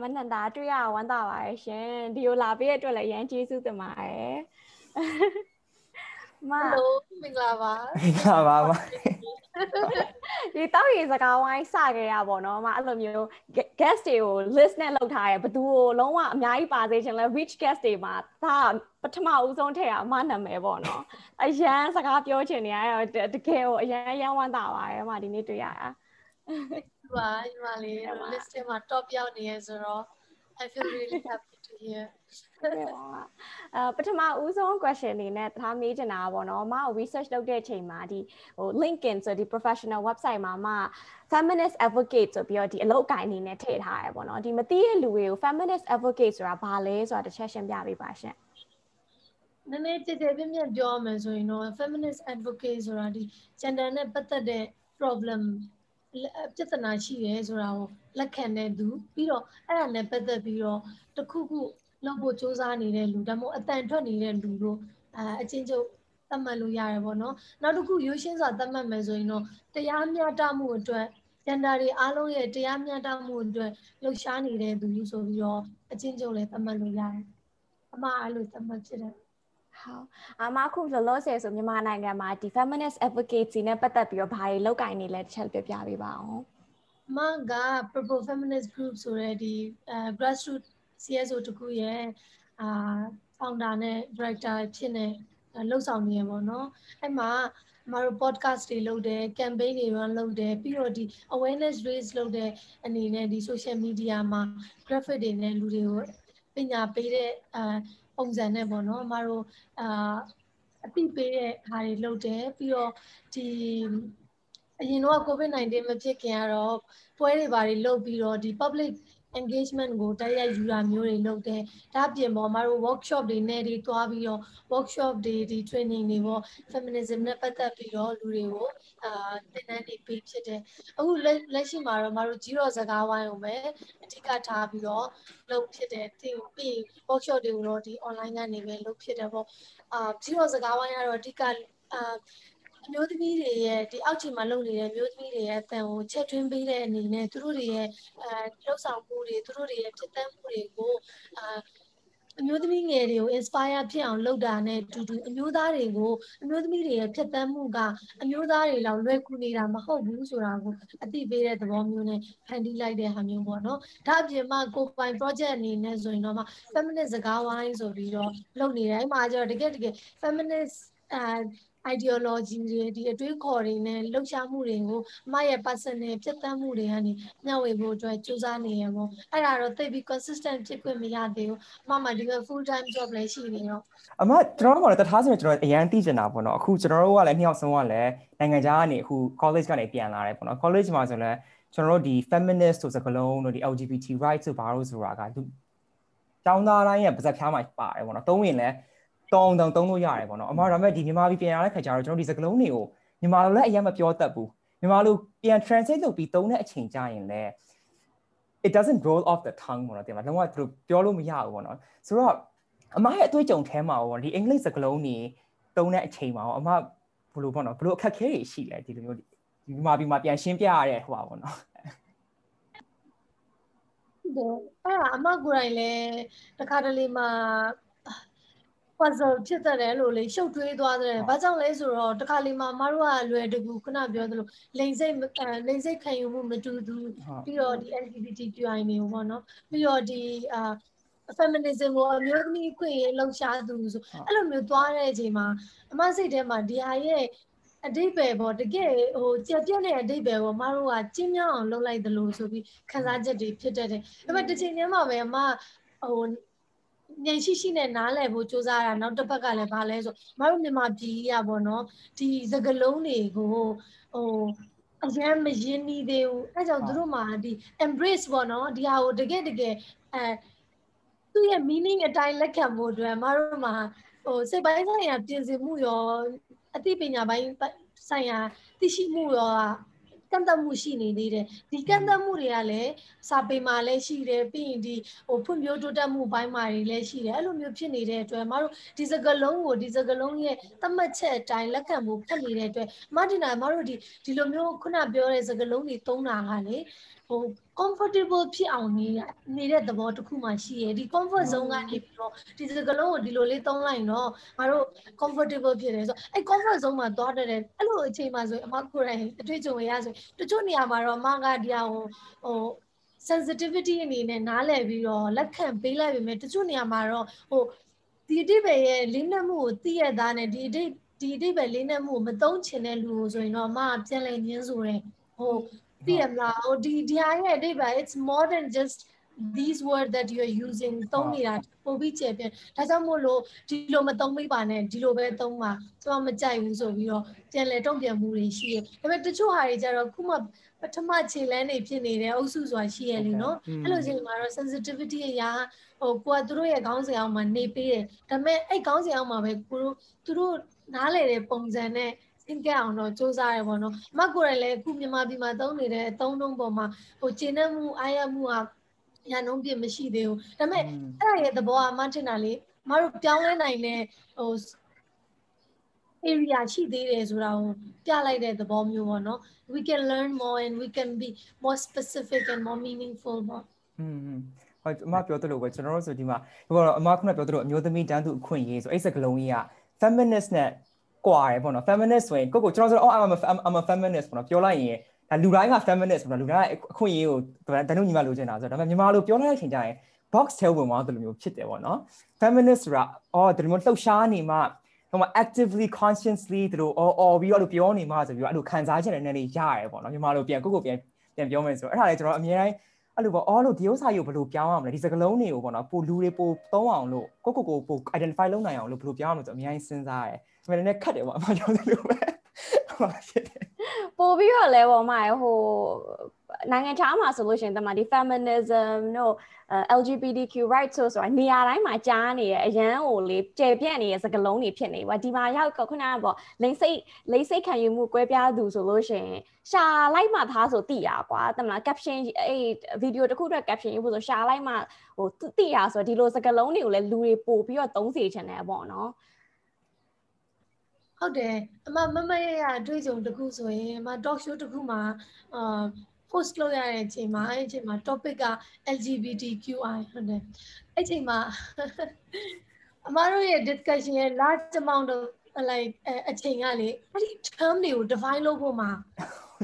မနန္တာတွေ့ရဝမ်းသာပါရဲ့ရှင်ဒီကိုလာပေးရတဲ့အတွက်လည်းရမ်းကျေးဇူးတင်ပါတယ်မဟယ်လိုမင်္ဂလာပါမင်္ဂလာပါပါဒီတောက်ရီစကားဝိုင်းစခဲ့ရပါတော့မအဲ့လိုမျိုး guest တွေကို list နဲ့လောက်ထားရဘသူကိုလုံးဝအများကြီးပါစေချင်လဲ rich guest တွေမှာဒါပထမဦးဆုံးထည့်ရအမနာမည်ပေါ့နော်အရန်စကားပြောချင်နေရတော့တကယ်ကိုအရန်ရန်ဝမ်းသာပါတယ်မဒီနေ့တွေ့ရတာ ပါညီမလေး list ထဲမှာ top ရောက်နေရဆိုတော့ I feel really happy to hear အဲပထမဦးဆုံး question အနေနဲ့ထားမေးချင်တာပေါ့နော်မအောင် research လုပ်တဲ့အချိန်မှာဒီဟို LinkedIn ဆိုဒီ professional website မှာမ feminist advocate ဆိုပြီးတော့ဒီအလုပ်အကိုင်အနေနဲ့ထည့်ထားရပေါ့နော်ဒီမသိတဲ့လူတွေကို feminist advocate ဆိုတာဘာလဲဆိုတာတစ်ချက်ရှင်းပြပေးပါရှင်နည်းနည်းတည်တည်ပြည့်ပြည့်ပြောရမယ်ဆိုရင်တော့ feminist advocate ဆိုတာဒီ gender နဲ့ပတ်သက်တဲ့ problem ပြဿနာရှိရဲဆိုတာကိုလက်ခံတဲ့သူပြီးတော့အဲ့ဒါနဲ့ပတ်သက်ပြီးတော့တခုခုလုပ်ဖို့စ조사နေတဲ့လူဒါမှမဟုတ်အတန်ထွက်နေတဲ့လူတို့အဲအချင်းချုပ်သတ်မှတ်လို့ရတယ်ပေါ့နော်နောက်တစ်ခုရိုးရှင်းစွာသတ်မှတ်မယ်ဆိုရင်တော့တရားမျှတမှုအတွက်ကျန်တာတွေအားလုံးရဲ့တရားမျှတမှုအတွက်လှုပ်ရှားနေတဲ့သူဆိုပြီးတော့အချင်းချုပ်လည်းသတ်မှတ်လို့ရတယ်အမှားအဲ့လိုသတ်မှတ်ဖြစ်တယ် ဟုတ်အမအခုလောလောဆယ်ဆိုမြန်မာနိုင်ငံမှာဒီ feminist advocacy နဲ့ပတ်သက်ပြီးတော့ဘာတွေလုပ်ကိုင်နေလဲတစ်ချက်ပြပြပေးပါအောင်အမက Purple Feminist Group ဆိုတဲ့ဒီ grassroots CSO တခုရဲ့အာ founder နဲ့ director ဖြစ်နေလှုပ်ဆောင်နေရပေါ့နော်အဲ့မှာမတို့ podcast တွေလုပ်တယ် campaign တွေ run လုပ်တယ်ပြီးတော့ဒီ awareness raise လုပ်တဲ့အနေနဲ့ဒီ social media မှာ graphic တွေနဲ့လူတွေကိုပညာပေးတဲ့အာ ပုံစံနဲ့ပေါ့နော်မတို့အာအသိပေးတဲ့ဟာတွေလုပ်တယ်ပြီးတော့ဒီအရင်တော့ COVID-19 မဖြစ်ခင်ကတော့ပွဲတွေဘာတွေလုပ်ပြီးတော့ဒီ public engagement ကိုတိုက်ရိုက်ယူတာမျိုးတွေလုပ်တယ်။ဒါအပြင်ပေါ်မှာတို့ workshop တွေနဲ့တွေတွားပြီးတော့ workshop တွေဒီ training တွေပေါ့ feminism နဲ့ပတ်သက်ပြီးတော့လူတွေကိုအာသင်တန်းတွေပေးဖြစ်တယ်။အခုလက်ရှိမှာတော့မတို့ကြီးတော်စကားဝိုင်းကိုပဲအဓိကထားပြီးတော့လုပ်ဖြစ်တယ်။ပြီးပြီး workshop တွေကိုတော့ဒီ online ကနေပဲလုပ်ဖြစ်တယ်ပေါ့။အာကြီးတော်စကားဝိုင်းကတော့အဓိကအာ အမျိုးသမီးတွေရဲ့ဒီအောက်ခြေမှာလုပ်နေတဲ့အမျိုးသမီးတွေရဲ့အတန်ကိုချက်ထွင်းပေးတဲ့အနေနဲ့သူတို့တွေရဲ့အဲလှုပ်ဆောင်မှုတွေသူတို့တွေရဲ့ဖြစ်တတ်မှုတွေကိုအာအမျိုးသမီးငယ်တွေကို inspire ဖြစ်အောင်လုပ်တာနဲ့တူတူအမျိုးသားတွေကိုအမျိုးသမီးတွေရဲ့ဖြစ်တတ်မှုကအမျိုးသားတွေလောက်လွယ်ကူနေတာမဟုတ်ဘူးဆိုတာကိုအသိပေးတဲ့သဘောမျိုးနဲ့ဖန်တီးလိုက်တဲ့ဟာမျိုးပေါ့နော်။ဒါအပြင်မှာကိုပိုင် project အနေနဲ့ဆိုရင်တော့မှ feminist စကားဝိုင်းဆိုပြီးတော့လုပ်နေတယ်။အဲ့မှာကျတော့တကယ်တကယ် feminist အာ ideology တွေဒီအတွေးခေါ်တွေနဲ့လှုပ်ရှားမှုတွေကိုအမရဲ့ personal ဖြစ်သန်းမှုတွေကနေမျှဝေဖို့အတွက်ကြိုးစားနေရပေါ့အဲ့ဒါတော့သိပြီး consistent ဖြစ်ခွင့်မရသေးဘူးအမမှဒီက full time job လည်းရှိနေတော့အမကျွန်တော်တို့ကလည်းတထားစင်ကျွန်တော်အရန်သိကျင်တာပေါ့နော်အခုကျွန်တော်တို့ကလည်းနှစ်ယောက်ဆုံးကလည်းနိုင်ငံခြားကနေအခု college ကနေပြန်လာတယ်ပေါ့နော် college မှာဆိုလည်းကျွန်တော်တို့ဒီ feminist ဆိုစကားလုံးတို့ဒီ LGBT rights ဆိုဘာလို့ဆိုတာကသူကျောင်းသားတိုင်းရဲ့ပါဇက်ဖျားမှာပါတယ်ပေါ့နော်သုံးရင်လည်း တောင်းတောင်းသုံးလို့ရတယ်ပေါ့နော်အမဒါပေမဲ့ဒီမြန်မာပြည်ပြန်ရတဲ့ခါကျတော့ကျွန်တော်ဒီစကလုံးတွေကိုမြန်မာလိုလည်းအရင်မပြောတတ်ဘူးမြန်မာလိုပြန် translate လုပ်ပြီးသုံးတဲ့အချိန်ကျရင်လည်း it doesn't roll off the tongue ပေါ့နော်တင်မလုံးဝသူတို့ပြောလို့မရဘူးပေါ့နော်ဆိုတော့အမရဲ့အတွေ့အကြုံထဲမှာပေါ့ဒီအင်္ဂလိပ်စကားလုံးတွေသုံးတဲ့အချိန်မှာအမဘလို့ပေါ့နော်ဘလို့အခက်ခဲတွေရှိလဲဒီလိုမျိုးဒီမြန်မာပြည်မှာပြန်ရှင်းပြရတဲ့ဟိုပါပေါ့နော်အဲ့ဒါအမကိုယ်တိုင်လည်းတခါတလေမှာ puzzle ဖြစ်တတ်တယ်လို့လေရှုပ်ထွေးသွားတယ်။ဘာကြောင့်လဲဆိုတော့တခါလေမှမတို့ကလွယ်တကူခုနပြောသလိုလိန်စိတ်လိန်စိတ်ခံယူမှုမတူဘူးပြီးတော့ဒီ LGBTQI တွေကိုပေါ့နော်ပြီးတော့ဒီအာ feminism ကိုအမျိုးသမီးခွင့်ရေးလှုပ်ရှားသူဆိုအဲ့လိုမျိုးသွားတဲ့အချိန်မှာအမစိတ်ထဲမှာဒီဟာရဲ့အတိတ်ပဲပေါ့တကယ်ဟိုကြက်ပြက်တဲ့အတိတ်ပဲပေါ့မတို့ကကျင်းမြောင်းအောင်လုပ်လိုက်သလိုဆိုပြီးခံစားချက်တွေဖြစ်တတ်တယ်။ဒါပေမဲ့တစ်ချိန်တည်းမှာပဲအမဟို ဉာဏ်ရှိရှိနဲ့နားလည်ဖို့ကြိုးစားတာနောက်တစ်ဖက်ကလည်းဘာလဲဆိုမတို့မြန်မာပြည်ကြီးอ่ะဗောနော်ဒီစကလုံးတွေကိုဟိုအရင်မရင်းနှီးသေးဘူးအဲကြောင့်တို့မှာဒီ embrace ပေါ့နော်ဒီဟာကိုတကယ်တကယ်အဲသူ့ရဲ့ meaning အတိုင်းလက်ခံဖို့အတွက်မတို့မှာဟိုစိတ်ပိုင်းဆိုင်ရာပြင်ဆင်မှုရောအသိပညာပိုင်းဆိုင်ရာသိရှိမှုရော ကန့်သတ်မှုရှိနေသေးတယ်ဒီကန့်သတ်မှုတွေကလည်းစာပေမှာလည်းရှိတယ်ပြီးရင်ဒီဟိုဖွံ့ဖြိုးတိုးတက်မှုဘိုင်းမှာတွေလည်းရှိတယ်အဲ့လိုမျိုးဖြစ်နေတဲ့အတွက်မတို့ဒီစကလုံးကိုဒီစကလုံးရဲ့သတ်မှတ်ချက်အတိုင်းလက်ခံဖို့ဖက်နေတဲ့အတွက်မတင်တာမတို့ဒီဒီလိုမျိုးခုနပြောတဲ့စကလုံးတွေသုံးတာကလေဟို comfortable ဖြစ်အောင်နေနေတဲ့သဘောတစ်ခုမှရှိရယ်ဒီ comfort zone ကနေပြီးတော့ဒီစကလုံးကိုဒီလိုလေးသုံးလိုက်တော့ငါတို့ comfortable ဖြစ်တယ်ဆိုတော့အဲ့ comfort zone မှာသွားတဲ့အဲ့လိုအချိန်မှာဆိုအမကိုယ်တိုင်အတွေ့အကြုံရဆိုတချို့နေရာမှာတော့အမကဒီဟာဟိုဟို sensitivity အနေနဲ့နားလည်ပြီးတော့လက်ခံပေးလိုက်ပေမဲ့တချို့နေရာမှာတော့ဟိုဒီအတိပဲရဲ့လေးနက်မှုကိုသိရသားနဲ့ဒီအတိဒီအတိပဲလေးနက်မှုကိုမသုံးချင်တဲ့လူကိုဆိုရင်တော့အမကပြန်လဲညင်းဆိုတယ်ဟို သိရမလားဟိုဒီဒီဟာရဲ့အတိပဲ it's more than just these word that you are using သုံးနေတာပို့ပြီးကျေပြန်ဒါကြောင့်မို့လို့ဒီလိုမသုံးမိပါနဲ့ဒီလိုပဲသုံးပါကျွန်မမကြိုက်ဘူးဆိုပြီးတော့ပြန်လဲတုံ့ပြန်မှုတွေရှိတယ်ဒါပေမဲ့တချို့ဟာတွေကြတော့ခုမှပထမခြေလန်းနေဖြစ်နေတဲ့အုပ်စုဆိုတာရှိရလေနော်အဲ့လိုချိန်မှာတော့ sensitivity အရာဟိုကိုကသူတို့ရဲ့ခေါင်းစဉ်အောင်မှာနေပေးတယ်ဒါပေမဲ့အဲ့ခေါင်းစဉ်အောင်မှာပဲကိုတို့သူတို့နားလေတဲ့ပုံစံနဲ့ သင်ကြအောင်တော့စူးစမ်းရပေါ့နော်အမကိုယ်လည်းအခုမြန်မာပြည်မှာသုံးနေတဲ့အသုံးနှုန်းပေါ်မှာဟိုကျင့်တဲ့မှုအားရမှုကညာနှုံးပြမရှိသေးဘူးဒါပေမဲ့အဲ့ဒါရဲ့သဘောကအမထင်တာလေမတို့ပြောင်းလဲနိုင်တဲ့ဟို area ရှိသေးတယ်ဆိုတာကိုပြလိုက်တဲ့သဘောမျိုးပေါ့နော် we can learn more and we can be more specific and more meaningful ပေါ့อืมဟုတ်အမပြောသလိုပဲကျွန်တော်တို့ဆိုဒီမှာဟိုတော့အမခုနပြောသလိုအမျိုးသမီးတန်းသူအခွင့်အရေးဆိုအဲ့စကလုံးကြီးက feminist နဲ့ ကွာရယ်ပေါ့နော် feminist ဆိုရင်ကိုကိုကျွန်တော်ဆိုအော် I'm a I'm a feminist ပေါ့နော်ပြောလိုက်ရင်ဒါလူတိုင်းက feminist ပေါ့နော်လူတိုင်းအခွင့်အရေးကိုတန်းတို့ညီမလိုချင်တာဆိုတော့ဒါပေမဲ့ညီမလိုပြောလိုက်တဲ့အချိန်ကျရင် box ထဲဝင်သွားတယ်လို့မျိုးဖြစ်တယ်ပေါ့နော် feminist ဆိုတာအော်ဒီလိုမျိုးလှုပ်ရှားနေမှဟိုမှာ actively consciously သူတို့အော်အော်ပြီးတော့လို့ပြောနေမှဆိုပြီးတော့အဲ့လိုခံစားချက်နဲ့နည်းနည်းရရတယ်ပေါ့နော်ညီမလိုပြန်ကိုကိုပြန်ပြန်ပြောမယ်ဆိုတော့အဲ့ဒါလေကျွန်တော်အများတိုင်းအဲ့လိုပေါ့အော်လို့ဒီဥစ္စာကြီးကိုဘယ်လိုပြောင်းအောင်လဲဒီစကလုံးတွေကိုပေါ့နော်ပိုလူတွေပိုသုံးအောင်လို့ကိုကိုကိုပို identify လုပ်နိုင်အောင်လို့ဘယ်လိုပြောင်းအောင်လို့ဆိုအများကြီးစဉ်းစားရတယ် ဒါပေမဲ့လည်းခက်တယ်ပေါ့အမှန်ပြောသလိုပဲဟုတ်ဖြစ်တယ်ပို့ပြီးတော့လဲပေါ့မဟိုနိုင်ငံခြားမှာဆိုလို့ရှိရင်တမဒီ feminism တို့ LGBTQ rights ဆိုဆိုတာနေရာတိုင်းမှာကြားနေရအရန်ကိုလေကျယ်ပြန့်နေတဲ့စကားလုံးတွေဖြစ်နေပါဒီမှာရောက်ခုနကပေါ့လိမ့်စိတ်လိမ့်စိတ်ခံယူမှုကွဲပြားသူဆိုလို့ရှိရင်ရှာလိုက်မှသားဆိုတိရကွာတမလား caption အဲ့ video တစ်ခုအတွက် caption ရေးဖို့ဆိုရှာလိုက်မှဟိုတိရဆိုတော့ဒီလိုစကားလုံးတွေကိုလည်းလူတွေပို့ပြီးတော့သုံးစေချင်တယ်ပေါ့နော် ဟုတ်တယ်အမမမရရအတွေ့အကြုံတစ်ခုဆိုရင်အမ talk show တစ်ခုမှာအာ post လုပ်ရတဲ့အချိန်မှာအဲ့အချိန်မှာ topic က LGBTQI ဟုတ်တယ်အဲ့ချိန်မှာအမတို့ရဲ့ discussion ရဲ့ large amount of like အချိန်ကလေအဲ့ဒီ term တွေကို define လုပ်ဖို့မှာ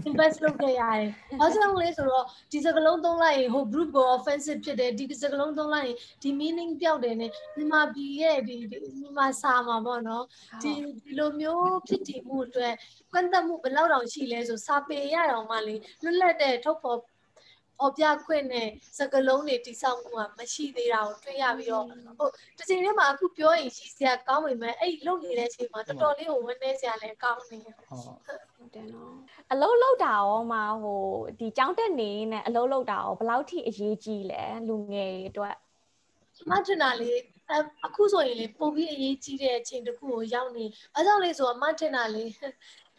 invest လုပ်ခဲ့ရတယ်။ဘာကြောင့်လဲဆိုတော့ဒီစကားလုံးသုံးလိုက်ရင်ဟို group ကို offensive ဖြစ်တယ်ဒီစကားလုံးသုံးလိုက်ရင်ဒီ meaning ပြောက်တယ်နဲ့မြန်မာပြည်ရဲ့ဒီမြန်မာစာမှာပေါ့နော်။ဒီဒီလိုမျိုးဖြစ်တည်မှုအတွက်ကန့်သက်မှုဘယ်လောက်တောင်ရှိလဲဆိုစာပေရအောင်မှလေလွတ်လပ်တဲ့ထုတ်ဖော် ပေါ်ပြခွင့်နဲ့စကလုံးတွေတိဆောက်မှုကမရှိသေးတာကိုတွေ့ရပြီးတော့ဟိုတစ်ချိန်တည်းမှာအခုပြောရင်ရှိစရာကောင်းပေမဲ့အဲ့လုံနေတဲ့အချိန်မှာတော်တော်လေးကိုဝန်းနေစရာလည်းကောင်းနေဟုတ်ဟုတ်တယ်နော်အလုံးလောက်တာရောမှာဟိုဒီကြောင်းတက်နေနဲ့အလုံးလောက်တာရောဘယ်လောက်ထိအရေးကြီးလဲလူငယ်အတွက်မထင်တာလေအခုဆိုရင်လေပုံပြီးအရေးကြီးတဲ့အချိန်တစ်ခုကိုရောက်နေအဲကြောင့်လေဆိုတော့မထင်တာလေ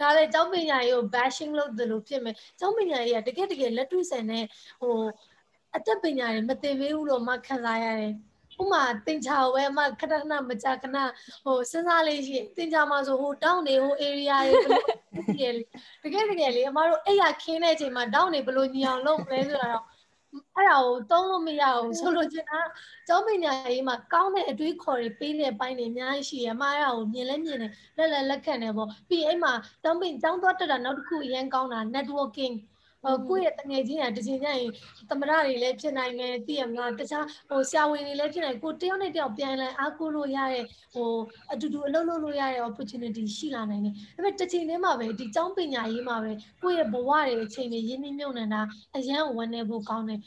ဒါလည်းကျောင်းပညာရေးကို bashing လုပ်တယ်လို့ဖြစ်မယ်ကျောင်းပညာရေးကတကယ်တကယ်လက်တွေ့ဆန်တဲ့ဟိုအသက်ပညာတွေမသင်ပေးဘူးလို့မှခံစားရတယ်ဥမာတင်ချာဝဲမှခဏခဏမကြခဏဟိုစဉ်းစားလေးရှိတင်ချာမှာဆိုဟိုတောင်းနေဟို area တွေဘယ်လိုတကယ်တကယ်လေအမတို့အဲ့ရခင်းတဲ့အချိန်မှာတောင်းနေဘယ်လိုညီအောင်လုပ်မလဲဆိုတာတော့ အဲ့ဒါကိုသုံးလို့မရဘူးဆိုလို့ချင်တာကျောင်းပညာရေးမှာကောင်းတဲ့အတွေးခေါ်တွေပေးတဲ့ပိုင်းတွေအများကြီးရှိရမှာအဲ့ဒါကိုမြင်လဲမြင်တယ်လက်လက်လက်ခံတယ်ပေါ့ပြီးအဲ့မှာကျောင်းပင်ကျောင်းသွားတက်တာနောက်တစ်ခုအရင်ကောင်းတာ networking ဟို ကိုယ့်ရဲ့တငယ်ချင်းကတချင်ကျရင်သမရတွေလည်းဖြစ်နိုင်တယ်သိရမလားတခြားဟိုဆရာဝန်တွေလည်းဖြစ်နိုင်ကိုတယောက်နဲ့တယောက်ပြန်လဲအားကိုးလို့ရတဲ့ဟိုအတူတူအလုပ်လုပ်လို့ရတဲ့ opportunity ရှိလာနိုင်တယ်ဒါပေမဲ့တစ်ချိန်တည်းမှာပဲဒီကျောင်းပညာရေးမှာပဲကိုယ့်ရဲ့ဘဝတွေအချိန်တွေရင်းနှီးမြှုပ်နှံတာအရန်ဝန်းနေဖို့ကောင်းတယ်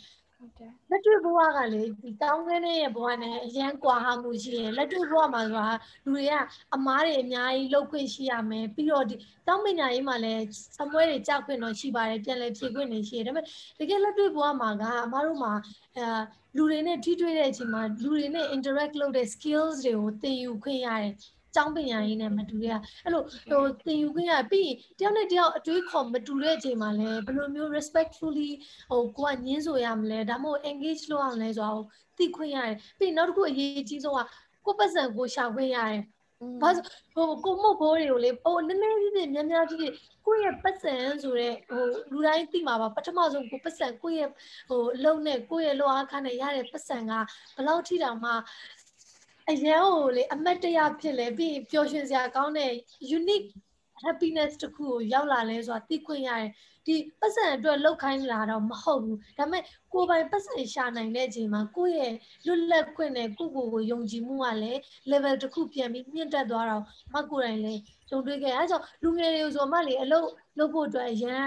ဟုတ်တယ်လက်တွေ့ဘဝကလေဒီတောင်းခဲတဲ့ဘဝနဲ့အရန်ကွာဟမှုရှိရလက်တွေ့ဘဝမှာဆိုတာလူတွေကအမားတွေအများကြီးလောက်ခွင့်ရှိရမယ်ပြီးတော့ဒီတောင်းပညာရေးမှာလည်းစမွဲတွေကြောက်ခွင့်တော့ရှိပါတယ်ပြန်လည်ဖြည့်ခွင့်တွေရှိတယ်ဒါပေမဲ့တကယ်လက်တွေ့ဘဝမှာကအမားတို့မှာအဲလူတွေနဲ့ထိတွေ့တဲ့အချိန်မှာလူတွေနဲ့ interact လုပ်တဲ့ skills တွေကိုသင်ယူခွင့်ရတယ် ကျောင်းပညာရေးနဲ့မတူတဲ့အဲ့လိုဟိုသင်ယူခွင့်ရပြီးတယောက်နဲ့တယောက်အတွေးခေါ်မတူတဲ့အချိန်မှာလည်းဘယ်လိုမျိုး respectfully ဟိုကိုကညင်းဆိုရမလဲဒါမှမဟုတ် engage လုပ်အောင်လဲဆိုတော့သိခွင့်ရတယ်ပြီးနောက်တစ်ခုအရေးကြီးဆုံးကကိုပတ်စံကိုရှာခွင့်ရတယ်ဘာဟိုကိုမုတ်ဘိုးတွေကိုလေဟိုနည်းနည်းလေးနဲ့များများကြီးကိုယ့်ရဲ့ပတ်စံဆိုတဲ့ဟိုလူတိုင်းသိမှာပါပထမဆုံးကိုပတ်စံကိုယ့်ရဲ့ဟိုအလုံးနဲ့ကိုယ့်ရဲ့လောအားခနဲ့ရတဲ့ပတ်စံကဘယ်လောက်ထိတောင်မှ အရန်ကိုလေအမတ်တရဖြစ်လဲပြီးပျော်ရွှင်စရာကောင်းတဲ့ unique happiness တခုကိုရောက်လာလဲဆိုတာသိခွင့်ရတယ်ဒီပတ်စံအတွက်လောက်ခိုင်းလာတော့မဟုတ်ဘူးဒါပေမဲ့ကိုယ်ပိုင်ပတ်စံရှာနိုင်တဲ့အချိန်မှာကိုယ့်ရဲ့လွတ်လပ်ခွင့်နဲ့ကိုယ့်ကိုယ်ကိုယုံကြည်မှုကလည်း level တစ်ခုပြန်ပြီးမြင့်တက်သွားတော့မကိုယ်တိုင်လည်းကြုံတွေ့ခဲ့အဲဒါကြောင့်လူငယ်တွေကိုဆိုမှလေအလုပ်လုပ်ဖို့အတွက်ရန်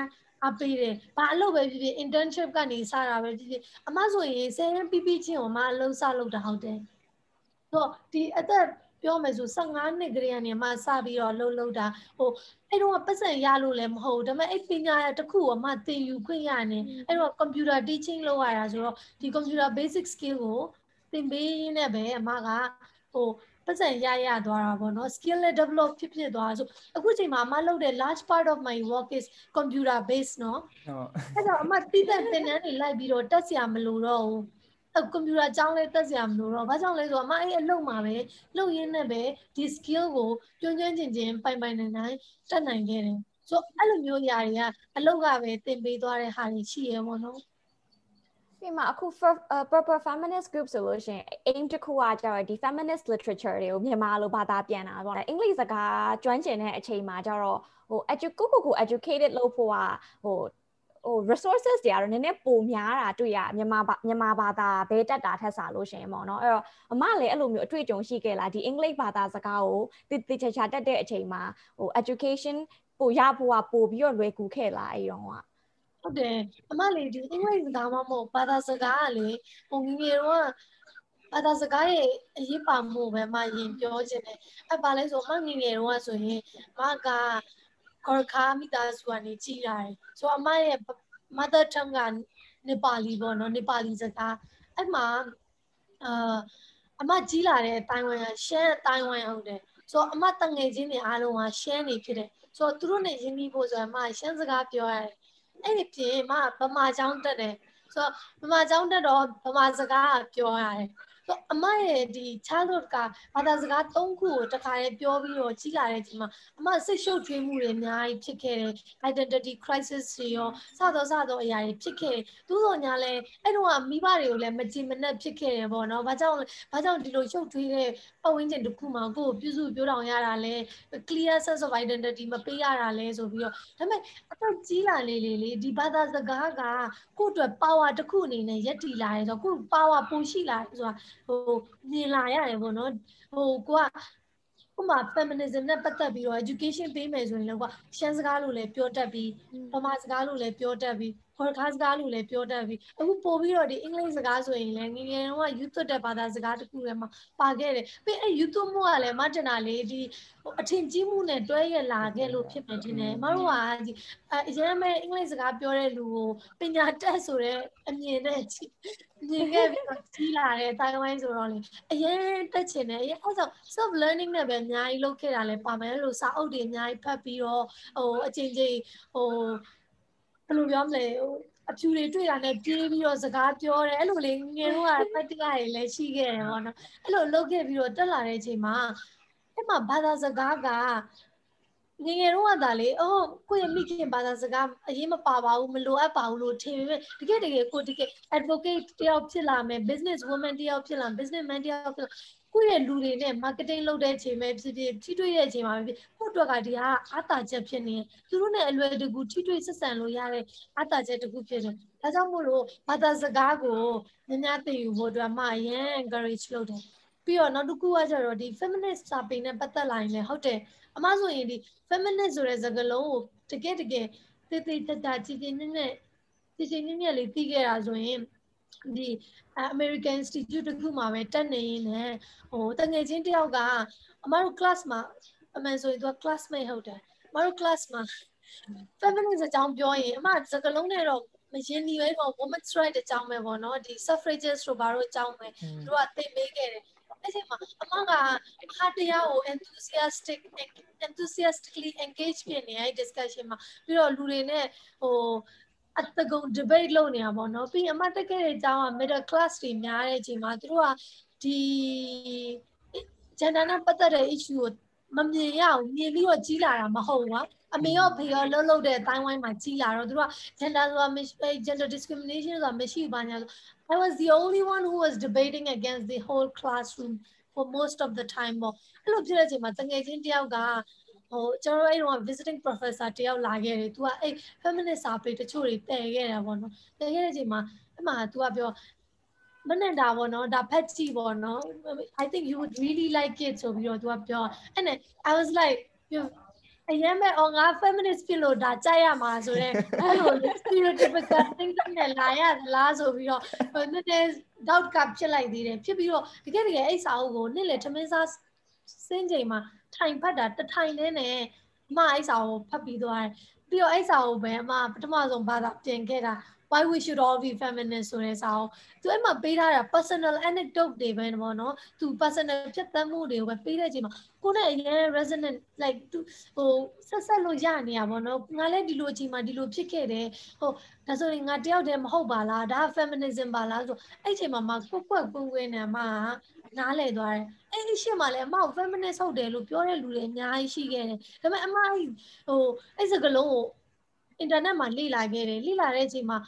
အပေးတယ်။ဘာအလုပ်ပဲဖြစ်ဖြစ် internship ကနေစတာပဲဖြစ်ဖြစ်အမဆိုရင်ဆယ်ရန်ပြီးပြီးချင်းကိုမအလုပ်စလုပ်တာဟုတ်တယ်။ တော့ဒီအသက်ပြောမယ်ဆို15နှစ်ကလေးကနေမှစပြီးတော့လှုပ်လှုပ်တာဟိုအဲ့တော့ပတ်စံရလို့လည်းမဟုတ်ဘူးဒါပေမဲ့အဲ့ပညာရတစ်ခုကိုမှသင်ယူခွင့်ရတယ်အဲ့တော့ computer teaching လုပ်ရတာဆိုတော့ဒီ computer basic skill ကိုသင်ပေးရင်းနဲ့ပဲအမကဟိုပတ်စံရရသွားတာပေါ့နော် skill နဲ့ develop ဖြစ်ဖြစ်သွားဆိုအခုချိန်မှာအမလုပ်တဲ့ large part of my work is computer based နော်အဲ့တော့အမတိတဲ့သင်တန်းတွေလိုက်ပြီးတော့တက်စရာမလိုတော့ဘူး ကွန်ပျူတာအကြောင်းလေးတက်စရာမလိုတော့ဘာကြောင့်လဲဆိုတော့အမအဲ့အလုပ်မှာပဲလုပ်ရင်းနဲ့ပဲဒီ skill ကိုကျွမ်းကျွမ်းကျင်ကျင်ပိုင်ပိုင်နိုင်နိုင်တက်နိုင်ခဲ့တယ်ဆိုအဲ့လိုမျိုးຢာတွေကအလုပ်ကပဲသင်ပေးသွားတဲ့ဟာတွေရှိရပါတော့ဒီမှာအခု purple feminist group ဆိုလို့ရှိရင် aim တစ်ခုကကြတော့ဒီ feminist literature တွေကိုမြန်မာလိုဘာသာပြန်တာပေါ့။အင်္ဂလိပ်စကားကျွမ်းကျင်တဲ့အချိန်မှာကြတော့ဟို edu ကိုကိုကို educated လုပ်ဖို့ကဟို ဟို resources တွေကတော့နည်းနည်းပိုများတာတွေ့ရမြန်မာမြန်မာဘာသာဘဲတက်တာထက်စားလို့ရှင်ပေါ့နော်အဲ့တော့အမလည်းအဲ့လိုမျိုးအတွေ့အကြုံရှိခဲ့လားဒီအင်္ဂလိပ်ဘာသာစကားကိုတည်တည်ချာချာတက်တဲ့အချိန်မှာဟို education ပိုရဖို့ကပိုပြီးတော့လွယ်ကူခဲ့လားအဲ့တော့ကဟုတ်တယ်အမလေးဒီအင်္ဂလိပ်စကားမှမဟုတ်ဘာသာစကားကလေဟိုငငယ်တော့ဘာသာစကားရဲ့အရေးပါမှုပဲမရင်ပြောခြင်းတယ်အဲ့ဘာလဲဆိုမှငငယ်တော့ဆိုရင်မက ခေါ်ခါမိသားစုကနေကြီးလာတယ်ဆိုအမရဲ့ mother tongue ကနေပါလီပေါ့နော်နေပါလီစကားအဲ့မှာအာအမကြီးလာတဲ့အတိုင်းဝိုင်းကရှမ်းအတိုင်းဝိုင်းဟုတ်တယ်ဆိုတော့အမတငယ်ချင်းတွေအားလုံးကရှမ်းနေဖြစ်တယ်ဆိုတော့သူတို့နဲ့ရင်းနှီးဖို့ဆိုရင်အမရှမ်းစကားပြောရတယ်အဲ့ဒီပြင်အမဗမာချောင်းတက်တယ်ဆိုတော့ဗမာချောင်းတက်တော့ဗမာစကားပြောရတယ် အမရဲ့ဒီ childhood ကဘာသာစကား၃ခုကိုတခါတည်းပြောပြီးတော့ကြီးလာတဲ့အချိန်မှာအမစိတ်ရှုပ်ထွေးမှုတွေအများကြီးဖြစ်ခဲ့တယ် identity crisis တွေရောစတော့စတော့အရာတွေဖြစ်ခဲ့တယ်သို့တော်ညာလဲအဲ့တော့မိဘတွေကိုလည်းမကြည်မနှက်ဖြစ်ခဲ့တယ်ပေါ့နော်ဘာကြောင့်ဘာကြောင့်ဒီလိုရှုပ်ထွေးတဲ့ပတ်ဝန်းကျင်တစ်ခုမှာကိုယ်ပြုစုပြောတောင်ရတာလဲ clear sense of identity မပေးရတာလဲဆိုပြီးတော့ဒါပေမဲ့အတော့ကြီးလာလေလေလေဒီဘာသာစကားကကိုယ့်အတွက် power တစ်ခုအနေနဲ့ရက်တည်လာတယ်ဆိုတော့ကိုယ် power ပိုရှိလာတယ်ဆိုတာဟိုမြင်လာရတယ်ပေါ့နော်ဟိုကိုကဥမာ feminism နဲ့ပတ်သက်ပြီးတော့ education ပေးမယ်ဆိုရင်လည်းကွာရှမ်းစကားလို့လည်းပြောတတ်ပြီးဗမာစကားလို့လည်းပြောတတ်ပြီး ခေါ်ခါစကားလို့လည်းပြောတတ်ပြီးအခုပို့ပြီးတော့ဒီအင်္ဂလိပ်စကားဆိုရင်လည်းငငယ်တုန်းက youth တဲ့ဘာသာစကားတစ်ခုထဲမှာပါခဲ့တယ်ပြီးအဲ youth မှုကလည်းမတင်တာလေဒီအထင်ကြီးမှုနဲ့တွဲရလာခဲ့လို့ဖြစ်မယ်ထင်တယ်မတို့ကဒီအရင်မဲ့အင်္ဂလိပ်စကားပြောတဲ့လူကိုပညာတက်ဆိုတဲ့အမြင်နဲ့မြင်ခဲ့ပြီးတော့ကြီးလာတဲ့တိုင်းဝိုင်းဆိုတော့လေအရင်တက်ချင်တယ်အရင်အဲဆို self learning နဲ့ပဲအများကြီးလုပ်ခဲ့တာလဲပါမယ်လို့စာအုပ်တွေအများကြီးဖတ်ပြီးတော့ဟိုအချိန်ချင်းဟို ဘယ်လိုပြောမလဲဟိုအဖြူတွေတွေ့တာနဲ့ပြေးပြီးတော့စကားပြောတယ်အဲ့လိုလေငယ်တော့ကပတ်တရားတွေလည်းရှိခဲ့တယ်ပေါ့နော်အဲ့လိုလုပ်ခဲ့ပြီးတော့တက်လာတဲ့အချိန်မှာအဲ့မှာဘာသာစကားကငငယ်တော့ကသာလေအော်ကိုယ့်ရဲ့မိခင်ဘာသာစကားအရင်မပါပါဘူးမလိုအပ်ပါဘူးလို့ထင်ပေမဲ့တကယ်တကယ်ကိုတကယ် advocate တယောက်ဖြစ်လာမယ် business woman တယောက်ဖြစ်လာ business man တယောက်ဖြစ်လာ ကိုယ့်ရဲ့လူတွေနဲ့ marketing လုပ်တဲ့အချိန်ပဲဖြစ်ဖြစ်ထိတွေ့တဲ့အချိန်မှာဖြစ်ကိုယ့်အတွက်ကဒီဟာအားတာချက်ဖြစ်နေသူတို့နဲ့အလွယ်တကူထိတွေ့ဆက်ဆံလို့ရတဲ့အားတာချက်တစ်ခုဖြစ်တယ်ဒါကြောင့်မို့လို့ဘာသာစကားကိုညညသိယူဖို့အတွက်မှအရင် encourage လုပ်တယ်ပြီးတော့နောက်တစ်ခုကကျတော့ဒီ feminist စာပေနဲ့ပတ်သက်လာရင်လည်းဟုတ်တယ်အမဆိုရင်ဒီ feminist ဆိုတဲ့စကားလုံးကိုတကယ်တကယ်တေးသေးတတကြည်ကြည်နက်နက်ကြည်ကြည်နက်နက်လေးသိခဲ့တာဆိုရင် ဒီ American Institute တခုမှာပဲတက်နေရင်လည်းဟိုတငယ်ချင်းတယောက်ကအမတို့ class မှာအမှန်ဆိုရင်သူက classmate ဟုတ်တယ်အမတို့ class မှာ feminist အကြောင်းပြောရင်အမစကားလုံးနဲ့တော့မရင်ဒီပဲပေါ့ women's right အကြောင်းပဲပေါ့နော်ဒီ suffragists တို့ဘာလို့အကြောင်းပဲသူကသိပေးခဲ့တယ်အဲ့ဒီမှာအမကဟာတရားကို enthusiastic enthusiastically engage ဖြစ်နေအဲ့ discussion မှာပြီးတော့လူတွေနဲ့ဟို အတကုံ debate လုပ်နေတာပေါ့နော်ပြီးအမတက်ခဲ့တဲ့အကြောင်းက middle class တွေများတဲ့အချိန်မှာသူတို့ကဒီ gender နဲ့ပတ်သက်တဲ့ issue ကိုမမြင်ရအောင်မြင်ပြီးတော့ကြီးလာတာမဟုတ်ဘူးကွာအမေရောဖေရောလှုပ်လှုပ်တဲ့အတိုင်းဝိုင်းမှာကြီးလာတော့သူတို့က gender ဆိုတာမရှိ gender discrimination ဆိုတာမရှိဘာညာ I was the only one who was debating against the whole classroom for most of the time ပေါ့အဲ့လိုဖြစ်တဲ့အချိန်မှာတငယ်ချင်းတယောက်က ဟိုကျွန်တော်အဲ့တော့ visiting professor တယောက်လာခဲ့တယ်။ तू ကအဲ့ feminist စာပေတချို့တွေတည်ခဲ့တာပေါ့နော်။တည်ခဲ့တဲ့အချိန်မှာအဲ့မှာ तू ကပြောမနဲ့တာပေါ့နော်ဒါဖက်ကြည့်ပေါ့နော် I think you would really like it ဆိုပြီးတော့ तू ကပြော and then I was like you အရင်မဲ့အော်ငါ feminist ဖြစ်လို့ဒါကြိုက်ရမှာဆိုတော့အဲ့လို stereotypical thinking နဲ့လာရသလားဆိုပြီးတော့နည်းနည်း doubt ကဖြစ်လိုက်သေးတယ်ဖြစ်ပြီးတော့တကယ်တကယ်အဲ့စာအုပ်ကိုနေ့လေထမင်းစားစင်းချိန်မှာ ထိုင်ဖတ်တာတထိုင်နဲ့နဲ့အမအဲ့စာအုပ်ဖတ်ပြီးသွားတယ်ပြီးတော့အဲ့စာအုပ်ပဲအမပထမဆုံးဘာသာပြင်ခဲ့တာ why we should all be feminist ဆိုတဲ့စာအုပ်သူအဲ့မှာပေးထားတာ personal anecdote တွေပဲပေါ့နော်သူ personal ဖြစ်သမှုတွေကိုပဲပေးတဲ့အချိန်မှာကိုနဲ့အရင် resonant like သူဟိုဆက်ဆက်လို့ရနေရပါတော့ငါလည်းဒီလိုအချိန်မှာဒီလိုဖြစ်ခဲ့တယ်ဟိုဒါဆိုရင်ငါတယောက်တည်းမဟုတ်ပါလားဒါ feminism ပါလားဆိုအဲ့အချိန်မှာမှကွက်ကွက်ကွင်းကွင်းနဲ့မှ နားလည်သွားတယ်အဲ့ဒီရှေ့မှာလည်းအမကို feminist ဟုတ်တယ်လို့ပြောတဲ့လူတွေအများကြီးရှိခဲ့တယ်ဒါပေမဲ့အမဟိုအဲ့စကလုံးကို internet မှာလေ့လာခဲ့တယ်လေ့လာတဲ့အချိန်မှာ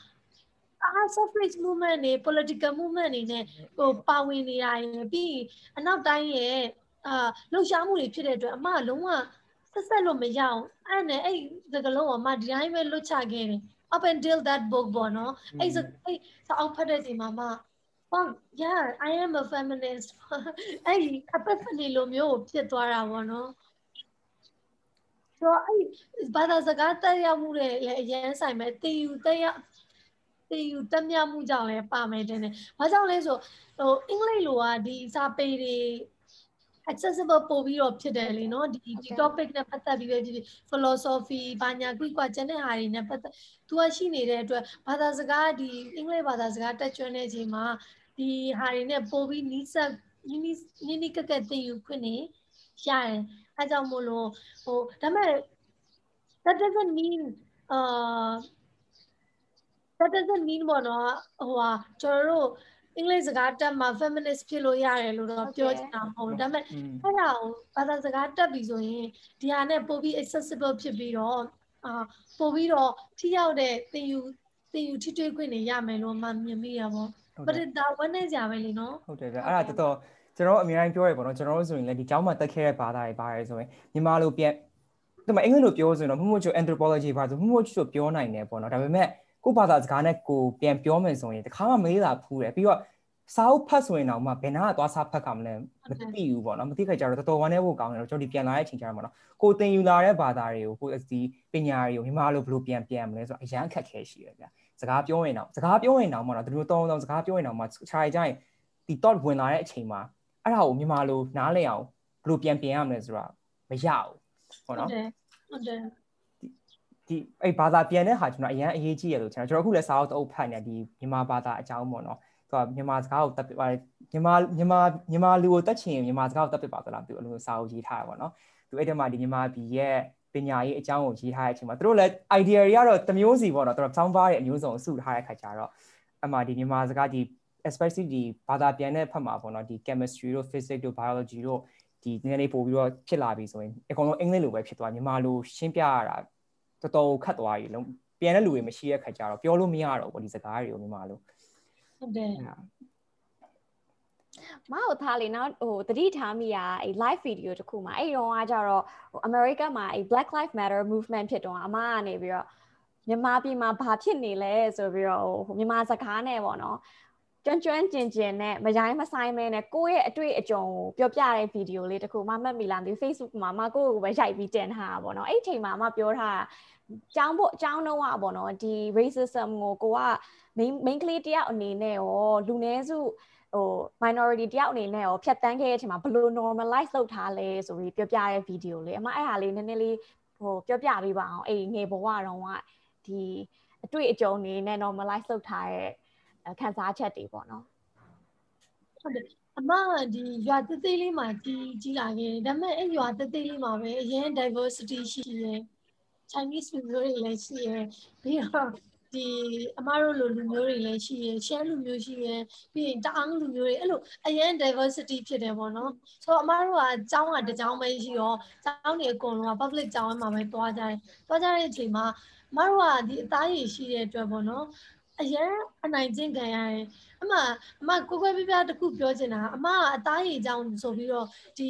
အာ suffrage movement တွေ political movement တွေနဲ့ဟိုပါဝင်နေတာရယ်ပြီးအနောက်တိုင်းရဲ့အာလှုပ်ရှားမှုတွေဖြစ်တဲ့အတွက်အမကလုံးဝဆက်ဆက်လို့မရအောင်အဲ့နဲ့အဲ့စကလုံးကအမဒီတိုင်းပဲလွတ်ချခဲ့တယ် up until that book ပေါ့နော်အဲ့အဲ့စာအုပ်ဖတ်တဲ့ချိန်မှာမှ oh yeah i am a feminist အဲ့ epiphany လိုမျိုးဖြစ်သွားတာပေါ့နော်ဆိုတော့အဲ့ဘာသာစကားတက်ရောက်မှုတွေလည်းအရင်ဆိုင်မဲ့တင်ယူတက်ရောက်တင်ယူတက်မြောက်မှုကြောင့်လည်းပါမယ်တင်တယ်။ဘာကြောင့်လဲဆိုဟိုအင်္ဂလိပ်လိုကဒီစာပေတွေ accessible ပို့ပြီးတော့ဖြစ်တယ်လေနော်ဒီဒီ topic နဲ့ပတ်သက်ပြီးပဲဖြစ်ဖြစ် philosophy ဘာညာကွိကွာကျန်တဲ့ဟာတွေနဲ့ပတ်သက်သူကရှိနေတဲ့အတွက်ဘာသာစကားဒီအင်္ဂလိပ်ဘာသာစကားတက်ကျွမ်းတဲ့အချိန်မှာ ဒီဟာတွေနဲ့ပို့ပြီးနီးစပ်နီးနီးနီးနီးကက်ကက်တင်ယူခွင့်နေရတယ်အဲကြောင့်မို့လို့ဟိုဒါပေမဲ့ that doesn't mean uh that doesn't mean ဘောနော်ဟိုဟာကျွန်တော်တို့အင်္ဂလိပ်စကားတက်မှာ feminist ဖြစ်လို့ရတယ်လို့တော့ပြောချင်တာမဟုတ်ဘူးဒါပေမဲ့အဲ့ဒါကိုဘာသာစကားတက်ပြီဆိုရင်ဒီဟာနဲ့ပို့ပြီး accessible ဖြစ်ပြီးတော့အာပို့ပြီးတော့ထိရောက်တဲ့သင်ယူသင်ယူထိတွေ့ခွင့်တွေရမယ်လို့မှမြင်မိရပါဘော ပရိဒါဝန်းနေကြပဲလေနော်ဟုတ်တယ်ဗျအဲ့ဒါတော်တော်ကျွန်တော်အများကြီးပြောရပေါ့နော်ကျွန်တော်တို့ဆိုရင်လည်းဒီကျောင်းမှာတက်ခဲ့တဲ့ဘာသာတွေပါတယ်ဆိုရင်မြန်မာလိုပြန်ဒီမှာအင်္ဂလိပ်လိုပြောဆိုရင်တော့မှုမှုချို anthropology ဘာဆိုမှုမှုချိုပြောနိုင်တယ်ပေါ့နော်ဒါပေမဲ့ကိုဘာသာစကားနဲ့ကိုပြန်ပြောမယ်ဆိုရင်တခါမှမေးတာဖူးတယ်ပြီးတော့စာအုပ်ဖတ်ဆိုရင်တော့မှဘယ်နာကသွားစာဖတ်ကမလဲမသိဘူးပေါ့နော်မသိခါကျတော့တော်တော်ဝမ်းနေဖို့ကောင်းတယ်တော့ကျွန်တော်ဒီပြန်လာတဲ့အချိန်ကျတော့ပေါ့နော်ကိုသင်ယူလာတဲ့ဘာသာတွေကိုကိုဒီပညာတွေကိုမြန်မာလိုဘယ်လိုပြန်ပြန်မလဲဆိုတော့အရန်ခက်ခဲရှိတယ်ဗျာ စကားပြောရင်တော့စကားပြောရင်တော့ပေါ့နော်ဒီလိုတောင်းတောင်းစကားပြောရင်တော့မှခြားကြရင်ဒီ thought ဝင်လာတဲ့အချိန်မှာအဲ့ဒါကိုမြန်မာလိုနားလည်အောင်ဘယ်လိုပြန်ပြင်ရမလဲဆိုတာမရဘူးပေါ့နော်ဟုတ်တယ်ဟုတ်တယ်ဒီအဲ့ဘာသာပြန်တဲ့ဟာကျွန်တော်အရင်အရေးကြီးရလို့ကျွန်တော်ကျွန်တော်အခုလည်းစာအုပ်တအုပ်ဖတ်နေဒီမြန်မာဘာသာအကြောင်းပေါ့နော်သူကမြန်မာစကားကိုတက်ပြပါမြန်မာမြန်မာမြန်မာလူကိုတက်ချင်မြန်မာစကားကိုတက်ပြပါသလားသူအဲ့လိုစာအုပ်ရေးထားတာပေါ့နော်သူအဲ့တမှာဒီမြန်မာပြည်ရဲ့ ပညာရေးအကြောင်းကိုရေးထားတဲ့အချိန်မှာသူတို့လည်း idea တွေကတော့တမျိုးစီပေါ့နော်သူတို့ sound bar ရဲ့အမျိုးစုံစုထားတဲ့ခါကျတော့အမှဒီမြန်မာစကားဒီ especially ဒီဘာသာပြန်တဲ့ဖက်မှာပေါ့နော်ဒီ chemistry တို့ physics တို့ biology တို့ဒီနည်းနည်းပို့ပြီးတော့ဖြစ်လာပြီဆိုရင်အကုန်လုံးအင်္ဂလိပ်လိုပဲဖြစ်သွားမြန်မာလိုရှင်းပြရတာတော်တော်ခတ်သွားပြီလုံးပြန်တဲ့လူတွေမရှိတဲ့ခါကျတော့ပြောလို့မရတော့ဘူးဒီစကားတွေကိုမြန်မာလိုဟုတ်တယ် မဟုတ်သားလေနော်ဟိုတတိထားမိရအဲ့ live video တခုမှာအဲ့တော့ကကြတော့ဟို America မှာအဲ့ Black Lives Matter movement ဖြစ်တော့အမကနေပြီးတော့မြန်မာပြည်မှာဘာဖြစ်နေလဲဆိုပြီးတော့ဟိုမြန်မာစကားနဲ့ပေါ့နော်ကျွမ်းကျွမ်းကျင်ကျင်နဲ့မရိုင်းမဆိုင်မဲနဲ့ကိုယ့်ရဲ့အတွေ့အကြုံကိုပြောပြတဲ့ဗီဒီယိုလေးတခုမှမှတ်မိလားမသိဘူး Facebook မှာမကိုယ့်ကိုပဲရိုက်ပြီးတင်ထားတာပေါ့နော်အဲ့ချိန်မှာမပြောထားတာကျောင်းဖို့ကျောင်းတော့อ่ะပေါ့နော်ဒီ racism ကိုကိုက main main ကလေးတယောက်အနေနဲ့ရောလူနည်းစု ဟို minority တယောက်အနေနဲ့ရောဖြတ်တန်းခဲ့တဲ့အချိန်မှာဘယ်လို normalize လုပ်ထားလဲဆိုပြီးပြောပြတဲ့ဗီဒီယိုလေးအမအဲ့ဟာလေးနည်းနည်းလေးဟိုပြောပြပေးပါအောင်အဲ့ငယ်ဘဝတော့ကဒီအတွေ့အကြုံတွေနဲ့ normalize လုပ်ထားတဲ့ခံစားချက်တွေပေါ့နော်ဟုတ်တယ်အမဒီရွာသေးသေးလေးမှာကြီးကြီးလာခဲ့တယ်ဒါပေမဲ့အဲ့ရွာသေးသေးလေးမှာပဲအရင် diversity ရှိရယ် Chinese people တွေလည်းရှိရယ်ပြီးတော့ ဒီအမတို့လိုလူမျိုးတွေလည်းရှိရယ်ရှမ်းလူမျိုးရှိရယ်ပြီးရင်တအားလူမျိုးတွေအဲ့လိုအရင် diversity ဖြစ်တယ်ပေါ့နော်ဆိုတော့အမတို့ကကျောင်းကတစ်ကျောင်းပဲရှိရောကျောင်းတွေအကုန်လုံးက public ကျောင်းမှာပဲတွားကြတယ်တွားကြတဲ့အချိန်မှာအမတို့ကဒီအသားရည်ရှိတဲ့အတွက်ပေါ့နော်အရင်အနိုင်ကျင့်ခံရတယ် အမအမကိုကိုပြပြတခုပြောချင်တာအမကအသားရည်ကြောင်းဆိုပြီးတော့ဒီ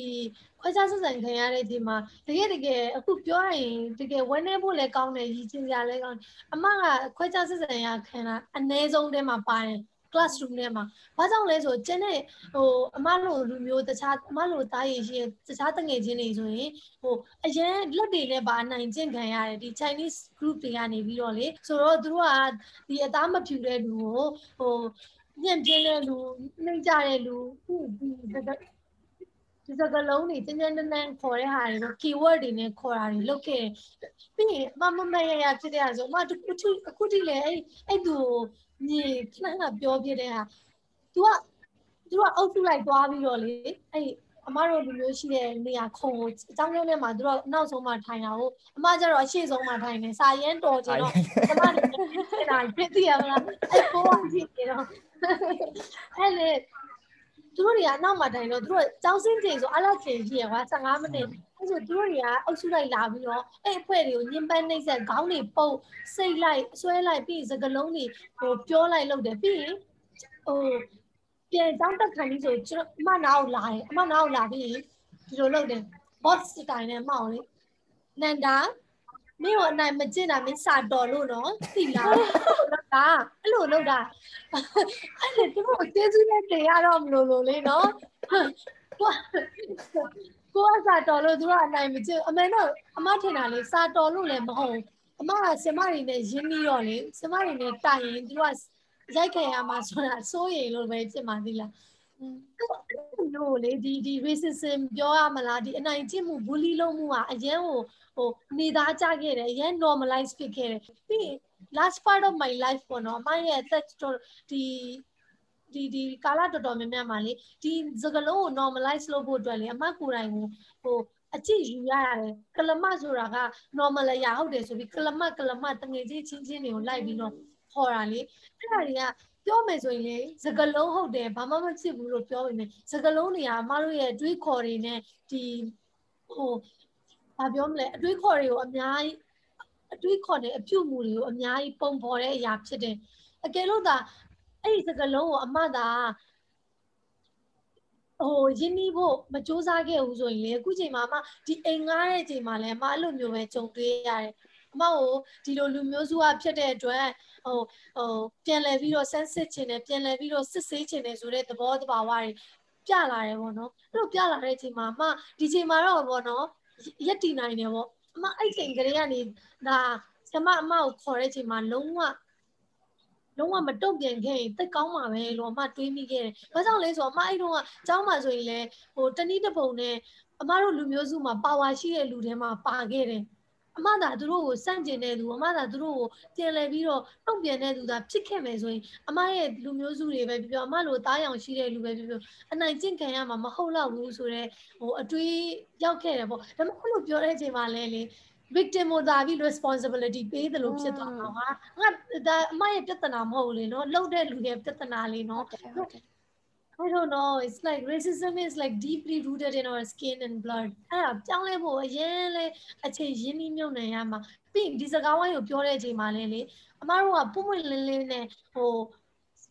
ခွဲခြားဆက်ဆံခံရတဲ့ဒီမှာတကယ်တကယ်အခုပြောရရင်တကယ်ဝန်းနေဖို့လည်းကောင်းတယ်ရည်ချင်းစရာလည်းကောင်းအမကခွဲခြားဆက်ဆံရခံတာအ ਨੇ ဆုံးတဲမှာပါတယ် classroom ထဲမှာဘာကြောင့်လဲဆိုကျင်းတဲ့ဟိုအမလိုလူမျိုးတခြားအမလိုသားရည်ရှိတခြားတငယ်ချင်းတွေဆိုရင်ဟိုအရင်လက်တွေနဲ့ပါနိုင်ကျင့်ခံရတယ်ဒီ Chinese group တွေကနေပြီးတော့လေဆိုတော့သူတို့ကဒီအသားမဖြူတဲ့လူကိုဟို ညံ့ပြင်းတဲ့လူနှိမ့်ကြတဲ့လူဒီဒီစကလုံးတွေတင်းတင်းတန်းတန်းခေါ်တဲ့ဟာတွေတော့ keyword တွေနဲ့ခေါ်တာတွေလုပ်ခဲ့ပြီးရင်မမမရရဖြစ်တဲ့ဟာဆိုအမတခုအခုထိလည်းအဲ့အဲ့သူမြေခဏခဏပြောပြတဲ့ဟာ तू က तू ကအုပ်စုလိုက်သွားပြီးတော့လေအဲ့အမတို့လူမျိုးရှိတဲ့နေရာခုံကိုအကြောင်းကျုံးထဲမှာသူတို့နောက်ဆုံးမှထိုင်တာကိုအမကျတော့အရှိဆုံးမှထိုင်နေစာရဲတော်ကြတော့အမလည်းဖြစ်တာဖြစ်သိရမလားအဲ့ပေါ်ကကြည့်နေတော့ အဲ့လေသူတို့တွေကနောက်မှထိုင်တော့သူတို့ကျောင်းစင်းချိန်ဆိုအလားချိန်ကြီးရကွာ15မိနစ်အဲ့ဆိုသူတို့တွေကအုပ်စုလိုက်လာပြီးတော့အဲ့အဖွဲ့တွေကိုညင်ပန်းနှိမ့်ဆက်ခေါင်းတွေပုတ်စိတ်လိုက်ဆွဲလိုက်ပြီးစကလုံးတွေဟိုပြောလိုက်လုပ်တယ်ပြီးရင်ဟိုပြန်တောင်းတက်ခံပြီးဆိုကျွန်တော်အမနာကိုလာတယ်အမနာကိုလာပြီးဒီလိုလုပ်တယ် boss တိုင်နဲ့မောင်လေနန္ဒာ မင်းတို့အနိုင်မကျင့်တာမင်းစာတော်လို့နော်သိလားလောက်တာအဲ့လိုလောက်တာအဲ့လေသူတို့ကျေးဇူးနဲ့တင်ရတော့မလို့လို့လေနော်ကိုကိုကစာတော်လို့သူကအနိုင်မကျင့်အမေတော့အမထင်တာလေစာတော်လို့လည်းမဟုတ်အမကစမတွေနဲ့ရင်းနှီးတော့လေစမတွေနဲ့တိုင်ရင်သူကရိုက်ခဲ့ရမှာဆိုတာစိုးရိမ်လို့ပဲဖြစ်မှသိလား လို့လေဒီဒီ racism ပြောရမလားဒီအနိုင်ကျင့်မှု bully လုပ်မှုကအရင်ဟိုဟိုနေသားကြခဲ့တယ်အရင် normalize ဖြစ်ခဲ့တယ်ပြီး last part of my life ပေါ့နော်အမရဲ့အသက်ဒီဒီဒီကာလတော်တော်များများမှာလေဒီစကလုံးကို normalize လုပ်ဖို့အတွက်လေအမကိုယ်တိုင်ကိုဟိုအကြည့်ယူရရတယ်ကလမဆိုတာက normal ရဟုတ်တယ်ဆိုပြီးကလမကလမတငယ်ချင်းချင်းချင်းတွေကိုလိုက်ပြီးတော့ခေါ်တာလေအဲ့ဒါတွေက ပြောမယ်ဆိုရင်လေစကလုံးဟုတ်တယ်ဘာမှမဖြစ်ဘူးလို့ပြောပေမဲ့စကလုံးတွေကအမတို့ရဲ့အတွေးခေါ်တွေနဲ့ဒီဟိုဘာပြောမလဲအတွေးခေါ်တွေကိုအများကြီးအတွေးခေါ်တဲ့အပြုတ်မှုတွေကိုအများကြီးပုံဖော်တဲ့အရာဖြစ်တယ်အကယ်လို့သာအဲ့ဒီစကလုံးကိုအမသာဟိုရင်းနှီးဖို့မစူးစမ်းခဲ့ဘူးဆိုရင်လေအခုချိန်မှာအမဒီအိမ်ငားတဲ့ချိန်မှာလည်းအမအဲ့လိုမျိုးပဲကြုံတွေ့ရတယ် အမကိုဒီလိုလူမျိုးစုကဖြစ်တဲ့အတွက်ဟိုဟိုပြန်လဲပြီးတော့ဆန်းစစ်ခြင်းနဲ့ပြန်လဲပြီးတော့စစ်ဆေးခြင်းနဲ့ဆိုတဲ့သဘောတဘာဝတွေပြလာတယ်ပေါ့နော်အဲ့လိုပြလာတဲ့အချိန်မှာအမဒီချိန်မှာတော့ပေါ့နော်ရက်တည်နိုင်တယ်ပေါ့အမအဲ့ချိန်ကလေးကနေဒါကျမအမကိုခေါ်တဲ့အချိန်မှာလုံးဝလုံးဝမတုံ့ပြန်ခဲ့ရင်တိတ်ကောင်းမှာပဲလို့အမတွေးမိခဲ့တယ်။ဘာကြောင့်လဲဆိုတော့အမအဲ့တုန်းကကျောင်းမှာဆိုရင်လေဟိုတနည်းတစ်ပုံနဲ့အမတို့လူမျိုးစုမှာပါဝါရှိတဲ့လူတွေမှာပါခဲ့တယ်။ အမသာသူတို့ကိုစန့်ကျင်တဲ့လူအမသာသူတို့ကိုတင်လဲပြီးတော့တုံ့ပြန်တဲ့လူသာဖြစ်ခဲ့မယ်ဆိုရင်အမရဲ့လူမျိုးစုတွေပဲပြောပြောအမလိုသားရောင်ရှိတဲ့လူပဲပြောပြောအနိုင်ကျင့်ခံရမှာမဟုတ်တော့ဘူးဆိုတော့ဟိုအတွေးရောက်ခဲ့တယ်ပေါ့ဒါပေမဲ့အဲ့လိုပြောတဲ့အချိန်မှာလဲလေ victim ကိုသာပြီး responsibility ပေးတယ်လို့ဖြစ်သွားမှာဟာငါဒါအမရဲ့ပြဿနာမဟုတ်လေနော်လှုပ်တဲ့လူရဲ့ပြဿနာလေးနော် I don't know it's like racism is like deeply rooted in our skin and blood အဲ့ဒါပြောင်းလဲဖို့အရင်လဲအချိန်ရင်းနှီးမြုပ်နှံရမှာပြီးဒီစကားဝိုင်းကိုပြောတဲ့အချိန်မှာလဲလေအမတို့ကပုံပွင့်လင်းလင်းနဲ့ဟို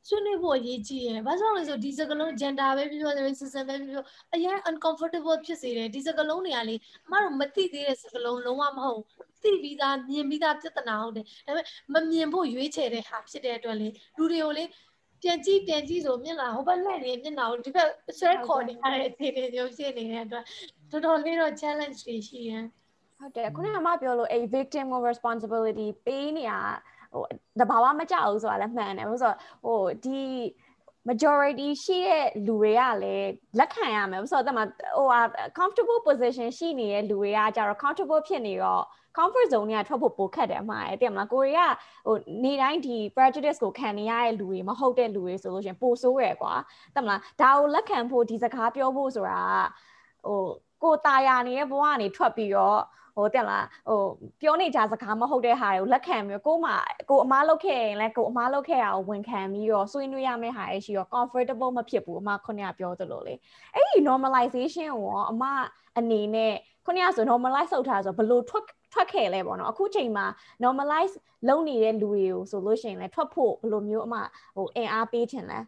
ဆွေးနွေးဖို့အရေးကြီးရယ်။ဘာကြောင့်လဲဆိုဒီစကလုံး gender ပဲပြောပြော racism ပဲပြောပြောအရင် uncomfortable ဖြစ်စေတယ်ဒီစကလုံးတွေကလေအမတို့မသိသေးတဲ့စကလုံးလုံးဝမဟုတ်သိပြီးသားမြင်ပြီးသားပြဿနာဟုတ်တယ်။ဒါပေမဲ့မမြင်ဖို့ရွေးချယ်တဲ့ဟာဖြစ်တဲ့အတွက်လေလူတွေကိုလေ ပြန်ကြည့်ပြန်ကြည့်ဆိုမျက်နှာဟိုဘက်လှည့်နေမျက်နှာကိုဒီဘက်ဆွဲခေါ်နေရတဲ့အခြေအနေမျိုးဖြစ်နေတဲ့အတွက်တော်တော်လေးတော့ challenge တွေရှိရယ်ဟုတ်တယ်ခုနကမှပြောလို့အဲ့ victim ကို responsibility ပေးနေရဟိုတဘာဝမကြောက်ဘူးဆိုတာလည်းမှန်တယ်ဘာလို့ဆိုတော့ဟိုဒီ majority ရှိတဲ့လူတွေကလည်းလက်ခံရမယ်ဆိုတော့တမဟိုဟာ comfortable position ရှိနေတဲ့လူတွေကကြတော့ comfortable ဖြစ်နေတော့ comfort zone တွေကထွက်ဖို့ပိုခက်တယ်အမှားတယ်မလားကိုရီးယားဟိုနေတိုင်းဒီ prejudice ကိုခံနေရတဲ့လူတွေမဟုတ်တဲ့လူတွေဆိုလို့ရှင်ပိုဆိုးရယ်ကွာတမလားဒါကိုလက်ခံဖို့ဒီစကားပြောဖို့ဆိုတာဟို ကိုตายာနေတဲ့ဘဝကနေထွက်ပြီးတော့ ဟိုတက်လားဟိုပြောနေကြစကားမဟုတ်တဲ့ဟာတွေကိုလက်ခံပြီးကိုမှကိုအမားလုပ်ခဲ့ရင်လည်းကိုအမားလုပ်ခဲ့တာကိုဝန်ခံပြီးတော့ဆွေးနွေးရမယ့်ဟာတွေရှိတော့ comfortable မဖြစ်ဘူးအမခုနကပြောသလိုလေအဲ့ဒီ normalization ကိုရောအမအနေနဲ့ခုနကဆို normalize လုပ်ထားဆိုဘယ်လိုထွက်ထွက်ခဲ့လဲပေါ့နော်အခုချိန်မှာ normalize လုပ်နေတဲ့လူတွေကိုဆိုလို့ရှိရင်လည်းထွက်ဖို့ဘယ်လိုမျိုးအမဟိုအင်အားပေးချင်လဲ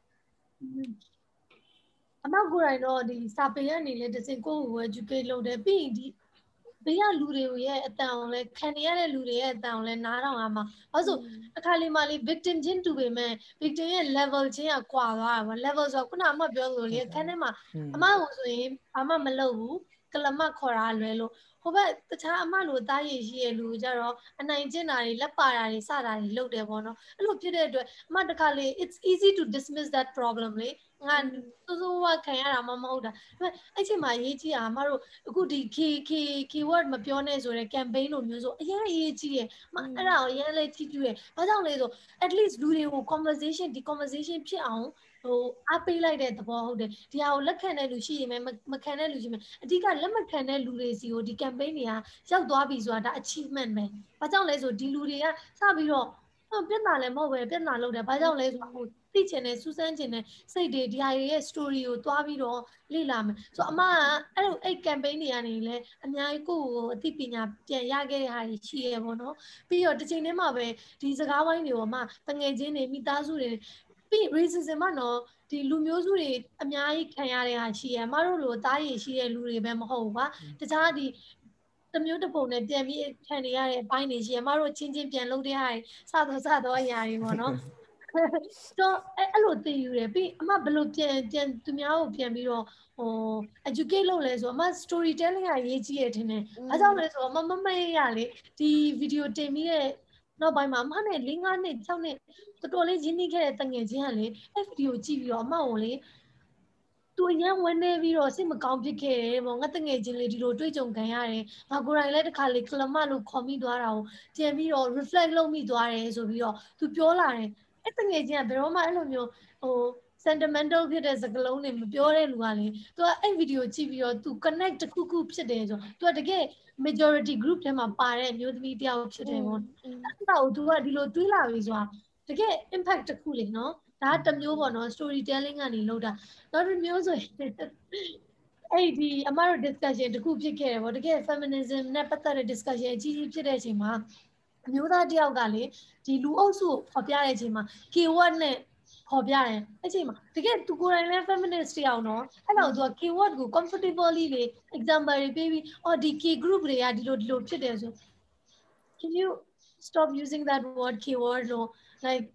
အမကိုယ်တိုင်တော့ဒီစာပေရနေလေတစင်ကိုကို educate လုပ်တယ်ပြီးရင်ဒီ ဘေးကလူတွေရဲ့အတန်အောင်လဲခံရတဲ့လူတွေရဲ့အတန်အောင်လဲနားထောင်ရမှာဘာလို့အခါလေးမှလေး victim ချင်းတူပေမဲ့ victim ရဲ့ level ချင်းကကွာသွားတာပေါ့ level ဆိုတော့ခုနအမပြောလို့လေခန်းထဲမှာအမကိုဆိုရင်ဘာမှမလုပ်ဘူးကလမခေါ်တာလွယ်လို့ဟိုဘက်တခြားအမလိုတားရည်ရှိရဲ့လူကြတော့အနိုင်ကျင့်တာတွေလက်ပါတာတွေစတာတွေလုပ်တယ်ပေါ့နော်အဲ့လိုဖြစ်တဲ့အတွက်အမတခါလေ it's easy to dismiss that problem လေ ငါစိုးစိုးဝါခံရတာမှမဟုတ်တာဒါပေမဲ့အဲ့ချိန်မှာရေးကြည့်တာအမတို့အခုဒီ K K keyword မပြောနဲ့ဆိုတဲ့ campaign လိုမျိုးဆိုအရင်ရေးကြည့်ရမအဲ့ဒါကိုအရင်လေးကြည့်ကြည့်ရဘာကြောင့်လဲဆို at least လူတွေကို conversation ဒီ conversation ဖြစ်အောင်ဟိုအားပေးလိုက်တဲ့သဘောဟုတ်တယ်ဒီဟာကိုလက်ခံတဲ့လူရှိရင်မခံတဲ့လူရှိမယ်အဓိကလက်မခံတဲ့လူတွေစီကိုဒီ campaign တွေကရောက်သွားပြီဆိုတာဒါ achievement ပဲဘာကြောင့်လဲဆိုဒီလူတွေကစပြီးတော့ပြဿနာလည်းမဟုတ်ပဲပြဿနာလုပ်တယ်ဘာကြောင့်လဲဆိုတော့ သိချင်တဲ့စူးစမ်းချင်တဲ့စိတ်တွေဒီဟာတွေရဲ့ story ကိုတွားပြီးတော့လေ့လာမယ်ဆိုတော့အမကအဲ့လိုအဲ့ campaign တွေကနေလည်းအများကြီးကိုယ့်ကိုအသိပညာပြန်ရခဲ့တဲ့ဟာတွေရှိရပေါ့နော်ပြီးတော့တစ်ချိန်တည်းမှာပဲဒီစကားဝိုင်းတွေကိုအမတငယ်ချင်းတွေမိသားစုတွေပြီး racism ကနော်ဒီလူမျိုးစုတွေအများကြီးခံရတဲ့ဟာရှိရအမတို့လိုအသားရည်ရှိတဲ့လူတွေပဲမဟုတ်ဘူးကွာတခြားဒီတမျိုးတစ်ပုံနဲ့ပြန်ပြီးခံနေရတဲ့အပိုင်းတွေရှိရအမတို့ချင်းချင်းပြန်လုပ်တဲ့ဟာတွေစတော့စတော့အရာတွေပေါ့နော် တော့အဲ့လိုသိယူတယ်ပြီးအမဘယ်လိုပြန်ပြန်သူများကိုပြန်ပြီးတော့ဟို educate လုပ်လဲဆိုအမ story telling ကရေးကြည့်ရတဲ့နဲ့အဲကြောင့်လဲဆိုအမမမေ့ရလေဒီ video တင်ပြီးတဲ့နောက်ပိုင်းမှာအမနဲ့၄၅နှစ်၆နှစ်တော်တော်လေးရင်းနှီးခဲ့တဲ့တငယ်ချင်းကလေအဲ့ video ကြည့်ပြီးတော့အမကိုလေသူအရင်ဝင်နေပြီးတော့စိတ်မကောင်းဖြစ်ခဲ့တယ်ပေါ့ငါတငယ်ချင်းလေးဒီလိုတွေ့ကြုံခံရတယ်ငါကိုယ်တိုင်လည်းတစ်ခါလေကလမလို့ခေါ်မိသွားတာကိုကြံပြီးတော့ reflect လုပ်မိသွားတယ်ဆိုပြီးတော့သူပြောလာတယ် အဲ့တငယ်ချင်းကဘယ်တော့မှအဲ့လိုမျိုးဟို sentimental ဖြစ်တဲ့စကားလုံးတွေမပြောတဲ့လူကလေသူကအဲ့ဗီဒီယိုကြည့်ပြီးတော့သူ connect တစ်ခုခုဖြစ်တယ်ဆိုသူကတကယ် majority group ထဲမှာပါတဲ့မျိုးသမီးတယောက်ဖြစ်တယ်ပေါ့အဲ့ဒါကိုသူကဒီလိုတွေးလာပြီဆိုတာတကယ် impact တစ်ခုလေနော်ဒါတမျိုးပေါ့နော် storytelling ကနေလုပ်တာနောက်တစ်မျိုးဆိုရင်အဲ့ဒီအမတို့ discussion တခုဖြစ်ခဲ့တယ်ပေါ့တကယ် feminism နဲ့ပတ်သက်တဲ့ discussion အကြီးကြီးဖြစ်တဲ့အချိန်မှာ အမျိုးသားတယောက်ကလေဒီလူအုပ်စုကိုဖော်ပြတဲ့အချိန်မှာ keyword နဲ့ဖော်ပြတယ်အဲ့ချိန်မှာတကယ်သူကိုယ်တိုင်လည်း feminist တယောက်နော်အဲ့တော့သူက keyword ကို comfortably လေ example တွေပေးပြီးအော်ဒီ key group တွေကဒီလိုဒီလိုဖြစ်တယ်ဆို can you stop using that word keyword လို့ like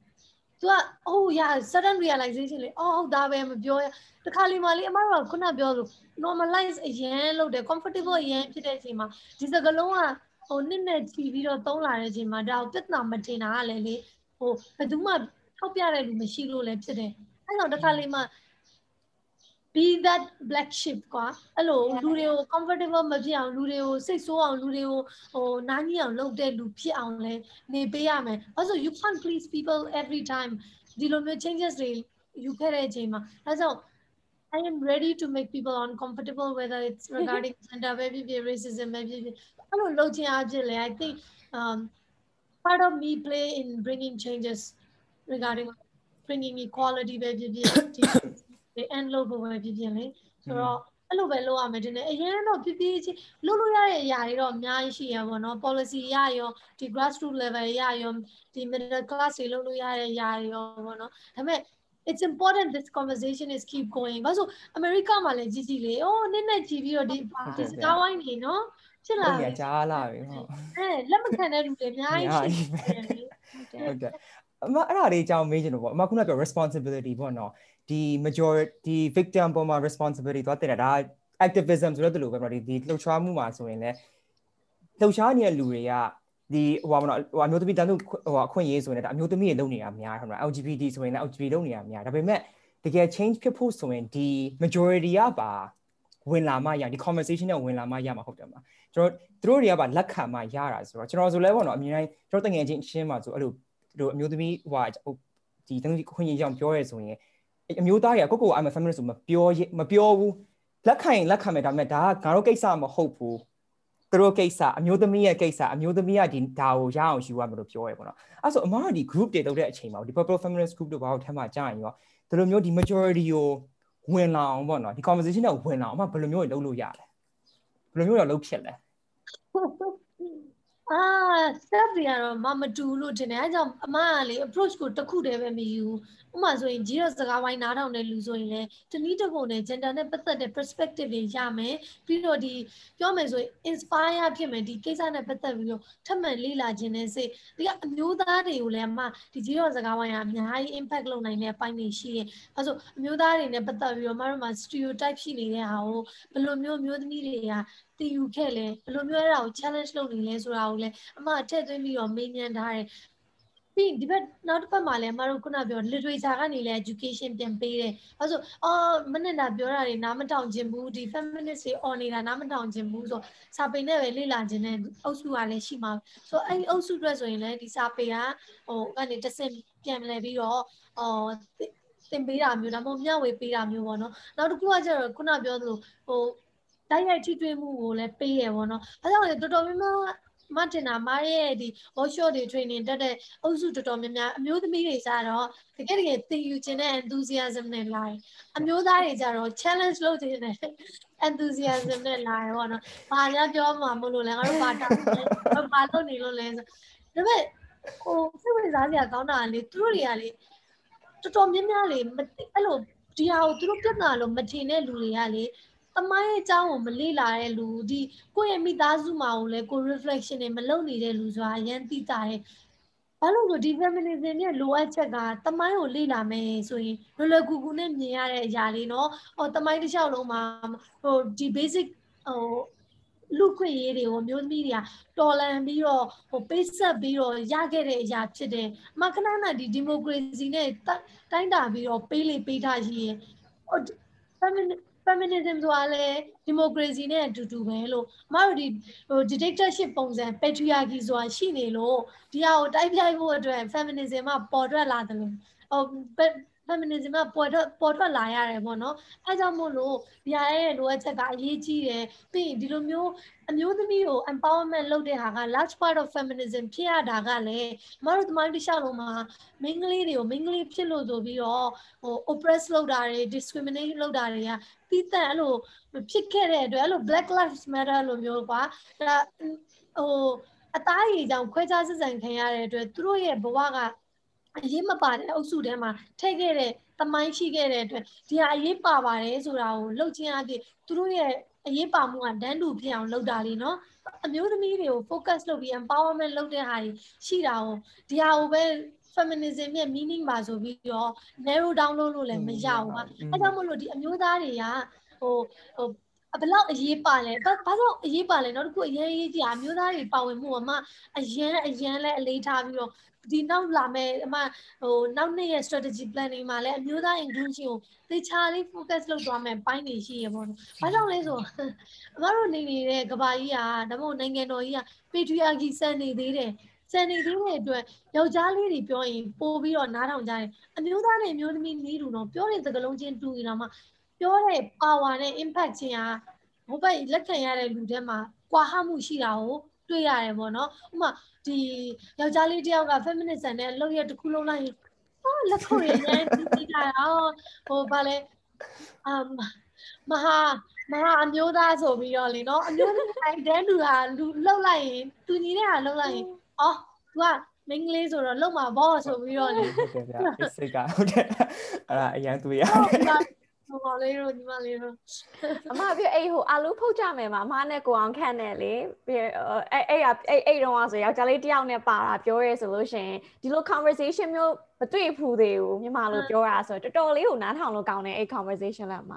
သူက oh yeah sudden realization လေအော်ဟုတ်ဒါပဲမပြောရတခါလေးမှလေအမတို့ကခုနပြောလို့ normalize အရင်လုပ်တယ် comfortable အရင်ဖြစ်တဲ့အချိန်မှာဒီစကလုံးက ဟိုနှစ်နဲ့ချီပြီးတော့သုံးလာတဲ့အချိန်မှာဒါကိုပြဿနာမတင်တာကလည်းလေဟိုဘယ်သူမှထောက်ပြတဲ့လူမရှိလို့လည်းဖြစ်တယ်အဲ့တော့တခါလေးမှ be that black sheep ကွာအဲ့လိုလူတွေကို comfortable မဖြစ်အောင်လူတွေကိုစိတ်ဆိုးအောင်လူတွေကိုဟိုနားကြီးအောင်လုပ်တဲ့လူဖြစ်အောင်လဲနေပေးရမယ်။ also you can't please people every time ဒီလိုမျိုး changes တွေယူခဲ့တဲ့အချိန်မှာအဲကြောင့် I am ready to make people uncomfortable whether it's regarding gender baby racism maybe အဲ့လိုလုပ်ခြင်းအဖြစ်လဲ I think um part of me play in bringing changes regarding bringing equality ပဲဖြစ်ဖြစ်ဒီ end လုပ်ဖို့ပဲဖြစ်ဖြစ်လေဆိုတော့အဲ့လိုပဲလုပ်ရမယ်တင်တယ်အရင်တော့ပြပြချင်းလုပ်လို့ရတဲ့အရာတွေတော့အများကြီးရှိရပါတော့ policy ရရောဒီ grassroots level ရရောဒီ middle class တွေလုပ်လို့ရတဲ့အရာတွေရောပေါ့နော်ဒါပေမဲ့ it's important this conversation is keep going ဘာလို့အမေရိကမှာလည်းကြီးကြီးလေအိုးနည်းနည်းကြည့်ပြီးတော့ဒီဒီစကားဝိုင်းနေနော် ဖြစ်လာတယ်ကြားလာပြီဟုတ်အဲလက်မခံတဲ့လူတွေအများကြီးရှိတယ်ဟုတ်တယ်အမအဲ့ဒါလေးအကြောင်းမေးချင်လို့ပေါ့အမခုနကပြော responsibility ပေါ့နော်ဒီ majority victim ပေါ်မှာ responsibility သွားတင်တာဒါ activism ဆိုတဲ့တူလို့ပဲပေါ့ဒီဒီလှုပ်ရှားမှုမှာဆိုရင်လည်းလှုပ်ရှားနေတဲ့လူတွေကဒီဟိုပါမနော်ဟိုအမျိုးသမီးတန်းသူဟိုအခွင့်အရေးဆိုရင်လည်းအမျိုးသမီးတွေလုပ်နေတာများဟုတ်မလား LGBT ဆိုရင်လည်း LGBT လုပ်နေတာများဒါပေမဲ့တကယ် change ဖြစ်ဖို့ဆိုရင်ဒီ majority ကပါဝင်လာမှရဒီ conversation နဲ့ဝင်လာမှရမှာဟုတ်တယ်မလား ကျွန်တော်တို့တွေကပါလက်ခံမှရတာဆိုတော့ကျွန်တော်ဆိုလဲပေါ့နော်အမြင်တိုင်းကျွန်တော်တငယ်ချင်းရှင်းမှာဆိုအဲ့လိုတို့အမျိုးသမီးဟိုဒီတငယ်ခွင့်ရအောင်ပြောရဲဆိုရင်အမျိုးသားတွေကကိုကို I'm a feminist ဆိုမပြောမပြောဘူးလက်ခံရင်လက်ခံမယ်ဒါပေမဲ့ဒါကငါတို့ကိစ္စမဟုတ်ဘူးသူတို့ကိစ္စအမျိုးသမီးရဲ့ကိစ္စအမျိုးသမီးကဒီဒါကိုရအောင်ယူရမယ်လို့ပြောရဲပေါ့နော်အဲ့ဆိုအမကဒီ group တွေလုပ်တဲ့အချိန်မှာဒီ purple feminist group တို့ဘာလို့ထဲမှာကြာရင်ရောဒီလိုမျိုးဒီ majority ကိုဝင်လာအောင်ပေါ့နော်ဒီ conversation နဲ့ဝင်လာအောင်အမဘယ်လိုမျိုးလုပ်လို့ရလဲဘယ်လိုမျိုးတော့လုပ်ဖြစ်လဲ အာ step တွေကတော့မမတူလို့ထင်တယ်အဲကြောင့်အမကလေ approach ကိုတစ်ခုတည်းပဲမယူ ဥပမာဆိုရင်ဂျီရောစကားဝိုင်းနားထောင်တဲ့လူဆိုရင်လည်းတနည်းတစ်ခုနဲ့ gender နဲ့ပတ်သက်တဲ့ perspective တွေရမယ်ပြီးတော့ဒီပြောမယ်ဆိုရင် inspire ဖြစ်မယ်ဒီကိစ္စနဲ့ပတ်သက်ပြီးတော့ထပ်မံလေ့လာခြင်းနဲ့စိတ်ဒီကအမျိုးသားတွေကိုလည်းအမဒီဂျီရောစကားဝိုင်းကအများကြီး impact လုပ်နိုင်တဲ့အပိုင်းတွေရှိတယ်အဲဆိုအမျိုးသားတွေနဲ့ပတ်သက်ပြီးတော့မတို့မှာ stereotype ရှိနေတဲ့ဟာကိုဘယ်လိုမျိုးမျိုးသမီးတွေကတည်ယူခဲ့လဲဘယ်လိုမျိုးအဲ့ဒါကို challenge လုပ်နေလဲဆိုတာကိုလည်းအမထည့်သွင်းပြီးတော့မေးမြန်းထားတယ် ပြီးဒီဘက်နောက်တစ်ဖက်မှာလည်းအမတို့ခုနပြော literature ကနေလည်း education ပြန်ပေးတယ်။အဲဆိုအော်မနစ်တာပြောတာတွေနားမထောင်ခြင်းဘူးဒီ feminist တွေ on နေတာနားမထောင်ခြင်းဘူးဆိုစာပေနဲ့ပဲလေ့လာခြင်းနဲ့အုပ်စုကလည်းရှိမှာ။ဆိုအဲ့ဒီအုပ်စုအတွက်ဆိုရင်လည်းဒီစာပေကဟိုကနေတစ်ဆင့်ပြန်လဲပြီးတော့အော်သင်ပေးတာမျိုးဒါမှမဟုတ်မျှဝေပေးတာမျိုးပေါ့နော်။နောက်တစ်ခုကကျတော့ခုနပြောသလိုဟိုတိုက်ရိုက်ထိတွေ့မှုကိုလည်းပေးရပေါ့နော်။အဲကြောင့်လေတော်တော်များများ မတင်တာမရဲ့ဒီ workshop တွေ training တက်တဲ့အုပ်စုတော်တော်များများအမျိုးသမီးတွေကြတော့တကယ်တကယ်သင်ယူခြင်းနဲ့ enthusiasm နဲ့လာတယ်အမျိုးသားတွေကြတော့ challenge လုပ်ခြင်းနဲ့ enthusiasm နဲ့လာတယ်ပေါ့နော်။ဘာများပြောမှာမလို့လဲငါတို့ဘာတောင်းလဲဘာလုပ်နေလို့လဲဆိုဒါပေမဲ့ဟိုစိတ်ဝင်စားစရာကောင်းတာလေသူတို့တွေကလေတော်တော်များများလေအဲ့လိုဒီဟာကိုသူတို့ပြဿနာလို့မထင်တဲ့လူတွေကလေ တမိုင်းအကြောင်းကိုမလေ့လာတဲ့လူဒီကိုယ့်ရဲ့မိသားစုမှာကိုလည်းကို reflection တွေမလုပ်နေတဲ့လူဆိုတာအရင်သိတာတယ်ဘာလို့လဲဒီ feminism ရဲ့လိုအပ်ချက်ကတမိုင်းကိုလေ့လာမယ်ဆိုရင်လွယ်လွယ်ကူကူနဲ့မြင်ရတဲ့အရာလေးနော်။ဟောတမိုင်းတစ်လျှောက်လုံးမှာဟိုဒီ basic ဟိုလူခွင့်ရေးတွေကိုမျိုးသမီးတွေကတော်လန်ပြီးတော့ဟိုပိတ်ဆက်ပြီးတော့ရခဲ့တဲ့အရာဖြစ်တယ်။အမခဏခဏဒီဒီမိုကရေစီနဲ့တိုင်းတာပြီးတော့ပေးလေပေးထားရရင်ဟို feminist feminism ဆိုတာလည်း democracy နဲ့အတူတူပဲလို့အမတို့ဒီဟို dictatorship ပုံစံ patriarchy ဆိုတာရှိနေလို့ဒီဟာကိုတိုက်ပြိုက်ဖို့အတွက် feminism ကပေါ်ထွက်လာတယ်လို့ဟို feminism ကပေါ်ထွက်ပေါ်ထွက်လာရတယ်ပေါ့နော်အဲကြောင့်မို့လို့ဒီဟာရဲ့လိုအပ်ချက်ကအရေးကြီးတယ်ပြီးရင်ဒီလိုမျိုးအမျိုးသမီးကို empowerment လုပ်တဲ့ဟာက large part of feminism ဖြစ်ရတာကလည်းမတို့သမိုင်းတစ်လျှောက်လုံးမှာမိန်းကလေးတွေကိုမိန်းကလေးဖြစ်လို့ဆိုပြီးတော့ဟို oppress လုပ်တာတွေ discriminate လုပ်တာတွေကတီးတန့်အဲ့လိုဖြစ်ခဲ့တဲ့အတွက်အဲ့လို black lives matter လို့မျိုးကွာဒါဟိုအသားရည်ကြောင့်ခွဲခြားစစ်ဆန်ခံရတဲ့အတွက်သူတို့ရဲ့ဘဝက အရေးမပါတဲ့အုပ်စုထဲမှာထည့်ခဲ့တဲ့တမိုင်းရှိခဲ့တဲ့အတွက်ဒီဟာအရေးပါပါတယ်ဆိုတာကိုလှုပ်ခြင်းအဖြစ်သူတို့ရဲ့အရေးပါမှုကတန်းတူဖြစ်အောင်လုပ်တာလीနော်အမျိုးသမီးတွေကို focus လုပ်ပြီး empowerment လုပ်တဲ့ဟာတွေရှိတာကိုဒီဟာကိုပဲ feminism ရဲ့ meaning ပါဆိုပြီးတော့ narrow down လုပ်လို့လည်းမရဘူးပါအဲကြောင့်မို့လို့ဒီအမျိုးသားတွေကဟိုဟိုဘယ်လောက်အရေးပါလဲဘာဘာလို့အရေးပါလဲနောက်တစ်ခုအရေးကြီးတာအမျိုးသားတွေပါဝင်မှုအမအရန်အရန်လဲအလေးထားပြီးတော့ ဒီနောက်လာမဲ့အမဟိုနောက်နှစ်ရဲ့ strategy planning မှာလည်းအမျိုးသား inclusion ကိုသေချာလေး focus လုပ်သွားမယ်ပိုင်းနေရှိရပေါ့နော်။ဘာကြောင့်လဲဆိုအမတို့နေနေတဲ့ကဘာကြီးကဒါမှမဟုတ်နိုင်ငံတော်ကြီးက patriarchy စံနေသေးတယ်။စံနေသေးတဲ့အတွက်ယောက်ျားလေးတွေပြောရင်ပို့ပြီးတော့နားထောင်ကြတယ်။အမျိုးသားနဲ့အမျိုးသမီးနီးတူတော့ပြောတဲ့သကလုံးချင်းတူရင်တော့မှပြောတဲ့ power နဲ့ impact ချင်းကဟိုဘက်လက်ခံရတဲ့လူတွေမှာကွာဟမှုရှိတာကို တွေ့ရတယ်ပေါ့နော်ဥမာဒီယောက်ျားလေးတယောက်က feminism နဲ့အလုပ်ရတစ်ခုလုံးလိုက်ဟောလက်ခုပ်ရည်နဲ့ဒီကြတာဟိုဗာလဲအမ်မဟာမဟာအမျိုးသားဆိုပြီးတော့လေနော်အမျိုးသားတိုင်းတန်းလူဟာလူလှုပ်လိုက်ရင်သူညီတဲ့ဟာလှုပ်လိုက်ရင်အော် तू ကမင်းကလေးဆိုတော့လုံမှာဘောဆိုပြီးတော့လေဟုတ်တယ်ဗျာစိတ်ကဟုတ်တယ်အဲ့ဒါအရန်တွေ့ရတယ် ဟိုပါလေးတို့ညီမလေးတို့အမပြအဲ့ဟိုအာလူဖုတ်ကြမယ်မှာအမနဲ့ကိုအောင်ခန့်နဲ့လေအဲ့အဲ့အဲ့အဲ့အဲ့တော့ဆိုယောက်ျားလေးတယောက်နဲ့ပါတာပြောရဲဆိုလို့ရှင်ဒီလို conversation မျိုးမတွေ့ဘူးသေးဘူးမြန်မာလိုပြောတာဆိုတော်တော်လေးကိုနားထောင်လို့ကောင်းတယ်အဲ့ conversation လည်းအမ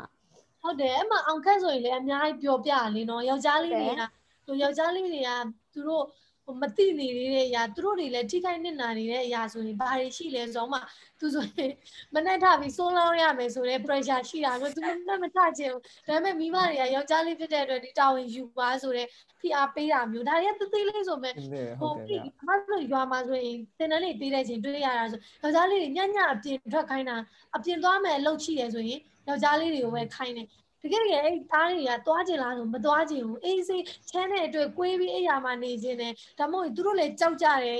ဟုတ်တယ်အမအောင်ခန့်ဆိုရင်လည်းအများကြီးပြောပြလေနော်ယောက်ျားလေးတွေကဟိုယောက်ျားလေးတွေကသူတို့ ဟိုမသိနေသေးတဲ့အရာသူတို့တွေလည်းထိခိုက်နစ်နာနေတဲ့အရာဆိုရင်ဘာတွေရှိလဲဆိုတော့မှသူဆိုရင်မနဲ့ထပြီးစိုးလောင်းရမယ်ဆိုတဲ့ pressure ရှိတာကိုသူမမထချင်ဘူးဒါပေမဲ့မိမတွေကယောက်ျားလေးဖြစ်တဲ့အတွက်ဒီတာဝန်ယူပါဆိုတဲ့ဖိအားပေးတာမျိုးဒါတွေကသေးသေးလေးဆိုမဲ့ဟိုပြီးအမတို့ရွာမှာဆိုရင်တင်တန်းလေးပေးတဲ့ချင်းတွေ့ရတာဆိုယောက်ျားလေးတွေညညအပြင်ထွက်ခိုင်းတာအပြင်သွားမယ်အလုပ်ချိရဆိုရင်ယောက်ျားလေးတွေကိုပဲခိုင်းတယ် တကယ်တကယ်အဲ့သားတွေကသွားကျင်လားဆိုမသွားကျင်ဘူးအေးစေးချမ်းတဲ့အတွက်ကွေးပြီးအဲ့ရမှာနေခြင်းနဲ့ဒါမှမဟုတ်သူတို့လည်းကြောက်ကြတယ်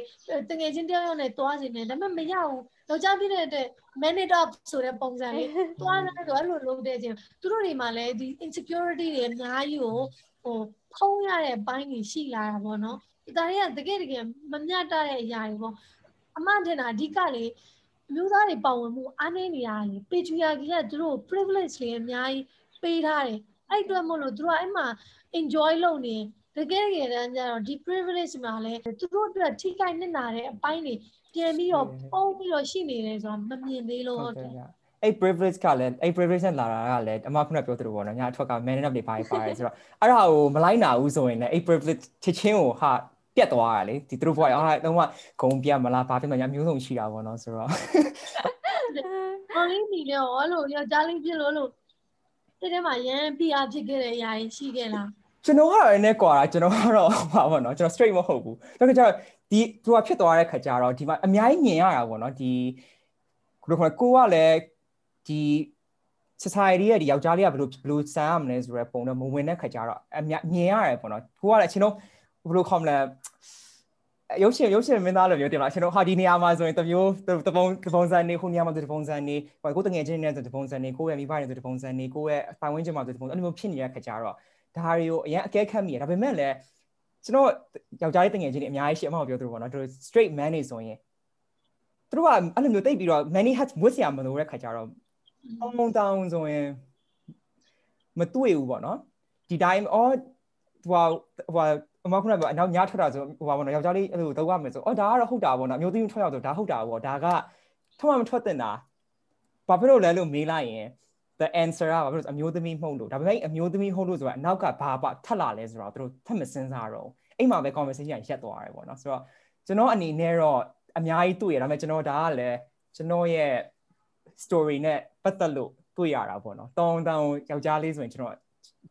တငယ်ချင်းတယောက်ယောက်နဲ့သွားခြင်းနဲ့ဒါပေမဲ့မရဘူးယောက်ျားပြည့်တဲ့အတွက် minute up ဆိုတဲ့ပုံစံလေးသွားတယ်ဆိုအဲ့လိုလုပ်တဲ့ချင်းသူတို့တွေမှာလည်းဒီ insecurity တွေအများကြီးကိုဟိုဖုံးရတဲ့ဘိုင်းကြီးရှိလာတာပေါ့နော်ဒါတွေကတကယ်တကယ်မမျှတတဲ့အရာတွေပေါ့အမှန်တန်တာအဓိကလေမျိုးသားတွေပါဝင်မှုအားနည်းနေရတယ် patriarchy ကသူတို့ privilege တွေအများကြီး ပေးထားတယ်အဲ့အတွက်မို့လို့သူတို့အဲ့မှာ enjoy လုပ်နေတကယ်တကယ်တမ်းကျတော့ဒီ privilege မှာလည်းသူတို့အတွက်ထိခိုက်နစ်နာတဲ့အပိုင်းတွေပြန်ပြီးတော့ပုံပြီးတော့ရှိနေတယ်ဆိုတာမမြင်သေးလို့ဟုတ်တယ်အဲ့ privilege ကလည်းအဲ့ privilege နဲ့လာတာကလည်းအမခုနပြောသလိုပေါ့နော်ညာအထွက်က man up တွေပါပါတယ်ဆိုတော့အဲ့ဒါကိုမလိုက်နာဘူးဆိုရင်လည်းအဲ့ privilege ချစ်ချင်းကိုဟာပြတ်သွားတာလေဒီသူတို့ဘွားရောဟာတော့ဂုံပြမလားဘာဖြစ်မှညာမျိုးစုံရှိတာပေါ့နော်ဆိုတော့ဟောလေးနေလေဟောလို့ယောက်ျားလေးဖြစ်လို့လို့ တဲ့ထဲမှာရန်ပြအားဖြစ်ခဲ့တဲ့အရာရှိခဲ့လားကျွန်တော်ကတော့နည်းကွာတာကျွန်တော်ကတော့ဟာပေါ့နော်ကျွန်တော် straight မဟုတ်ဘူးဒါကြတော့ဒီသူကဖြစ်သွားတဲ့ခါကျတော့ဒီမှာအများကြီးမြင်ရတာပေါ့နော်ဒီကိုကကိုကလည်းဒီ society ရဲ့ဒီယောက်ျားလေးကဘယ်လိုဘယ်လိုစမ်းရမလဲဆိုတော့ပုံတော့မဝင်တဲ့ခါကျတော့အများမြင်ရတယ်ပေါ့နော်ကိုကလည်းအချင်းတော့ဘယ်လိုခေါမလဲ ရုပ်ရှင်ရုပ်ရှင်မင်းသားလိုမျိုးတင်လားကျွန်တော်ဟာဒီနေရာမှာဆိုရင်တမျိုးတပုံတပုံစံနေခုနေရာမှာတပုံစံနေဟိုကိုတငယ်ချင်းနဲ့တပုံစံနေကိုရဲ့မိဘတွေတပုံစံနေကိုရဲ့ပိုင်ဝန်းကျင်မှာတပုံစံအဲ့လိုမျိုးဖြစ်နေတဲ့ခါကျတော့ဒါတွေကိုအရင်အကဲခတ်မိရဒါပေမဲ့လည်းကျွန်တော်ယောက်ျားလေးတငယ်ချင်းတွေအများကြီးရှိအမှောက်ပြောသူတို့ပေါ့နော်သူတို့ straight man နေဆိုရင်သူတို့ကအဲ့လိုမျိုးတိတ်ပြီးတော့ many hats ဝတ်စရာမလိုတဲ့ခါကျတော့အုံတောင်းဆိုရင်မတွေ့ဘူးပေါ့နော်ဒီတိုင်းအော်ဟိုဟိုအ မခုနကအနောက်ညထွက်တာဆိုဟိုပါဘောနော်ယောက်ျားလေးအဲ့လိုတော့ရမယ်ဆိုအော်ဒါကတော့ဟုတ်တာပေါ့နော်အမျိုးသမီးထွက်ရောက်တော့ဒါဟုတ်တာပေါ့ဒါကထွက်မှမထွက်တင်တာဘာဖြစ်လို့လဲလို့မေးလိုက်ရင် the answer ကဘာဖြစ်လို့အမျိုးသမီးမှုန့်လို့ဒါပေမဲ့အမျိုးသမီးဟုတ်လို့ဆိုတာအနောက်ကဘာပါထက်လာလဲဆိုတော့သူတို့ထပ်မစင်းစားတော့အိမ်မှာပဲ conversation ရက်သွားတယ်ပေါ့နော်ဆိုတော့ကျွန်တော်အနေနဲ့တော့အများကြီးတွေ့ရဒါပေမဲ့ကျွန်တော်ဒါကလည်းကျွန်တော်ရဲ့ story နဲ့ပတ်သက်လို့တွေ့ရတာပေါ့နော်တောင်းတောင်းယောက်ျားလေးဆိုရင်ကျွန်တော်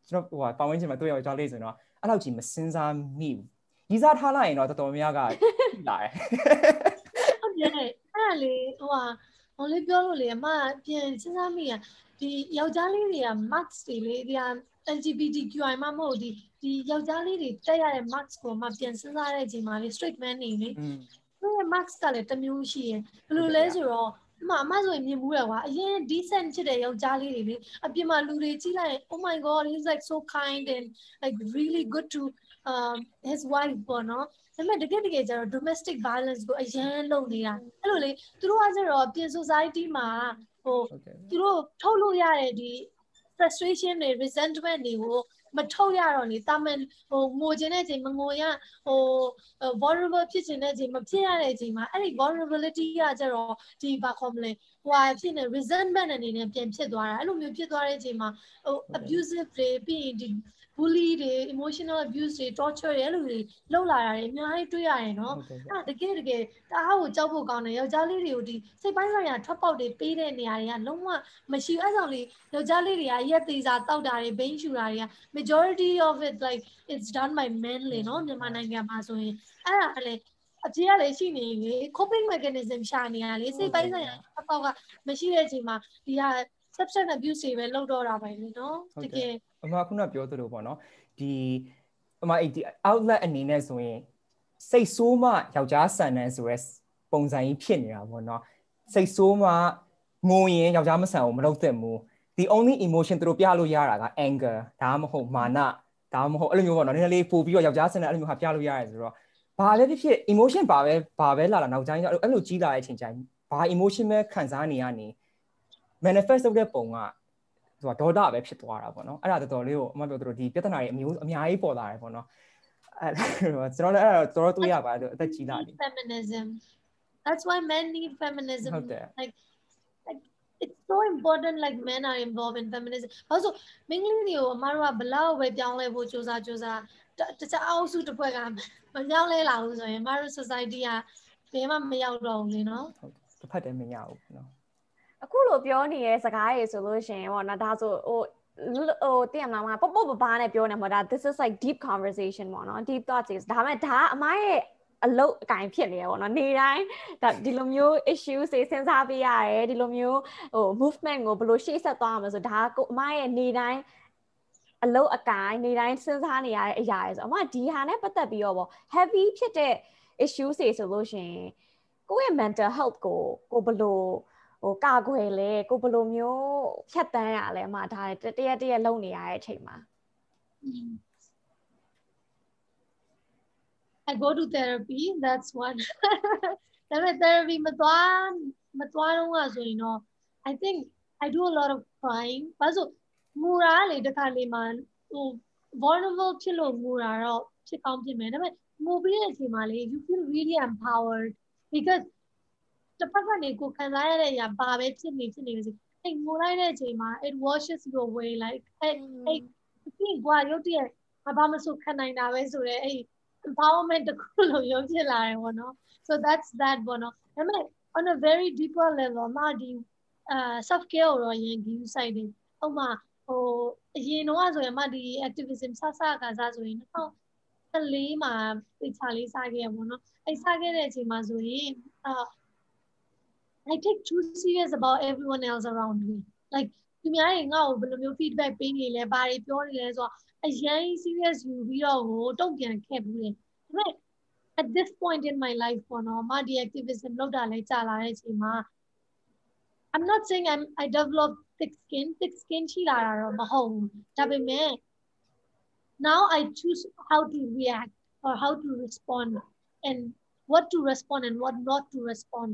ကျွန်တော်ဟိုပါဝင်ချင်မှာတွေ့ယောက်ျားလေးဆိုရင်တော့ အဲ့လောက်ကြီးမစင်စားမိဘူးရီစားထားလိုက်ရင်တော့တော်တော်များများကလာတယ်ဟုတ်တယ်အဲ့ဒါလေဟိုဟာဟိုလေးပြောလို့လေအမပြန်စဉ်းစားမိရဒီယောက်ျားလေးတွေက max တွေလေဒီဟာ LGBTQI မှမဟုတ်ဒီဒီယောက်ျားလေးတွေတက်ရတဲ့ max ကိုမှပြန်စဉ်းစားတဲ့အချိန်မှာလေ straight man နေလေသူရဲ့ max ကလည်းတစ်မျိုးရှိရင်ဘယ်လိုလဲဆိုတော့ အမအမဆိုရင်မြင်မှုရကွာအရင် decent ဖြစ်တဲ့ယောက်ျားလေးတွေလေအပြင်မှာလူတွေကြည့်လိုက်ရင် oh my god he's like so kind and like really good to um his wife ပေါ့နော်ဒါပေမဲ့တကယ်တကယ်ကျတော့ domestic violence ကိုအရန်လုပ်နေတာအဲ့လိုလေသူတို့ကကျတော့ပြင် society မှာဟိုသူတို့ထုတ်လို့ရတဲ့ဒီ frustration တွေ resentment တွေကို မထုတ်ရတော့နေတာမန်ဟိုငိုခြင်းတဲ့ချိန်မငိုရဟို vulnerable ဖြစ်ခြင်းတဲ့ချိန်မဖြစ်ရတဲ့ချိန်မှာအဲ့ဒီ vulnerability ကကျတော့ဒီဘာခေါ်မလဲဟိုဟာဖြစ်နေ resentment အနေနဲ့ပြန်ဖြစ်သွားတာအဲ့လိုမျိုးဖြစ်သွားတဲ့ချိန်မှာဟို abusive တွေပြီးရင်ဒီ bully တွေ emotional abuse တွေ torture တွေအဲ့လိုတွေလောက်လာတာတွေအများကြီးတွေ့ရတယ်နော်အဲ့တကယ်တကယ်တအားကိုကြောက်ဖို့ကောင်းတယ်ယောက်ျားလေးတွေကိုဒီစိတ်ပိုင်းဆိုင်ရာထွက်ပေါက်တွေပေးတဲ့နေရာတွေကလုံးဝမရှိအဲ့ဆောင်လေးယောက်ျားလေးတွေကရက်သေးစာတောက်တာတွေဘိန်းရှူတာတွေက majority of it like it's done by men လေနော်မြန်မာနိုင်ငံမှာဆိုရင်အဲ့ဒါလည်းအပြေးကလည်းရှိနေလေ coping mechanism ရှာနေရလေစိတ်ပိုင်းဆိုင်ရာအပေါက်ကမရှိတဲ့အချိန်မှာဒီဟာ substance abuse တွေပဲလောက်တော့တာပဲလေနော်တကယ် အမခုနပြောသလိုပေါ့နော်ဒီအမအဲ့ဒီ outlet အနေနဲ့ဆိုရင်စိတ်ဆိုးမှယောက်ျားဆန်တဲ့ဆိုရဲပုံစံကြီးဖြစ်နေတာပေါ့နော်စိတ်ဆိုးမှငိုရင်ယောက်ျားမဆန်ဘူးမလုပ်သင့်ဘူး the only emotion သူတို့ပြလို့ရတာက anger ဒါမှမဟုတ်မာနဒါမှမဟုတ်အဲ့လိုမျိုးပေါ့နော်နည်းနည်းလေးပို့ပြီးတော့ယောက်ျားဆန်တဲ့အဲ့လိုမျိုးဟာပြလို့ရတယ်ဆိုတော့ဘာပဲဖြစ်ဖြစ် emotion ဘာပဲဘာပဲလာလာနောက်တိုင်းအဲ့လိုကြီးလာတဲ့အချိန်ကျရင်ဘာ emotion ပဲခံစားနေရနေ manifest လုပ်တဲ့ပုံက သူကဒေါသပဲဖြစ်သွားတာပေါ့နော်အဲ့ဒါတော်တော်လေးကိုအမပြောသလိုဒီပြဿနာတွေအမျိုးအများကြီးပေါ်လာတယ်ပေါ့နော်အဲ့ကျွန်တော်လည်းအဲ့တော့တော်တော်တွေးရပါတယ်အသက်ကြီးလာနေ feminism that's why men need feminism ဟုတ်တယ် like like it's so important like men are involved in feminism ဘာလို့မင်းကလေးတွေကိုအမတို့ကဘလောက်ပဲပြောင်းလဲဖို့စူးစမ်းစူးစမ်းတခြားအုပ်စုတစ်ဖွဲ့ကမပြောင်းလဲလာဘူးဆိုရင်အမတို့ society ကဘယ်မှမရောက်တော့ဘူးလေနော်ဟုတ်တစ်ဖက်တည်းမရဘူးနော် အခုလိုပြောနေတဲ့စကားတွေဆိုလို့ရှင်ပေါ့နော်ဒါဆိုဟိုဟိုတင်ရမှာပပပဘာနဲ့ပြောနေမှာဒါ this is like deep conversation ပေါ့နော် deep thoughts ဒါပေမဲ့ဒါအမရဲ့အလုတ်အကင်ဖြစ်နေရပေါ့နော်နေတိုင်းဒါဒီလိုမျိုး issue တွေစဉ်းစားပေးရတယ်ဒီလိုမျိုးဟို movement ကိုဘယ်လိုရှေ့ဆက်သွားမလဲဆိုဒါကိုအမရဲ့နေတိုင်းအလုတ်အကင်နေတိုင်းစဉ်းစားနေရတဲ့အရာတွေဆိုအမဒီဟာနဲ့ပတ်သက်ပြီးတော့ပေါ့ heavy ဖြစ်တဲ့ issue တွေဆိုလို့ရှင်ကိုယ့်ရဲ့ mental health ကိုကိုဘယ်လို ဟိုကာကွယ်လဲကိုဘယ်လိုမျိုးဖြတ်တန်းရလဲအမဒါတရက်တရက်လုံနေရတဲ့အချိန်မှာ I go to therapy that's one ဒါပေမဲ့ therapy မသွားမသွားတော့ဆိုရင်တော့ I think I do a lot of crying ဘာလို့မူရာလေတခါလေမှာဟို vulnerable ဖြစ်လို့မူရာတော့ဖြစ်ကောင်းဖြစ်မယ်ဒါပေမဲ့မူပြီးတဲ့အချိန်မှာလေ you feel really empowered because တစ်ဖက်ကနေကိုခံစားရတဲ့အရာဘာပဲဖြစ်နေဖြစ်နေလို့အဲ့ငိုလိုက်တဲ့အချိန်မှာ it washes you away like အဲ့အဲ့ဒီကွာရုပ်တရက်ဘာမှမဆိုခံနိုင်တာပဲဆိုတော့အဲ့ empowerment တခုလို့ရုပ်ဖြစ်လာတယ်ပေါ့နော် so that's that ပေါ့နော်ဒါပေမဲ့ on a very deeper level မှာဒီအာ self care ကိုတော့ရင် view side တယ်ဟိုမှာဟိုအရင်တော့ဆိုရင်မှဒီ activism ဆဆကစားဆိုရင်2014မှာသိချလေးစခဲ့ရပေါ့နော်အဲစခဲ့တဲ့အချိန်မှာဆိုရင်အာ I take too serious about everyone else around me like သူများတွေငါ့ကိုဘယ်လိုမျိုး feedback ပေးနေလဲဘာတွေပြောနေလဲဆိုတော့အရင် serious ယူပြီးတော့ဟိုတုံ့ပြန်ခဲ့ဘူးလေဒါပေမဲ့ at this point in my life ပေါ့နော်မဒီ activism လုပ်တာလဲကြာလာတဲ့အချိန်မှာ I'm not saying I'm I develop thick skin thick skin ရှိလာတာတော့မဟုတ်ဘူးဒါပေမဲ့ now I choose how to react or how to respond and what to respond and what not to respond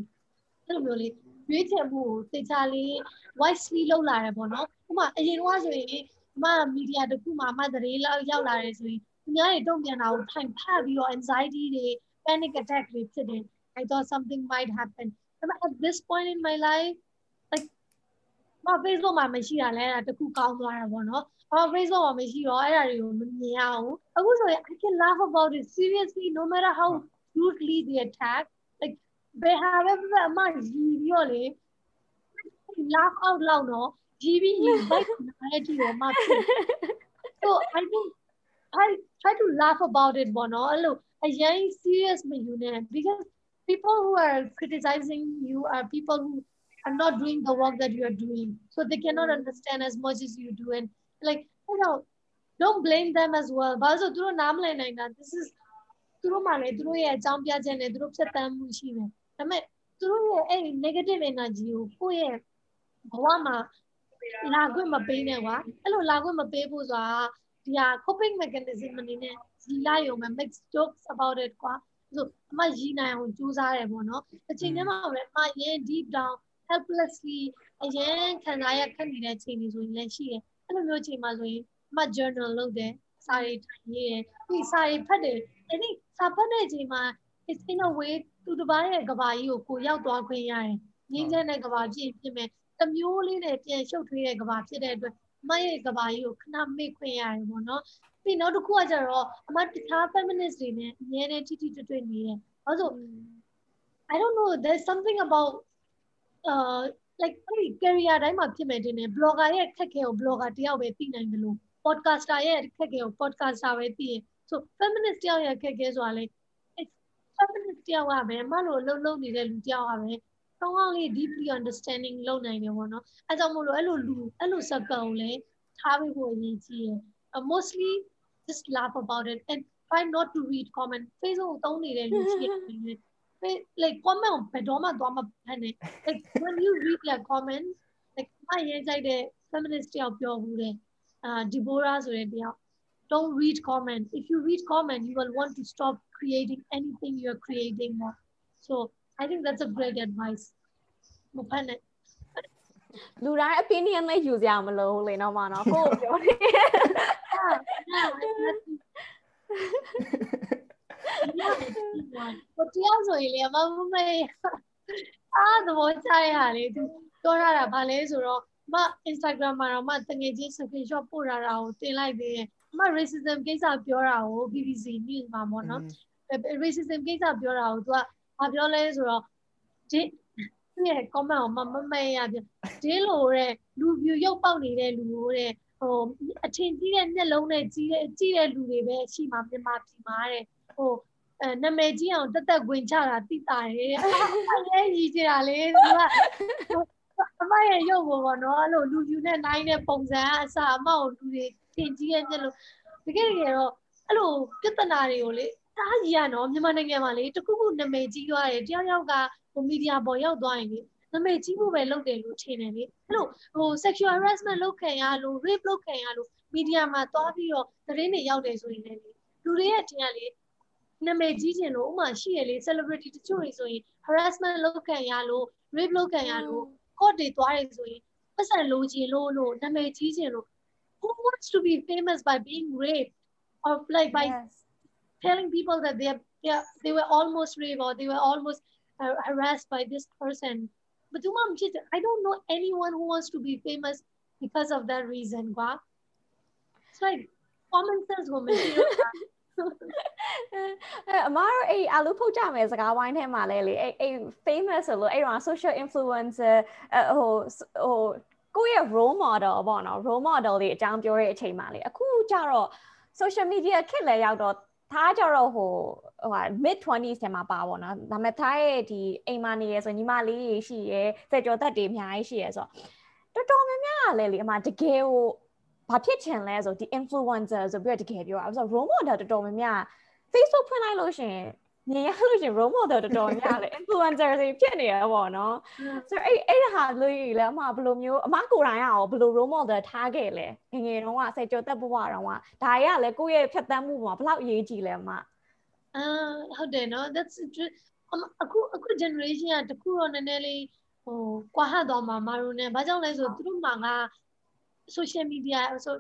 အဲ့လိုမျိုးလေးရွေးချယ်မှုကိုသေချာလေး wisely လုပ်လာတယ်ပေါ့နော်ဥပမာအရင်ကဆိုရင်အမမီဒီယာတစ်ခုမှာအမသတင်းလောက်ရောက်လာတယ်ဆိုရင်သူများတွေတုံ့ပြန်တာကိုထိုင်ဖတ်ပြီးတော့ anxiety တွေ panic attack တွေဖြစ်တယ် I thought something might happen but at this point in my life like မ Facebook မှာမရှိတာလဲအဲ့ဒါတခုကောင်းသွားတာပေါ့နော်။အော် Facebook မှာမရှိတော့အဲ့ဒါတွေကိုမမြင်ရဘူး။အခုဆိုရင် I can laugh about it seriously no matter how rudely they attack like ဘယ်ဟာပဲပဲအမရီပြီးတော့လေ laugh out loud နော်ရီပြီးရီဘိုက်နားတဲ့ဒီတော့မဖြစ် so I think I try to laugh about it ပေါ့နော်အဲ့လိုအရင် serious မယူနဲ့ because people who are criticizing you are people who are not doing the work that you are doing so they cannot understand as much as you do and like you know don't blame them as well ဘာလို့သူတို့နားမလည်နိုင်တာ this is သူတို့မှလည်းသူတို့ ရဲ့အကြောင်းပြချက်နဲ့သူတို့ဖြတ်တန်းမှုရှိတယ်ဒါပေမဲ့သူတို့ရဲ့အဲ့ negative energy ကိုကိုယ့်ရဲ့ဘဝမှာလာခွင့်မပေးနဲ့ကွာအဲ့လိုလာခွင့်မပေးဖို့ဆိုတာဒီဟာ coping mechanism အနေနဲ့ရီလာရုံပဲ make jokes about it ကွာဆိုအမရီနိုင်အောင်ကြိုးစားတယ်ပေါ့နော်အချိန်တည်းမှာပဲအမရင် deep down helplessly အရင်ခံစားရခက်နေတဲ့ချိန်တွေဆိုရင်လည်းရှိတယ်အဲ့လိုမျိုးချိန်မှာဆိုရင်အမ journal လုပ်တယ်စာရေးထိုင်ရေးတယ်ပြီးစာရေးဖတ်တယ်အဲ့ဒီစာဖတ်တဲ့အချိန်မှာ it's in a way သူတစ်ပါးရဲ့ကဘာကြီးကိုကိုရောက်သွားခွင့်ရတယ်ငင်းချမ်းတဲ့ကဘာဖြစ်ဖြစ်မဲ့တစ်မျိုးလေးနဲ့ပြန်ရှုပ်ထွေးတဲ့ကဘာဖြစ်တဲ့အတွက်အမရဲ့ကဘာကြီးကိုခဏမေ့ခွင့်ရတယ်ပေါ့နော်ပြီးနောက်တစ်ခုကကျတော့အမတခြား feminist တွေနဲ့အများနဲ့ထိထိတွေ့တွေ့နေတယ်ဘာလို့ I don't know there's something about uh like အဲ့ဒီ career တိုင်းမှာဖြစ်မယ်တင်တယ် blogger ရဲ့ခက်ခဲကို blogger တယောက်ပဲသိနိုင်တယ်လို့ podcaster ရဲ့ခက်ခဲကို podcaster ပဲသိရင် so feminist တယောက်ရဲ့ခက်ခဲဆိုတာလေ feminist တယောက်ကပဲအမလို့လှုပ်လှုပ်နေတဲ့လူတယောက်ကပဲကောင်းကောင်းလေး deeply understanding လုပ်နိုင်တယ်ပေါ့နော်အဲကြောင့်မို့လို့အဲ့လိုလူအဲ့လို circle ကိုလည်းထားပေးဖို့အရေးကြီးတယ် mostly just laugh about it and try not to read comment facebook ကိုသုံးနေတဲ့လူရှိတယ် like comment ဘယ်တော့မှသွားမဖတ်နဲ့ like when you read their comments like အရေးကြိုက်တဲ့ feminist တယောက်ပြောဘူးတဲ့အာ Deborah ဆိုတဲ့တယောက် don't read comment if you read comment you will want to stop creating anything you're creating more so i think that's a great advice မဖတ်နဲ့လူတိုင်း opinion လေးယူစရာမလိုဘူးလေတော့မနော်ကိုကိုပြောနေကိုတရားဆိုရင်လေမမမေအားသဘောကျရဟာလေသူပြောရတာဗာလဲဆိုတော့မ Instagram မှာတော့မတငယ်ချင်း screenshot ပို့ရတာကိုတင်လိုက်သေးတယ် မ racism ကိစ္စပြောတာကို BBC news မှာပေါ့နော် racism ကိစ္စပြောတာကို तू ကဘာပြောလဲဆိုတော့ဒီသူ့ရဲ့ comment ကိုမမမဲရပြဒီလိုတဲ့လူပြူရုပ်ပေါက်နေတဲ့လူကိုတဲ့ဟိုအထင်ကြီးတဲ့မျက်လုံးနဲ့ကြီးတဲ့ကြီးတဲ့လူတွေပဲရှိမှမြန်မာပြည်မှာတဲ့ဟိုအဲနာမည်ကြီးအောင်တက်တက်ဝင်ချတာတိတာရဲ့အဲလဲကြီးကြတာလေသူကအမရဲ့ရုပ်ပေါ်ပေါ့နော်အဲ့လိုလူယူနဲ့နိုင်တဲ့ပုံစံအစအမကိုလူတွေ သင်ကြီးရဲ့မျက်လုံးတကယ်တကယ်တော့အဲ့လိုပြဿနာတွေကိုလေတားကြီးရနော်မြန်မာနိုင်ငံမှာလေတခုခုနာမည်ကြီးသွားတယ်တယောက်ယောက်ကဟိုမီဒီယာပေါ်ရောက်သွားရင်လေနာမည်ကြီးဖို့ပဲလုပ်တယ်လို့ထင်တယ်လေအဲ့လိုဟို sexual harassment လုပ်ခံရလို့ rape လုပ်ခံရလို့မီဒီယာမှာသွားပြီးတော့သတင်းတွေရောက်တယ်ဆိုရင်လည်းလူတွေရဲ့ထင်ရလေနာမည်ကြီးခြင်းလို့ဥမာရှိရလေ celebrity တချို့တွေဆိုရင် harassment လုပ်ခံရလို့ rape လုပ်ခံရလို့ court တွေသွားတယ်ဆိုရင်ပတ်စံလိုချင်လို့လို့နာမည်ကြီးခြင်းလို့ who wants to be famous by being raped or like by yes. telling people that they are, they, are, they were almost raped or they were almost uh, harassed by this person but tu mom I don't know anyone who wants to be famous because of that reason kwa it's like common sense woman အဲအမားတို့အဲ့အလူဖုတ်ကြမယ်စကားဝိုင်းထဲမှာလဲလေအဲ့အဲ့ famous ဆိုလို့အဲ့တော့ social influencer ဟိုဟို ကိုယ့်ရဲ့ role model ပေါ့နော် role model တွေအကြောင်းပြောတဲ့အချိန်မှာလေအခုကျတော့ social media ခက်လဲရောက်တော့သားကြတော့ဟိုဟိုဟာ mid 20s ထဲမှာပါပေါ့နော်ဒါပေမဲ့သားရဲ့ဒီအိမ်မနေရဆိုညီမလေးတွေရှိရဲစက်ကြောသက်တွေအများကြီးရှိရဲဆိုတော့တော်တော်များများကလည်းလေအမတကယ်ကိုဘာဖြစ်ချင်လဲဆိုဒီ influencer ဆိုပြီးတော့တကယ်ပြောတာဆိုတော့ role model တော်တော်များများ Facebook ဖွင့်လိုက်လို့ရှင် မြင်ရလို့ရှင် role model တော်တော်များလေ influencer တွေဖြစ်နေရပေါ့နော်ဆိုတော့အဲ့အဲ့ဟာလို့လေအမဘယ်လိုမျိုးအမကိုယ်တိုင်ကရောဘယ်လို role model ထားခဲ့လဲငငယ်တုန်းကဆက်ကြောတက်ဘဝတုန်းကဒါရကလည်းကိုယ့်ရဲ့ဖြတ်တန်းမှုမှာဘယ်လောက်အရေးကြီးလဲအမအာဟုတ်တယ်နော် that's အခုအခု generation ကတခုတော့နည်းနည်းလေးဟိုကွာဟသွားမှာမတို့ ਨੇ ဘာကြောင့်လဲဆိုသူတို့မှာက social media ဆို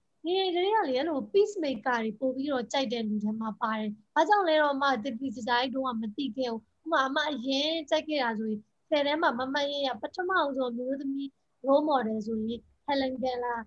ငယ်တွေကလေအဲ့လို peace maker တွေပို့ပြီးတော့ကြိုက်တဲ့လူတွေမှာပါတယ်။ဘာကြောင့်လဲတော့အမတတိစကြိုက်တော့မသိခဲ့ဘူး။ဥမာအမအရင်ကြိုက်ခဲ့တာဆိုရင်ဆယ်ထဲမှာမမရရပထမအောင်ဆုံးမျိုးသမီး role model ဆိုရင် Helen Keller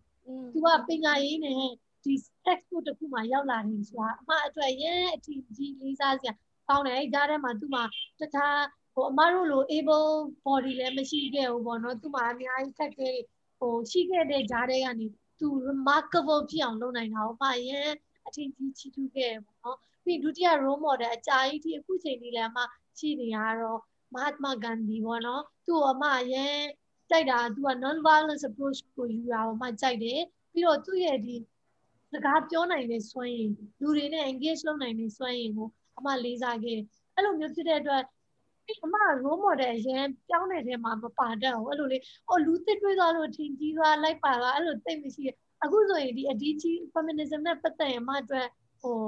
သူကပညာရေးနဲ့ဒီ textbook တစ်ခုမှရောက်လာနေဆိုတာအမအတွက်ရဲအထီးကြီးလေးစားစရာကောင်းတယ်အဲ့ကြားထဲမှာသူ့မှာတခြားဟိုအမတို့လို able body လည်းမရှိခဲ့ဘူးပေါ့နော်သူ့မှာအများကြီးခက်ခဲဟိုရှိခဲ့တဲ့ကြားထဲကနေ သူ remarkable ဖြစ်အောင်လုပ်နိုင်တာဟောပါရင်အထင်ကြီးချီးထူးခဲ့ပေါ့နော်ပြီးဒုတိယ role model အကြာကြီးဒီအခုချိန်လေးလည်းအမရှိနေရတော့ Mahatma Gandhi ပေါ့နော်သူ့အမရင်ကြိုက်တာသူက non violence approach ကိုယူတာပေါ့မှကြိုက်တယ်ပြီးတော့သူ့ရဲ့ဒီစကားပြောနိုင်တဲ့စွမ်းရည်လူတွေနဲ့ engage လုပ်နိုင်တဲ့စွမ်းရည်ကိုအမလေးစားခဲ့အဲ့လိုမျိုးဖြစ်တဲ့အတွက် အမ role model အရင်ပြောင်းနေတဲ့မှာမပါတတ်ဘူးအဲ့လိုလေဟိုလူသစ်တွေးသွားလို့ထင်ကြီးသွားလိုက်ပါသွားအဲ့လိုသိမရှိရအခုဆိုရင်ဒီအဒီကြီး feminism နဲ့ပတ်သက်ရင်အမအတွက်ဟို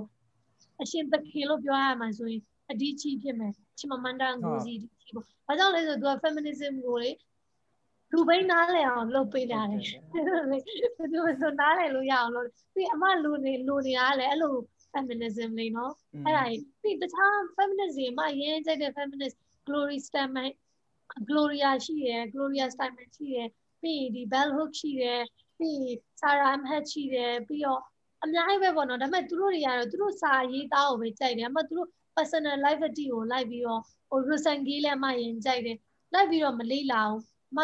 အရှင်သခင်လို့ပြောရမှာဆိုရင်အဒီကြီးဖြစ်မယ်ချီမမန္တန်ကိုစီဒီကြီးပေါ့ဘာကြောင့်လဲဆိုတော့သူက feminism ကိုလေလူပိန်းနားလည်အောင်လုပ်ပေးတာလေဘယ်သူဆိုနားလည်လို့ရအောင်လို့ပြီးအမလူနေလူနေတာလည်းအဲ့လို feminism လေးနော်အဲ့ဒါပြီးတခြား feminism မရင်းကြိုက်တဲ့ feminist glory stammen gloria ရှိရယ် gloria stammen ရှိရယ်ပြီးဒီ bell hook ရှိရယ်ပြီး sarah ahmed ရှိတယ်ပြီးတော့အများကြီးပဲပေါ့နော်ဒါပေမဲ့သူတို့တွေကတော့သူတို့စာရေးသားကိုပဲကြိုက်တယ်အမှသူတို့ personal life အတီကိုလိုက်ပြီးတော့ဟို Rosen Gay လည်းမရင်ကြိုက်တယ်လိုက်ပြီးတော့မလေးလာဘူးမ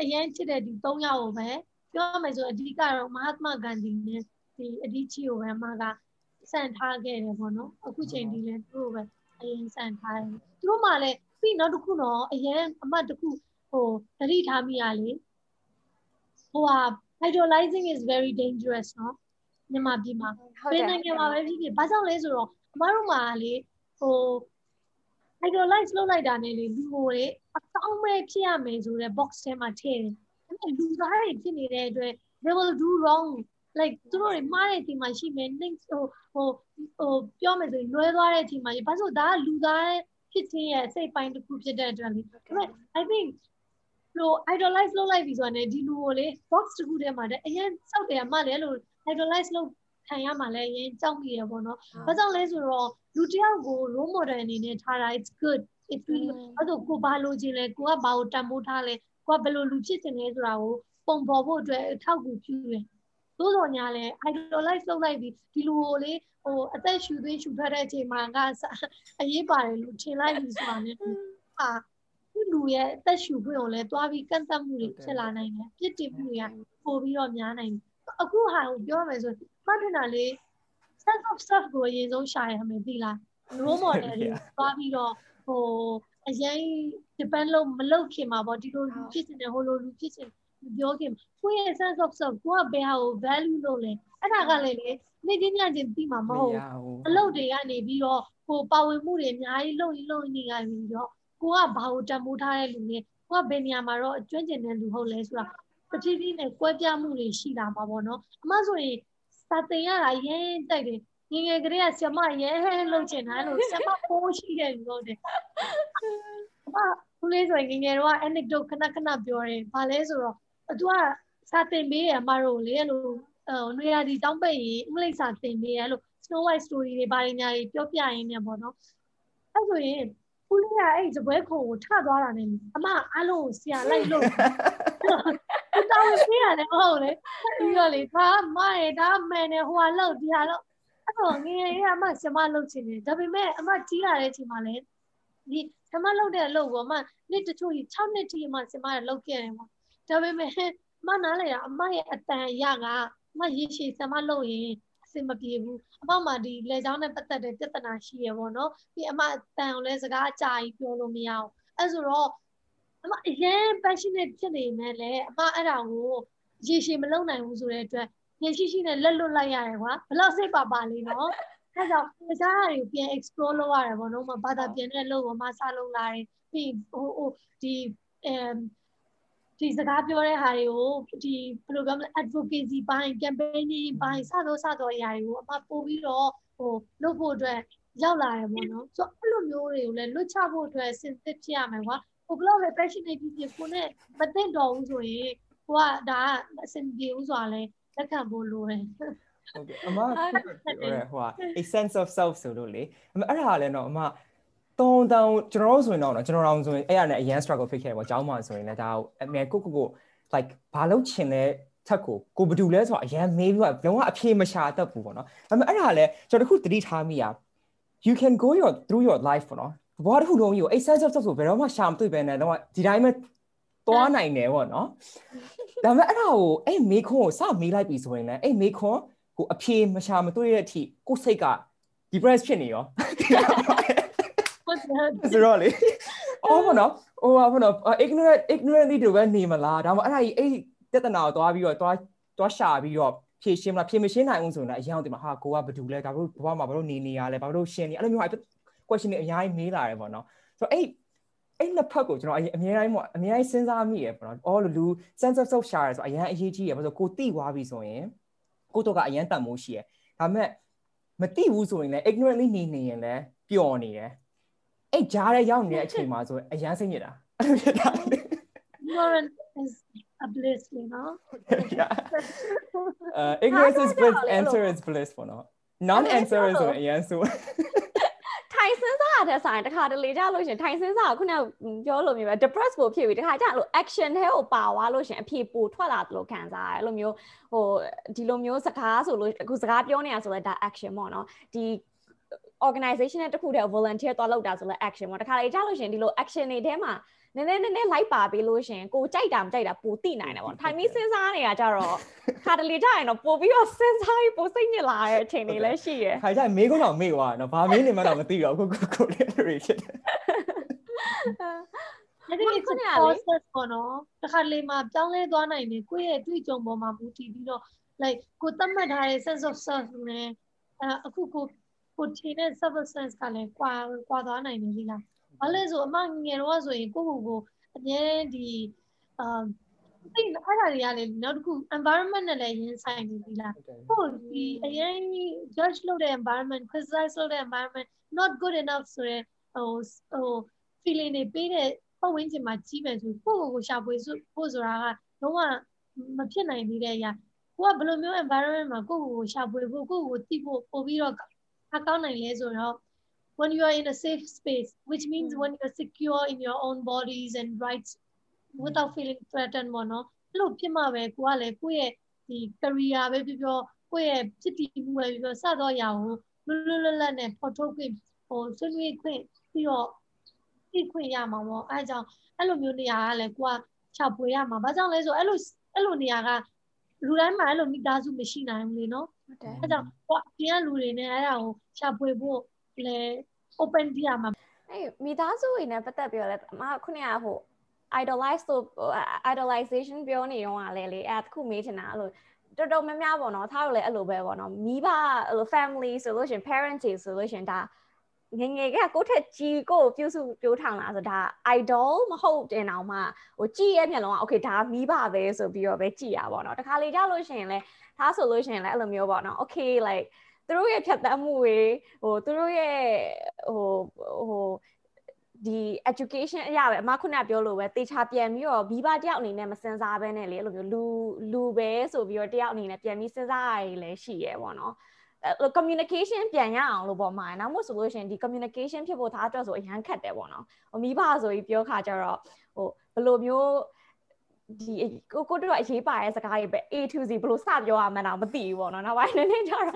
အရင်ချစ်တဲ့ဒီ၃ယောက်ကိုပဲပြောမယ်ဆိုအဓိကတော့မဟာသမာဂန္ဒီနဲ့ဒီအဒီချီကိုပဲအမကစံထားခဲ့တယ်ပေါ့နော်အခုချိန်ဒီလည်းသူတို့ပဲအရင်စံထားတယ်သူတို့မှလည်း ပြီးနောက်တစ်ခုတော့အရင်အမတစ်ခုဟိုသတိထားမိရလေဟိုဟာ idolizing is very dangerous နော်မြန်မာပြည်မှာဘယ်နိုင်ငံမှာပဲဖြစ်ဖြစ်ဘာကြောင့်လဲဆိုတော့အမတို့မှာလေဟို idolize လုပ်လိုက်တာနဲ့လေလူကိုလေအကောင်းမဲ့ဖြစ်ရမယ်ဆိုတဲ့ box ထဲမှာထည့်တယ်အဲ့မဲ့လူသားတွေဖြစ်နေတဲ့အတွက် they will do wrong like သူတို့တွေမှားတဲ့အချိန်မှာရှိမယ် link ဟိုဟိုဟိုပြောမယ်ဆိုရင်လွဲသွားတဲ့အချိန်မှာဘာလို့ဒါကလူသား ဖြစ်ခြင်းရဲ့စိတ်ပိုင်းတစ်ခုဖြစ်တဲ့အတွက်လေဒါပေမဲ့ I think လို့ idolize လုပ်လိုက်ပြီဆိုတာ ਨੇ ဒီလူကိုလေ box တစ်ခုထဲမှာတဲ့အရင်စောက်တယ်အမလည်းလို့ idolize လုပ်ခံရမှာလည်းအရင်ကြောက်မိရပေါ့နော်။ဘာကြောင့်လဲဆိုတော့လူတယောက်ကို role model အနေနဲ့ထားတာ it's good if you အဲ့တော့ကိုဘာလို့ခြင်းလဲကိုကဘာကိုတန်ဖိုးထားလဲကိုကဘယ်လိုလူဖြစ်ခြင်းလဲဆိုတာကိုပုံပေါ်ဖို့အတွက်အထောက်အကူပြုတယ် သို့တော်ညာလဲ idolize လုပ်လိုက်ပြီးဒီလူကိုလေဟိုအသက်ရှူသွင်းရှူထွက်တဲ့အချိန်မှာကအရေးပါတယ်လို့ထင်လိုက်ပြီဆိုတာနဲ့အာလူရဲ့အသက်ရှူခွင့်ကိုလည်းတွားပြီးကန့်သတ်မှုတွေဖြစ်လာနိုင်တယ်ပြစ်တင်မှုတွေကပို့ပြီးတော့များနိုင်တယ်အခုဟာကိုပြောရမယ်ဆိုမှတ်ထင်တာလေ sense of self ကိုအရင်ဆုံးရှာရမယ်သိလား role model တွေသွားပြီးတော့ဟိုအရင် depend လို့မလုပ်ခင်မှာပေါ့ဒီလိုလူဖြစ်နေဟိုလိုလူဖြစ်နေ ပြောခင်ကိုယ့်ရဲ့ sense of self ကိုကဘယ်ဟာကို value လုပ်လဲအဲ့ဒါကလည်းလေနေ့ချင်းညချင်းပြီးမှာမဟုတ်အလုပ်တွေကနေပြီးတော့ဟိုပါဝင်မှုတွေအများကြီးလုပ်ရင်လုပ်နေရပြီးတော့ကိုကဘာကိုတံမိုးထားတဲ့လူနဲ့ကိုကဘယ်နေရာမှာတော့အကျွမ်းကျင်တဲ့လူဟုတ်လဲဆိုတာတတိတိနဲ့ကွဲပြားမှုတွေရှိလာမှာပေါ့နော်အမဆိုရင်စာသင်ရတာရင်းတိုက်တယ်ငငယ်ကလေးကဆရာမရဲဟဲလှုပ်ချင်တာလို့ဆရာမပိုးရှိတယ်လို့တယ်အမခုလေးဆိုရင်ငငယ်တော့ anecdote ခဏခဏပြောတယ်ဘာလဲဆိုတော့ သူကစာသင်ပေးရအမတို့လေအဲ့လိုဟိုနေရာဒီတောင်းပိတ်ရင်အင်္ဂလိပ်စာသင်ပေးရလို့ Snow White story တွေဘာတွေညာတွေပြောပြရင်းနဲ့ပေါ့နော်အဲ့ဆိုရင်ခုလေးကအဲ့ဇပွဲခုံကိုထသွားတာနဲ့အမအားလုံးကိုဆရာလိုက်လို့တောင်းပေးရတယ်ဟုတ်လေပြီးတော့လေဒါမရဒါမှန်တယ်ဟိုကလောက်ဒီဟာလောက်အဲ့တော့ငယ်ငယ်လေးအမဆရာမလုပ်ချင်တယ်ဒါပေမဲ့အမကြီးလာတဲ့အချိန်မှာလည်းဒီဆရာမလုပ်တဲ့အလုပ်ကိုအမနှစ်တချို့6နှစ်ထိအမဆရာမကလုပ်ခဲ့တယ်ပေါ့ ဒါပေမဲ့အမနားလေတာအမရဲ့အတန်ရကအမရေရှည်ဆရာမလုပ်ရင်အဆင်မပြေဘူးအမမှဒီလေချောင်းနဲ့ပတ်သက်တဲ့ပြဿနာရှိရပေါ့နော်ပြီးအမအတန်ကိုလည်းစကားအကြာကြီးပြောလို့မရအောင်အဲ့ဆိုတော့အမအရင် passionate ဖြစ်နေမယ်လေအမအဲ့ဒါကိုရေရှည်မလုပ်နိုင်ဘူးဆိုတဲ့အတွက်ရရှိရှိနဲ့လက်လွတ်လိုက်ရတယ်ကွာဘယ်လောက်စိတ်ပါပါလေးနော်အဲကြောင့်တခြားဟာတွေပြန် explore လုပ်ရတယ်ပေါ့နော်မဘာသာပြန်တဲ့လို့မစလုပ်လာတယ်ပြီးဟိုဟိုဒီအမ် ဒီစကားပြောတဲ့ဟာတွေကိုဒီဘယ်လိုပြောမလဲ advocacy ဘိုင်း campaigning ဘိုင်းစသောစသောအရာတွေကိုအမပို့ပြီးတော့ဟိုလုပ်ဖို့အတွက်ရောက်လာတယ်ပေါ့နော်ဆိုတော့အဲ့လိုမျိုးတွေကိုလည်းလွတ်ချဖို့အတွက်စဉ်သစ်ဖြစ်ရမယ်ကွာဟိုဘလောက်ပဲ passionate ဖြစ်ဖြစ်ကိုနဲ့မသိတော့ဘူးဆိုရင်ကိုကဒါကအဆင်ပြေဘူးဆိုတာလဲလက်ခံဖို့လိုတယ်ဟုတ်ကဲ့အမပြောရဟိုဟာ a sense of self ဆိုလို့လေအမအဲ့ဒါလည်းတော့အမ တုံတုံကျွန်တော်တို့ဆိုရင်တော့ကျွန်တော်တို့ဆိုရင်အဲ့ရနဲ့အရန် struggle ဖြစ်ခဲ့တယ်ပေါ့ကျောင်းမှာဆိုရင်လည်းဒါအမေကိုကိုကို like ဘာလို့ချင်လဲထက်ကိုကိုဘယ်သူလဲဆိုတော့အရန်မေးပြီးတော့လုံးဝအဖြေမရှာတတ်ဘူးပေါ့နော်ဒါပေမဲ့အဲ့ဒါလည်းကျွန်တော်တခုသတိထားမိရ you can go your through your life ပေါ့နော်ဘာတစ်ခုလုံးကြီးကို a sense of self ဆိုဘယ်တော့မှရှာမတွေ့ပဲနဲ့လုံးဝဒီတိုင်းပဲသွားနိုင်တယ်ပေါ့နော်ဒါပေမဲ့အဲ့ဒါကိုအဲ့မေခွန်းကိုစမေးလိုက်ပြီဆိုရင်လည်းအဲ့မေခွန်းကိုအဖြေမရှာမတွေ့တဲ့အထိကိုစိတ်က depress ဖြစ်နေရော ဆိုတော့လေအော်ဘောနော်ဟိုဘောနော် ignorant ignorantly တို့ပဲနေမလားဒါမှမဟုတ်အဲ့ဒါကြီးအဲ့ပြဿနာကိုသွားပြီးတော့သွားသွားရှာပြီးတော့ဖြေရှင်းမလားဖြေမရှင်းနိုင်အောင်ဆိုရင်လည်းအရင်ကတည်းကဟာကိုကဘာတူလဲဒါဘလို့ဘဝမှာဘာလို့နေနေရလဲဘာလို့ရှင်းနေအဲ့လိုမျိုး question တွေအများကြီးမေးလာတယ်ပေါ့နော်ဆိုတော့အဲ့အဲ့နှစ်ဖက်ကိုကျွန်တော်အများတိုင်းပေါ့အများကြီးစဉ်းစားမိရပေါ့နော်အော်လူ sense of self share ဆိုအရင်အရေးကြီးရဘာလို့ကိုတိသွားပြီဆိုရင်ကိုတော့ကအရင်တန်မိုးရှိရဒါပေမဲ့မတိဘူးဆိုရင်လည်း ignorantly နေနေရင်လည်းပျော်နေတယ် အဲ့ကြားထဲရောက်နေတဲ့အချိန်မှာဆိုအရင်စိတ်ညစ်တာအဲ့လိုဖြစ်တာ ignorant is a bliss you know yeah uh ignorance is bliss answer is bliss ပေါ့နော် non answer ဆိုရင်အရင်ဆိုထိုင်စင်းစားတဲ့ဆိုင်တခါတလေကြလို့ရှင်ထိုင်စင်းစားခုနပြောလို့မျိုးပဲ depress ပိုဖြစ်ပြီးတခါကျလို့ action ထဲကိုပါသွားလို့ရှင်အဖြေပိုထွက်လာတယ်လို့ခံစားရတယ်အဲ့လိုမျိုးဟိုဒီလိုမျိုးစကားဆိုလို့အခုစကားပြောနေတာဆိုလဲဒါ action ပေါ့နော်ဒီ organization နဲ့တခုတည်း volunteer သွားလုပ်တာဆိုလဲ action ပေါ့တခါလေကြလို့ရှင်ဒီလို action တွေထဲမှာနည်းနည်းနည်းနည်းလိုက်ပါပေးလို့ရှင်ကိုကြိုက်တာမကြိုက်တာပိုသိနိုင်တယ်ပေါ့ထိုင်ပြီးစဉ်းစားနေတာကြတော့ခါတလေကြရင်တော့ပို့ပြီးတော့စဉ်းစားပြီးပိုစိတ်ညစ်လာတဲ့အချိန်တွေလည်းရှိရယ်ခါကြမေးခွန်းတော့မေးသွားနော်ဘာမေးနေမှတော့မသိတော့အခုကိုကိုလေးတွေဖြစ်တယ်အဲ့ဒီ process ပေါ့နော်တခါလေမှာပြောင်းလဲသွားနိုင်တယ်ကိုယ့်ရဲ့တွေ့ကြုံပေါ်မှာမူတည်ပြီးတော့ like ကိုသတ်မှတ်ထားတဲ့ sense of self နဲ့အခုကို ကိုထင်တဲ့ substance ကလည်းကွာကွာသွားနိုင်တယ်ဒီလားဘာလဲဆိုအမငယ်တော့ဆိုရင်ကိုကိုကိုအမြဲဒီအာဒီအဲ့ဒါတွေကလည်းနောက်တစ်ခု environment နဲ့လည်းရင်းဆိုင်နေပြီလားဟုတ်ဒီအရင် judge လုပ်တဲ့ environment criticize လုပ်တဲ့ environment not good enough ဆိုရယ်ဟိုဟို feeling တွေပေးတဲ့ပတ်ဝန်းကျင်မှာကြီးမယ်ဆိုကိုကိုကိုရှာဖွေဖို့ဆိုတာကလုံးဝမဖြစ်နိုင်သေးတဲ့အရာကိုကဘယ်လိုမျိုး environment မှာကိုကိုကိုရှာဖွေဖို့ကိုကိုကိုသိဖို့ပို့ပြီးတော့ အကောင်းနိုင်လဲဆိုတော့ when you are in a safe space which means mm. when you're secure in your own bodies and rights without feeling threatened ပေါ့နော်အဲ့လိုဖြစ်မှပဲကိုကလည်းကိုယ့်ရဲ့ဒီ career ပဲပြောပြောကိုယ့်ရဲ့ဖြစ်တည်မှုပဲပြောစတော့ရအောင်လွတ်လွတ်လပ်လပ်နဲ့ဖော်ထုတ်ခွင့်ဟိုဆွေးနွေးခွင့်ပြီးတော့သိခွင့်ရမှာပေါ့အဲကြောင့်အဲ့လိုမျိုးနေရာကလည်းကိုကချပွေရမှာဘာကြောင့်လဲဆိုအဲ့လိုအဲ့လိုနေရာကလူတိုင်းမှာအဲ့လိုမိသားစုမရှိနိုင်ဘူးလေနော် ဟုတ်တယ်အဲကြောင့်ကိုအပြင်ကလူတွေနဲ့အဲ့ဒါကိုချပွေဖို့လေ open ပြရမှာအဲ့မိသားစုတွေနဲ့ပတ်သက်ပြီးတော့လည်းအမခုနကဟို idolize ဆို idolization ပြောနေရောကလည်းလေအဲ့တခုမေးချင်တာအဲ့လိုတော်တော်များများပေါ့နော်သားတို့လည်းအဲ့လိုပဲပေါ့နော်မိဘအဲ့လို family ဆိုလို့ရှင် parents ဆိုလို့ရှင်ဒါငငယ်ကကိုထက်ကြီးကိုပြုစုပြိုးထောင်လာဆိုဒါ idol မဟုတ်တင်အောင်မှဟိုကြည့်ရဲ့မျက်လုံးက okay ဒါမိဘပဲဆိုပြီးတော့ပဲကြည့်ရပါတော့တခါလေကြလို့ရှင်လဲ ဒါဆိုလို့ရှင်လဲအဲ့လိုမျိုးပေါ့နော် okay like သူတို့ရဲ့ဖြတ်သန်းမှုတွေဟိုသူတို့ရဲ့ဟိုဟိုဒီ education အရာပဲအမခုနပြောလို့ပဲတေချာပြန်ပြီးတော့ဘီဘာတယောက်အနေနဲ့မစင်စားဘဲနဲ့လေအဲ့လိုမျိုးလူလူပဲဆိုပြီးတော့တယောက်အနေနဲ့ပြန်ပြီးစဉ်းစားရည်လည်းရှိရဲပေါ့နော် communication ပြန်ရအောင်လို့ပေါ့မှာနောက်မို့ဆိုလို့ရှိရင်ဒီ communication ဖြစ်ဖို့ဒါအတွက်ဆိုအရန်ခက်တယ်ပေါ့နော်ဟိုမိဘဆိုပြီးပြောခါကြတော့ဟိုဘယ်လိုမျိုး ဒီကိုကိုတို့အရေးပါတဲ့စကားတွေပဲ A to Z ဘယ်လိုစပြောရမှန်းတော့မသိဘူးပေါ့နော်နောက်ပိုင်းနည်းနည်းကျတော့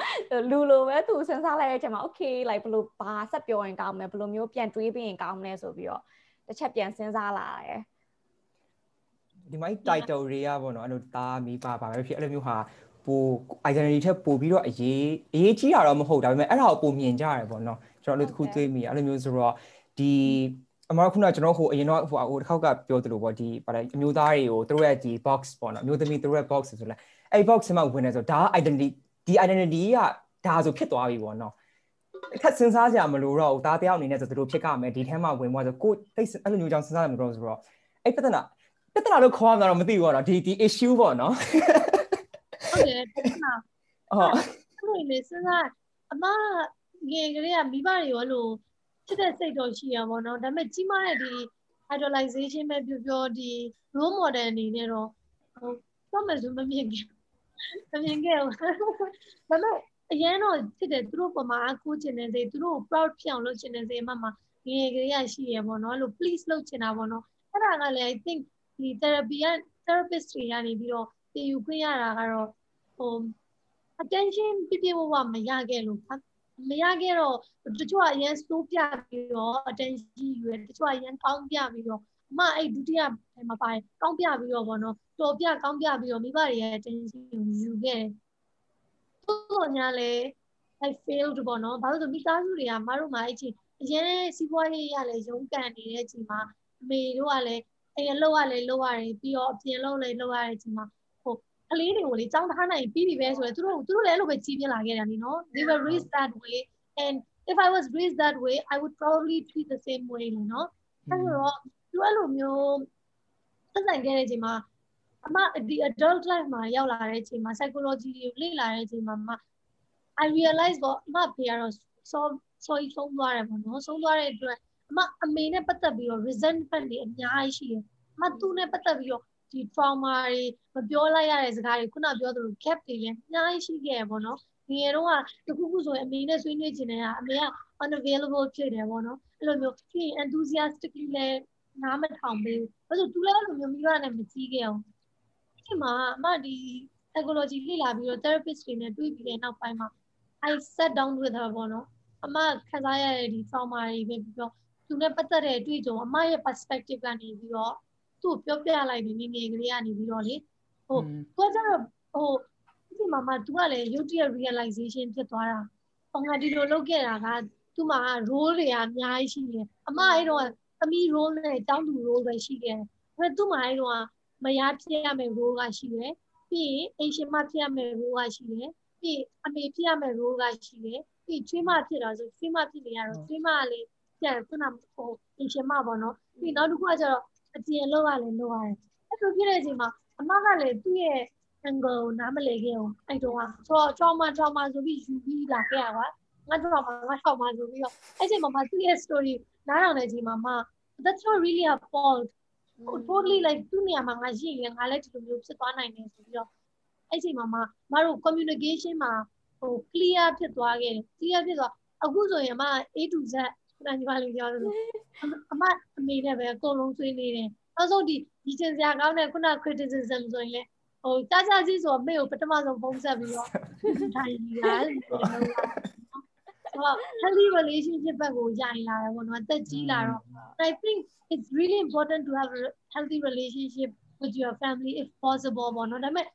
လူလိုပဲသူစဉ်းစားလိုက်တဲ့အချိန်မှာ okay like ဘယ်လိုဘာဆက်ပြောရင်ကောင်းမလဲဘယ်လိုမျိုးပြန်တွေးပြီးရင်ကောင်းမလဲဆိုပြီးတော့တစ်ချက်ပြန်စဉ်းစားလာတယ်ဒီမိုင်း title တွေကပေါ့နော်အဲ့လိုတာမိပါပါပဲဖြစ်အဲ့လိုမျိုးဟာပို identity ထက်ပိုပြီးတော့အရေးအရေးကြီးတာတော့မဟုတ်ဒါပေမဲ့အဲ့ဒါကိုပိုမြင်ကြရတယ်ပေါ့နော်ကျွန်တော်တို့တခုတွေးမိအဲ့လိုမျိုးဆိုတော့ဒီ အမခုနကကျွန်တော်ဟိုအရင်တော့ဟိုဟိုတစ်ခေါက်ကပြောသလိုပေါ့ဒီဗါအမျိုးသားတွေကိုသူတို့ရဲ့ဒီ box ပေါ့နော်အမျိုးသမီးသူတို့ရဲ့ box ဆိုလဲအဲ့ box မှာဝင်နေဆိုဒါ identity ဒီ identity ကဒါဆိုဖြစ်သွားပြီပေါ့နော်ထပ်စဉ်းစားကြမလို့တော့ဒါတယောက်အနေနဲ့ဆိုသူတို့ဖြစ်ကြမယ်ဒီထဲမှာဝင်သွားဆိုကိုတိတ်အဲ့လိုမျိုးကြောင့်စဉ်းစားရမှာတော့ဆိုတော့အဲ့ပြဿနာပြဿနာလို့ခေါ်ရမှာတော့မသိဘူးပေါ့နော်ဒီဒီ issue ပေါ့နော်ဟုတ်တယ်ပြဿနာဟုတ်အဲ့လိုလေစဉ်းစားအမငယ်ကလေးကမိဘတွေရောလို့ ဖြစ်တဲ့စိတ်တော့ရှိရပါတော့ဒါပေမဲ့ကြီးမားတဲ့ဒီ idolization ပဲပြောပြောဒီ role model အနေနဲ့တော့ဟိုတော့မစုမမြင်ခဲ့မမြင်ခဲ့ဘူးဒါပေမဲ့အရင်တော့ဖြစ်တယ်သူတို့ပမာအကူချင်တဲ့စိတ်သူတို့ proud ဖြစ်အောင်လုပ်ချင်တဲ့စိတ်အမှမှငယ်ကလေးရရှိရပေါ့နော်အဲ့လို please လုပ်ချင်တာပေါ့နော်အဲ့ဒါကလည်း I think ဒီ therapy က therapist တွေကနေပြီးတော့သင်ယူခွင့်ရတာကတော့ဟို attention ပြပြဝဝမရခဲ့လို့ မရခဲ့တော့တချို့ကအရင်စိုးပြပြီးတော့ attention ယူရတချို့ကအရင်ကောင်းပြပြီးတော့အမအဲ့ဒုတိယမှာပါတယ်ကောင်းပြပြီးတော့ဗောနော်တော်ပြကောင်းပြပြီးတော့မိဘတွေရဲ့ attention ကိုယူခဲ့တယ်။တော့ညာလေ I failed ပေါ့နော်ဘာလို့ဆိုမိသားစုတွေကမတို့မှအဲ့ချင်းအရင်စီးပွားရေးရလဲရုန်းကန်နေတဲ့အချိန်မှာအမေတို့ကလည်းအဲ့ရလောက်ရလဲလောက်ရတယ်ပြီးတော့အပြင်လောက်လဲလောက်ရတဲ့အချိန်မှာ ကလေးတွေကိုလေကြောင်းထားနိုင်ပြီးပြီပဲဆိုတော့သူတို့သူတို့လည်းအဲ့လိုပဲကြီးပြလာခဲ့တာလीနော် they were raised that way and if i was raised that way i would probably treat the same way လို့နော်အဲ့တော့သူအဲ့လိုမျိုးသက်ဆိုင်ခဲ့တဲ့အချိန်မှာအမဒီ adult life မှာရောက်လာတဲ့အချိန်မှာ psychology ကိုလေ့လာတဲ့အချိန်မှာ I realize ပေါ့အမဖေကတော့ so sorry ဆုံးသွားတယ်ပေါ့နော်ဆုံးသွားတဲ့အတွက်အမအမေနဲ့ပတ်သက်ပြီးတော့ resentment တွေအများကြီးရှိတယ်အမသူ့နဲ့ပတ်သက်ပြီးတော့ ဒီ trauma တွေမပြောလိုက်ရတဲ့စကားတွေခုနပြောသလို gap တွေလည်းအများကြီးရှိခဲ့ရပေါ့နော်ငယ်တော့ကတခုခုဆိုရင်အမေနဲ့ဆွေးနွေးခြင်းနဲ့ကအမေက unavailable ဖြစ်တယ်ပေါ့နော်အဲ့လိုမျိုးပြီး enthusiastically လည်းနားမထောင်ပေးဘူးဘာလို့သူလည်းအဲ့လိုမျိုးမိဘနဲ့မကြည့်ခဲ့အောင်ဒီမှာအမဒီ psychology လေ့လာပြီးတော့ therapist တွေနဲ့တွေ့ပြီးတဲ့နောက်ပိုင်းမှာ I sat down with her ပေါ့နော်အမခံစားရတဲ့ဒီ trauma တွေပဲပြီးတော့သူနဲ့ပတ်သက်တဲ့အတွေ့အကြုံအမရဲ့ perspective ကနေပြီးတော့ သူ့ပြောပြလိုက်ပြီငငယ်ကလေးကနေပြီးတော့လေဟိုသူကကျတော့ဟိုဒီမှာမှသူကလည်းရုပ်တရက် realization ဖြစ်သွားတာ။ဟောငါဒီလိုလုပ်ခဲ့တာကသူ့မှာ role တွေအများကြီးရှိတယ်။အမအဲ့တော့သမီး role နဲ့တောင်းသူ role ပဲရှိခဲ့တယ်။ဒါပေမဲ့သူ့မှာအဲ့တော့မယားဖြစ်ရမယ့် role ကရှိတယ်။ပြီးရင်အိမ်ရှင်မဖြစ်ရမယ့် role ကရှိတယ်။ပြီးအမေဖြစ်ရမယ့် role ကရှိတယ်။ပြီးချွေးမဖြစ်တာဆိုချွေးမဖြစ်နေရတော့ချွေးမကလည်းပြန်ခုနဟိုအိမ်ရှင်မပေါ့နော်။ပြီးနောက်တစ်ခုကကျတော့ အပြင်လောက်ရလဲလောက်ရတယ်အဲ့လိုဖြစ်တဲ့အချိန်မှာအမကလည်းသူ့ရဲ့ angle ကိုနားမလည်ခဲ့အောင်အဲ့တော့ဆိုတော့ trauma trauma ဆိုပြီးယူပြီးလာခဲ့ရပါငါ trauma ငါ trauma ဆိုပြီးတော့အဲ့ချိန်မှာမသူ့ရဲ့ story နားထောင်တဲ့အချိန်မှာမ that's not really a fault totally like သူ့နေရာမှာငါရှိရင်ငါလည်းဒီလိုမျိုးဖြစ်သွားနိုင်တယ်ဆိုပြီးတော့အဲ့ချိန်မှာမမတို့ communication မှာဟို clear ဖြစ်သွားခဲ့တယ် clear ဖြစ်သွားအခုဆိုရင်အမ A to Z နာညီမလေးပြောလို့အမအမေနဲ့ပဲအကုန်လုံးဆွေးနေတယ်နောက်ဆုံးဒီဒီချင်စရာကောင်းတဲ့ခုန criticism ဆိုရင်လေဟိုကြားကြားစီဆိုအမေကိုပထမဆုံးပုံဆက်ပြီးတော့ထိုင်နေတာလို့ပြောတာဆိုတော့ healthy relationship ဘက်ကိုယာရင်လာတယ်ပေါ့နော်အသက်ကြီးလာတော့ I think it's really important to have a healthy relationship with your family if possible ပေါ့နော်ဒါပေမဲ့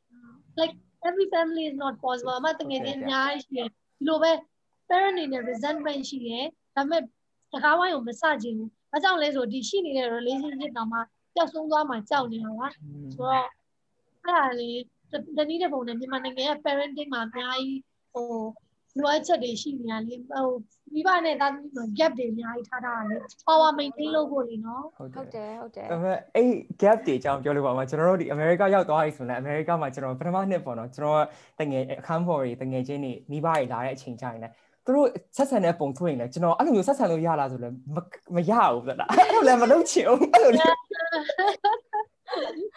like every family is not possible အမတကယ်ချင်းအများကြီးရှိတယ်ဒီလိုပဲ parent အနေနဲ့ resentment ရှိတယ်ဒါပေမဲ့ တကားဝိုင်းကိုမစချင်ဘူး။ဘာကြောင့်လဲဆိုဒီရှိနေတဲ့ relationship တောင်မှပျောက်ဆုံးသွားမှကြောက်နေတာပါ။ဆိုတော့အဲ့ဒါလေးတနည်းတဲ့ပုံနဲ့မြန်မာနိုင်ငံရဲ့ parenting မှာအများကြီးဟိုလိုအပ်ချက်တွေရှိနေရလေဟိုမိဘနဲ့သားသမီးမှာ gap တွေအများကြီးထားတာလေ power maintain လုပ်ဖို့လေနော်ဟုတ်တယ်ဟုတ်တယ်ဒါပေမဲ့အဲ့ gap တွေအကြောင်းပြောလို့ပါမှာကျွန်တော်တို့ဒီ America ရောက်သွားပြီဆိုရင် America မှာကျွန်တော်ပထမနှစ်ပေါ့နော်ကျွန်တော်တငယ်အခန်းဖော်တွေတငယ်ချင်းတွေမိဘတွေလာတဲ့အချိန်ကျရင်လည်း သူတို့ဆက်ဆံတဲ့ပုံတွေ့ရင်လည်းကျွန်တော်အဲ့လိုမျိုးဆက်ဆံလို့ရလားဆိုလည်းမရဘူးဗျာအဲ့လိုလည်းမလုပ်ချင်ဘူးအဲ့လိုလည်း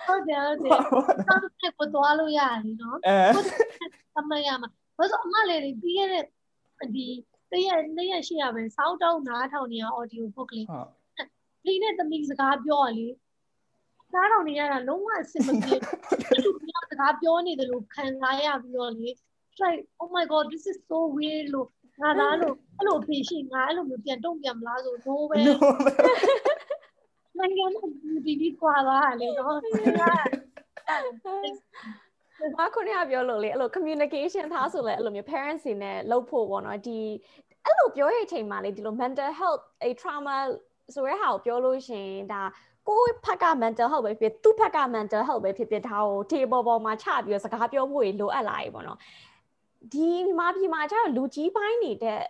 ဟုတ်တယ်ဟုတ်တယ်နောက်တစ်ခါကိုသွားလို့ရတယ်နော်အဲအမရမှာဘာလို့အမလေးတွေပြီးခဲ့တဲ့ဒီတရက်နှစ်ရက်ရှိရပဲစောင်းတောင်းနားထောင်နေရ audio book လေးဟုတ်ဒီနဲ့သမီးစကားပြောရလေနားထောင်နေရတာလုံးဝအဆင်မပြေဘူးသူကစကားပြောနေတယ်လို့ခံစားရပြီးတော့လေ like oh my god this is so weird လို့ ငါသားလို့အဲ့လိုဖေးရှိငါအဲ့လိုမျိုးပြန်တုံ့ပြန်မလားဆို no ပဲနိုင်ငံမှာဒီဒီကွာပါလေနော်မခုနကပြောလို့လေအဲ့လို communication ထားဆိုလဲအဲ့လိုမျိုး parents တွေနဲ့လုပ်ဖို့ပေါ့နော်ဒီအဲ့လိုပြောရတဲ့အချိန်မှာလေဒီလို mental health အဲ trauma ဆိုရဲဟာကိုပြောလို့ရှင်ဒါကိုယ့်ဖက်က mental health ပဲဖြစ်သူ့ဖက်က mental health ပဲဖြစ်ဖြစ်ဒါကို table ပေါ်မှာချပြီးတော့စကားပြောဖို့လိုအပ်လာပြီပေါ့နော် ဒီမြန်မာပြည်မှာကျတော့လူကြီးပိုင်းနေတဲ့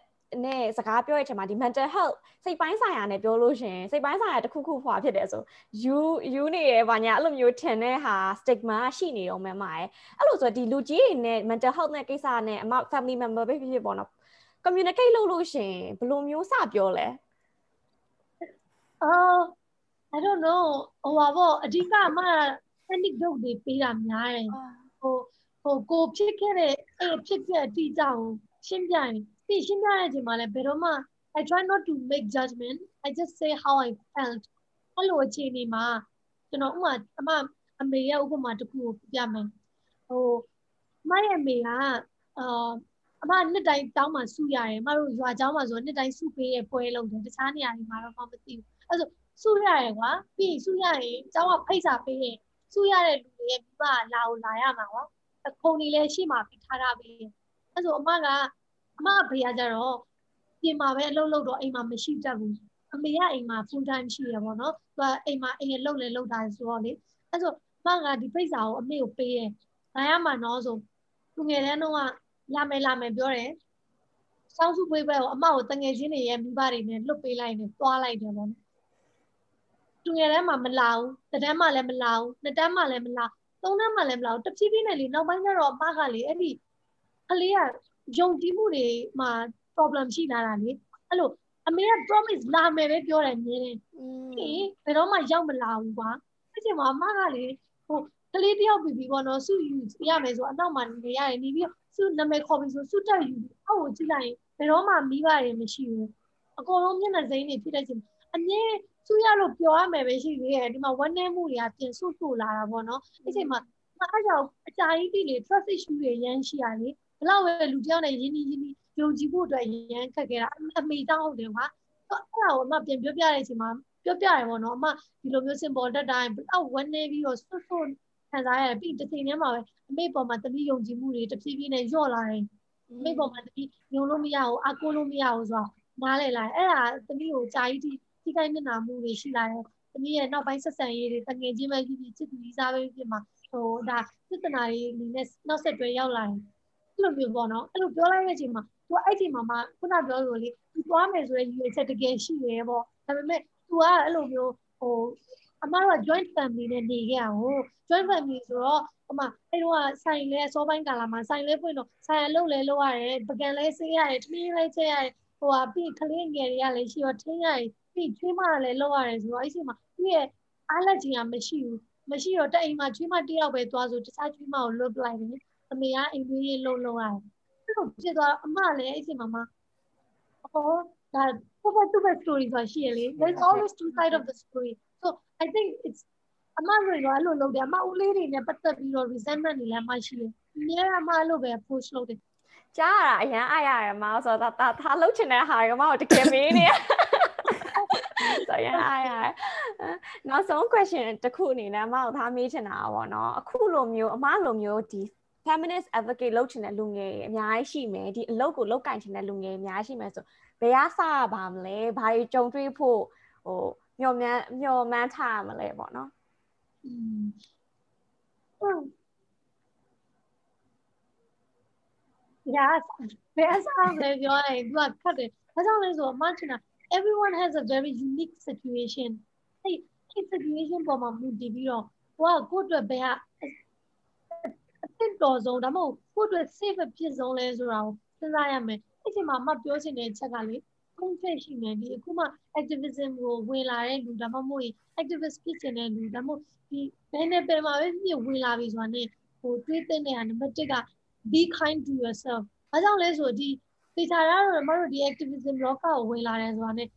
နဲ့စကားပြောတဲ့အချိန်မှာဒီ mental health စိတ်ပိုင်းဆိုင်ရာနဲ့ပြောလို့ရှင်စိတ်ပိုင်းဆိုင်ရာတစ်ခုခုဖွာဖြစ်တယ်ဆို you you နေရပါညာအဲ့လိုမျိုးထင်တဲ့ဟာ stigma ရှိနေတော့မှမရဲ့အဲ့လိုဆိုဒီလူကြီးတွေနဲ့ mental health နဲ့ကိစ္စနဲ့အမ family member ပဲဖြစ်ဖြစ်ပေါ့နော် communicate လုပ်လို့ရှင်ဘယ်လိုမျိုးစပြောလဲအော် I don't know ဟိုပါပေါ့အဓိကအမ anecdote တွေပေးတာများတယ်ဟို ဟိုကိုဖြစ်ခဲ့တဲ့အဲ့ဖြစ်တဲ့အတိအကျကိုရှင်းပြရင်ပြီးရှင်းပြတဲ့အချိန်မှာလည်းဘယ်တော့မှ I try not to make judgment I just say how I felt အဲ့လိုအခြေအနေမှာကျွန်တော်ဥမာအမအမေရဲ့ဥပမာတစ်ခုကိုပြမယ်ဟိုအမရဲ့အမေကအာအမနှစ်တိုင်းတောင်းမှစုရတယ်အမတို့ရွာเจ้าမှာဆိုနှစ်တိုင်းစုပေးရပွဲလုံးတယ်တခြားနေရာတွေမှာတော့မသိဘူးအဲ့ဆိုစုရတယ်ကွာပြီးရင်စုရရင်เจ้าကဖိတ်စာပေးရင်စုရတဲ့လူတွေရဲ့မိဘလာကိုလာရမှာကွာ အခုံနေလဲရှိမှပြီးထားတာပြီးအဲ့ဆိုအမကအမဖေရကြတော့ပြင်မှာပဲအလုပ်လုပ်တော့အိမ်မှာမရှိတတ်ဘူးအမေကအိမ်မှာ full time ရှိရပါတော့သူကအိမ်မှာအိမ်ရလုပ်လဲလုပ်တာဆိုတော့လေအဲ့ဆိုအမကဒီဖိတ်စာကိုအမေကိုပေးရင်လာရမှာနော်ဆိုသူငယ်တန်းတော့လာမယ်လာမယ်ပြောတယ်စောင်းစုပွေးပွဲကိုအမကိုတငယ်ချင်းတွေရဲ့မိဘတွေနဲ့လွတ်ပေးလိုက်နေသွားလိုက်တယ်ပေါ့နော်သူငယ်တန်းမှာမလာဘူးတစ်တန်းမှာလည်းမလာဘူးနှစ်တန်းမှာလည်းမလာ သုံးတန်းမှာလည်းမလာဘူးတဖြည်းဖြည်းနဲ့လေနောက်ပိုင်းကျတော့အမကလေအဲ့ဒီကလေးကယုံကြည်မှုတွေမှာ problem ရှိလာတာလေအဲ့လိုအမေက promise လာမယ်ပဲပြောတယ်မြင်တယ်ဒီဘယ်တော့မှရောက်မလာဘူးကွာအဲ့ချိန်မှာအမကလေဟိုကလေးတယောက်ပြီးပြီးပေါ့နော်စုယူရမယ်ဆိုအနောက်မှာနေရတယ်နေပြီးစုနာမည်ခေါ်ပြီးဆိုစုတက်ယူအောက်ကိုကြည့်လိုက်ရင်ဘယ်တော့မှမိဘတွေမရှိဘူးအကုန်လုံးမျက်နှာစိမ်းတွေဖြစ်တဲ့ချိန်အမြဲ စုရလို့ပြောရမယ်ပဲရှိသေးတယ်ဒီမှာဝမ်းနည်းမှုတွေကပြင်ဆုပ်ဆုပ်လာတာပေါ့နော်အဲ့ချိန်မှာအားကြောင့်အကြာကြီးတိလေ trust issue တွေရမ်းရှိရလေဘလောက်ပဲလူတယောက်နဲ့ရင်းနှီးရင်းနှီးယုံကြည်ဖို့အတွက်ရမ်းခက်ခဲ့တာအမေတောင်းဟုတ်တယ်ကွာအဲ့ဒါကိုအမပြန်ပြောပြတဲ့အချိန်မှာပြောပြရတယ်ပေါ့နော်အမဒီလိုမျိုး symbol တက်တိုင်းဘလောက်ဝမ်းနည်းပြီးတော့ဆွတ်ဆွတ်ခံစားရတယ်ပြီးတစ်ချိန်တည်းမှာပဲအမေပေါ်မှာတတိယုံကြည်မှုတွေတဖြည်းဖြည်းနဲ့ညော့လာတယ်အမေပေါ်မှာတတိယုံလို့မရဘူးအကိုလို့မရဘူးဆိုတော့နားလေလာအဲ့ဒါတတိကိုကြာကြီးထိ ထိခိုက်မျက်နှာမှုတွေရှိလာတယ်တတိရဲ့နောက်ပိုင်းဆက်ဆံရေးတွေတငယ်ချင်းပဲဖြစ်ဖြစ်ချစ်သူကြီးစားပဲဖြစ်မှာဟိုဒါပြဿနာတွေအနေနဲ့နောက်ဆက်တွဲရောက်လာတယ်အဲ့လိုမျိုးပေါ့နော်အဲ့လိုပြောလိုက်တဲ့အချိန်မှာသူအဲ့ဒီမှာမှခုနပြောလို့လေသူသွားမယ်ဆိုရင်ရွေချက်တကယ်ရှိရဲပေါ့ဒါပေမဲ့ तू ကအဲ့လိုမျိုးဟိုအမတို့က joint family နဲ့နေခဲ့အောင် joint family ဆိုတော့အမအဲ့တော့ဆိုင်လဲအစောပိုင်းကာလမှာဆိုင်လဲဖွင့်တော့ဆိုင်အလုပ်လဲလုပ်ရတယ်ပကံလဲဆေးရတယ်ထမင်းလဲချက်ရတယ်ဟိုဟာပြီးကလေးငယ်တွေကလည်းရှိတော့ထင်းရတယ် ပြီးချွေးမလည်းလုပ်ရတယ်ဆိုတော့အဲ့ဒီမှာသူ့ရဲ့အားလက်ချင်းကမရှိဘူးမရှိတော့တဲ့အိမ်မှာချွေးမတစ်ယောက်ပဲသွားဆိုတခြားချွေးမကိုလွတ်ပလိုက်တယ်အမေကအိမ်သွေးရေးလှုပ်လှုပ်ရတယ်အဲ့လိုဖြစ်သွားအမလည်းအဲ့ဒီမှာမှ or that what two best stories are she there's always two sides of the story so i think it's အမတို့ရောအဲ့လိုလုပ်တယ်အမဦးလေးတွေနဲ့ပတ်သက်ပြီးတော့ resentment တွေလည်းမရှိဘူး။အများအမအဲ့လိုပဲ post လုပ်တယ်။ကြားရတာအရင်အားရတယ်မအောင်ဆိုတော့ဒါဒါလှုပ်ချင်တဲ့ဟာတွေကမအောင်တကယ်မင်းနေ။ ဆိုရင်အားရ။နောက်ဆုံး question တစ်ခုအနေနဲ့မအောင်သားမေးချင်တာပေါ့နော်။အခုလိုမျိုးအမလိုမျိုးဒီ feminist advocate လုပ်ချင်တဲ့လူငယ်အများကြီးရှိမယ်ဒီအလုပ်ကိုလုပ်ကင်ချင်တဲ့လူငယ်အများကြီးရှိမယ်ဆိုဘယ်ကစရပါမလဲဘာတွေကြုံတွေ့ဖို့ဟိုမျှော်မှန်းမျှော်မှန်းထားရမလဲပေါ့နော် Yes, yes, I'm very good. Cut it. That's all is much now. Everyone has a very unique situation. Hey, it's situation for my mood. Did you know? Wow, good to be a အင့်တော်ဆုံးဒါမှမဟုတ်ကိုယ့်အတွက် safe ဖြစ်ဆုံးလဲဆိုတာကိုစဉ်းစားရမယ်အဲ့ဒီမှာမှပြောချင်တဲ့ချက်ကလေ conflict ရှိနေပြီအခုမှ activism ကိုဝင်လာတဲ့လူဒါမှမဟုတ် activist ဖြစ်ချင်တဲ့လူဒါမှမဟုတ်ဒီဘယ်နဲ့ပဲမှာပဲဖြစ်ဝင်လာပြီဆိုတာနဲ့ဟိုတွေးတဲ့နေရာနံပါတ်1က be kind to yourself ဘာကြောင့်လဲဆိုဒီ သေချာရတော့မတို့ဒီ activism လောကကိုဝင်လာတယ်ဆိုတာနဲ့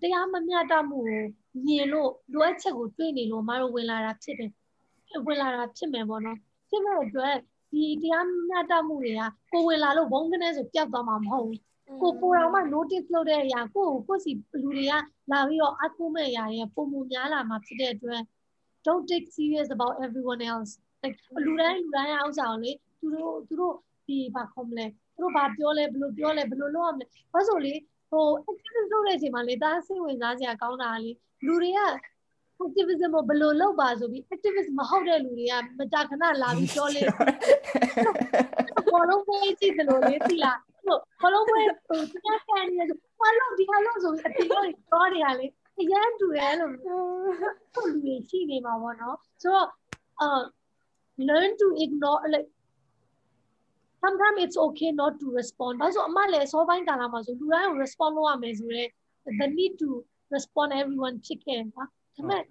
တရားမမျှတမှုကိုမြင်လို့လိုအပ်ချက်ကိုတွေးနေလို့မတို့ဝင်လာတာဖြစ်တယ်ဝင်လာတာဖြစ်မယ်ပေါ့နော်ဖြစ်မဲ့အတွက်ဒီတရားမျှတမှုတွေကကိုဝင်လာလို့ဘုံကနေဆိုပျောက်သွားမှာမဟုတ်ဘူးကိုကိုတော်မှ notice လုပ်တဲ့အရာကိုကိုစီလူတွေကလာပြီးတော့အကူမဲ့အရာတွေပုံမများလာမှာဖြစ်တဲ့အတွက် don't take serious about everyone else like လူတိုင်းလူတိုင်းအောက်ဆောင်လေသူတို့သူတို့ဒီဘာခေါ်မလဲသူ တို့ဘာပြောလဲဘယ်လိုပြောလဲဘယ်လိုလုပ်ရမလဲဘာလို့လဲဟို activist လုပ်တဲ့အချိန်မှာလေဒါစိတ်ဝင်စားစရာကောင်းတာလေလူတွေက activism ကိုဘယ်လိုလုပ်ပါဆိုပြီး activist မဟုတ်တဲ့လူတွေကမကြခဏလာပြီးပြောလေဘောလုံးပဲကြည့်တယ်လို့လေသိလားဘောလုံးပဲဟိုသူကကန်နေတယ်ဘာလို့ဒီဟာလို့ဆိုပြီးအတီလို့ပြောနေရလေအရန်တူတယ်လို့သူလူတွေရှိနေမှာပေါ့နော်ဆိုတော့ uh learn to ignore like sometimes it's okay not to respond ဘာလို့အမလည်းစောပိုင်းကာလမှာဆိုလူတိုင်းကို respond လုပ်ရမယ်ဆိုတော့ the need to respond everyone ဖြစ်ခဲ့တာဒါပေမဲ့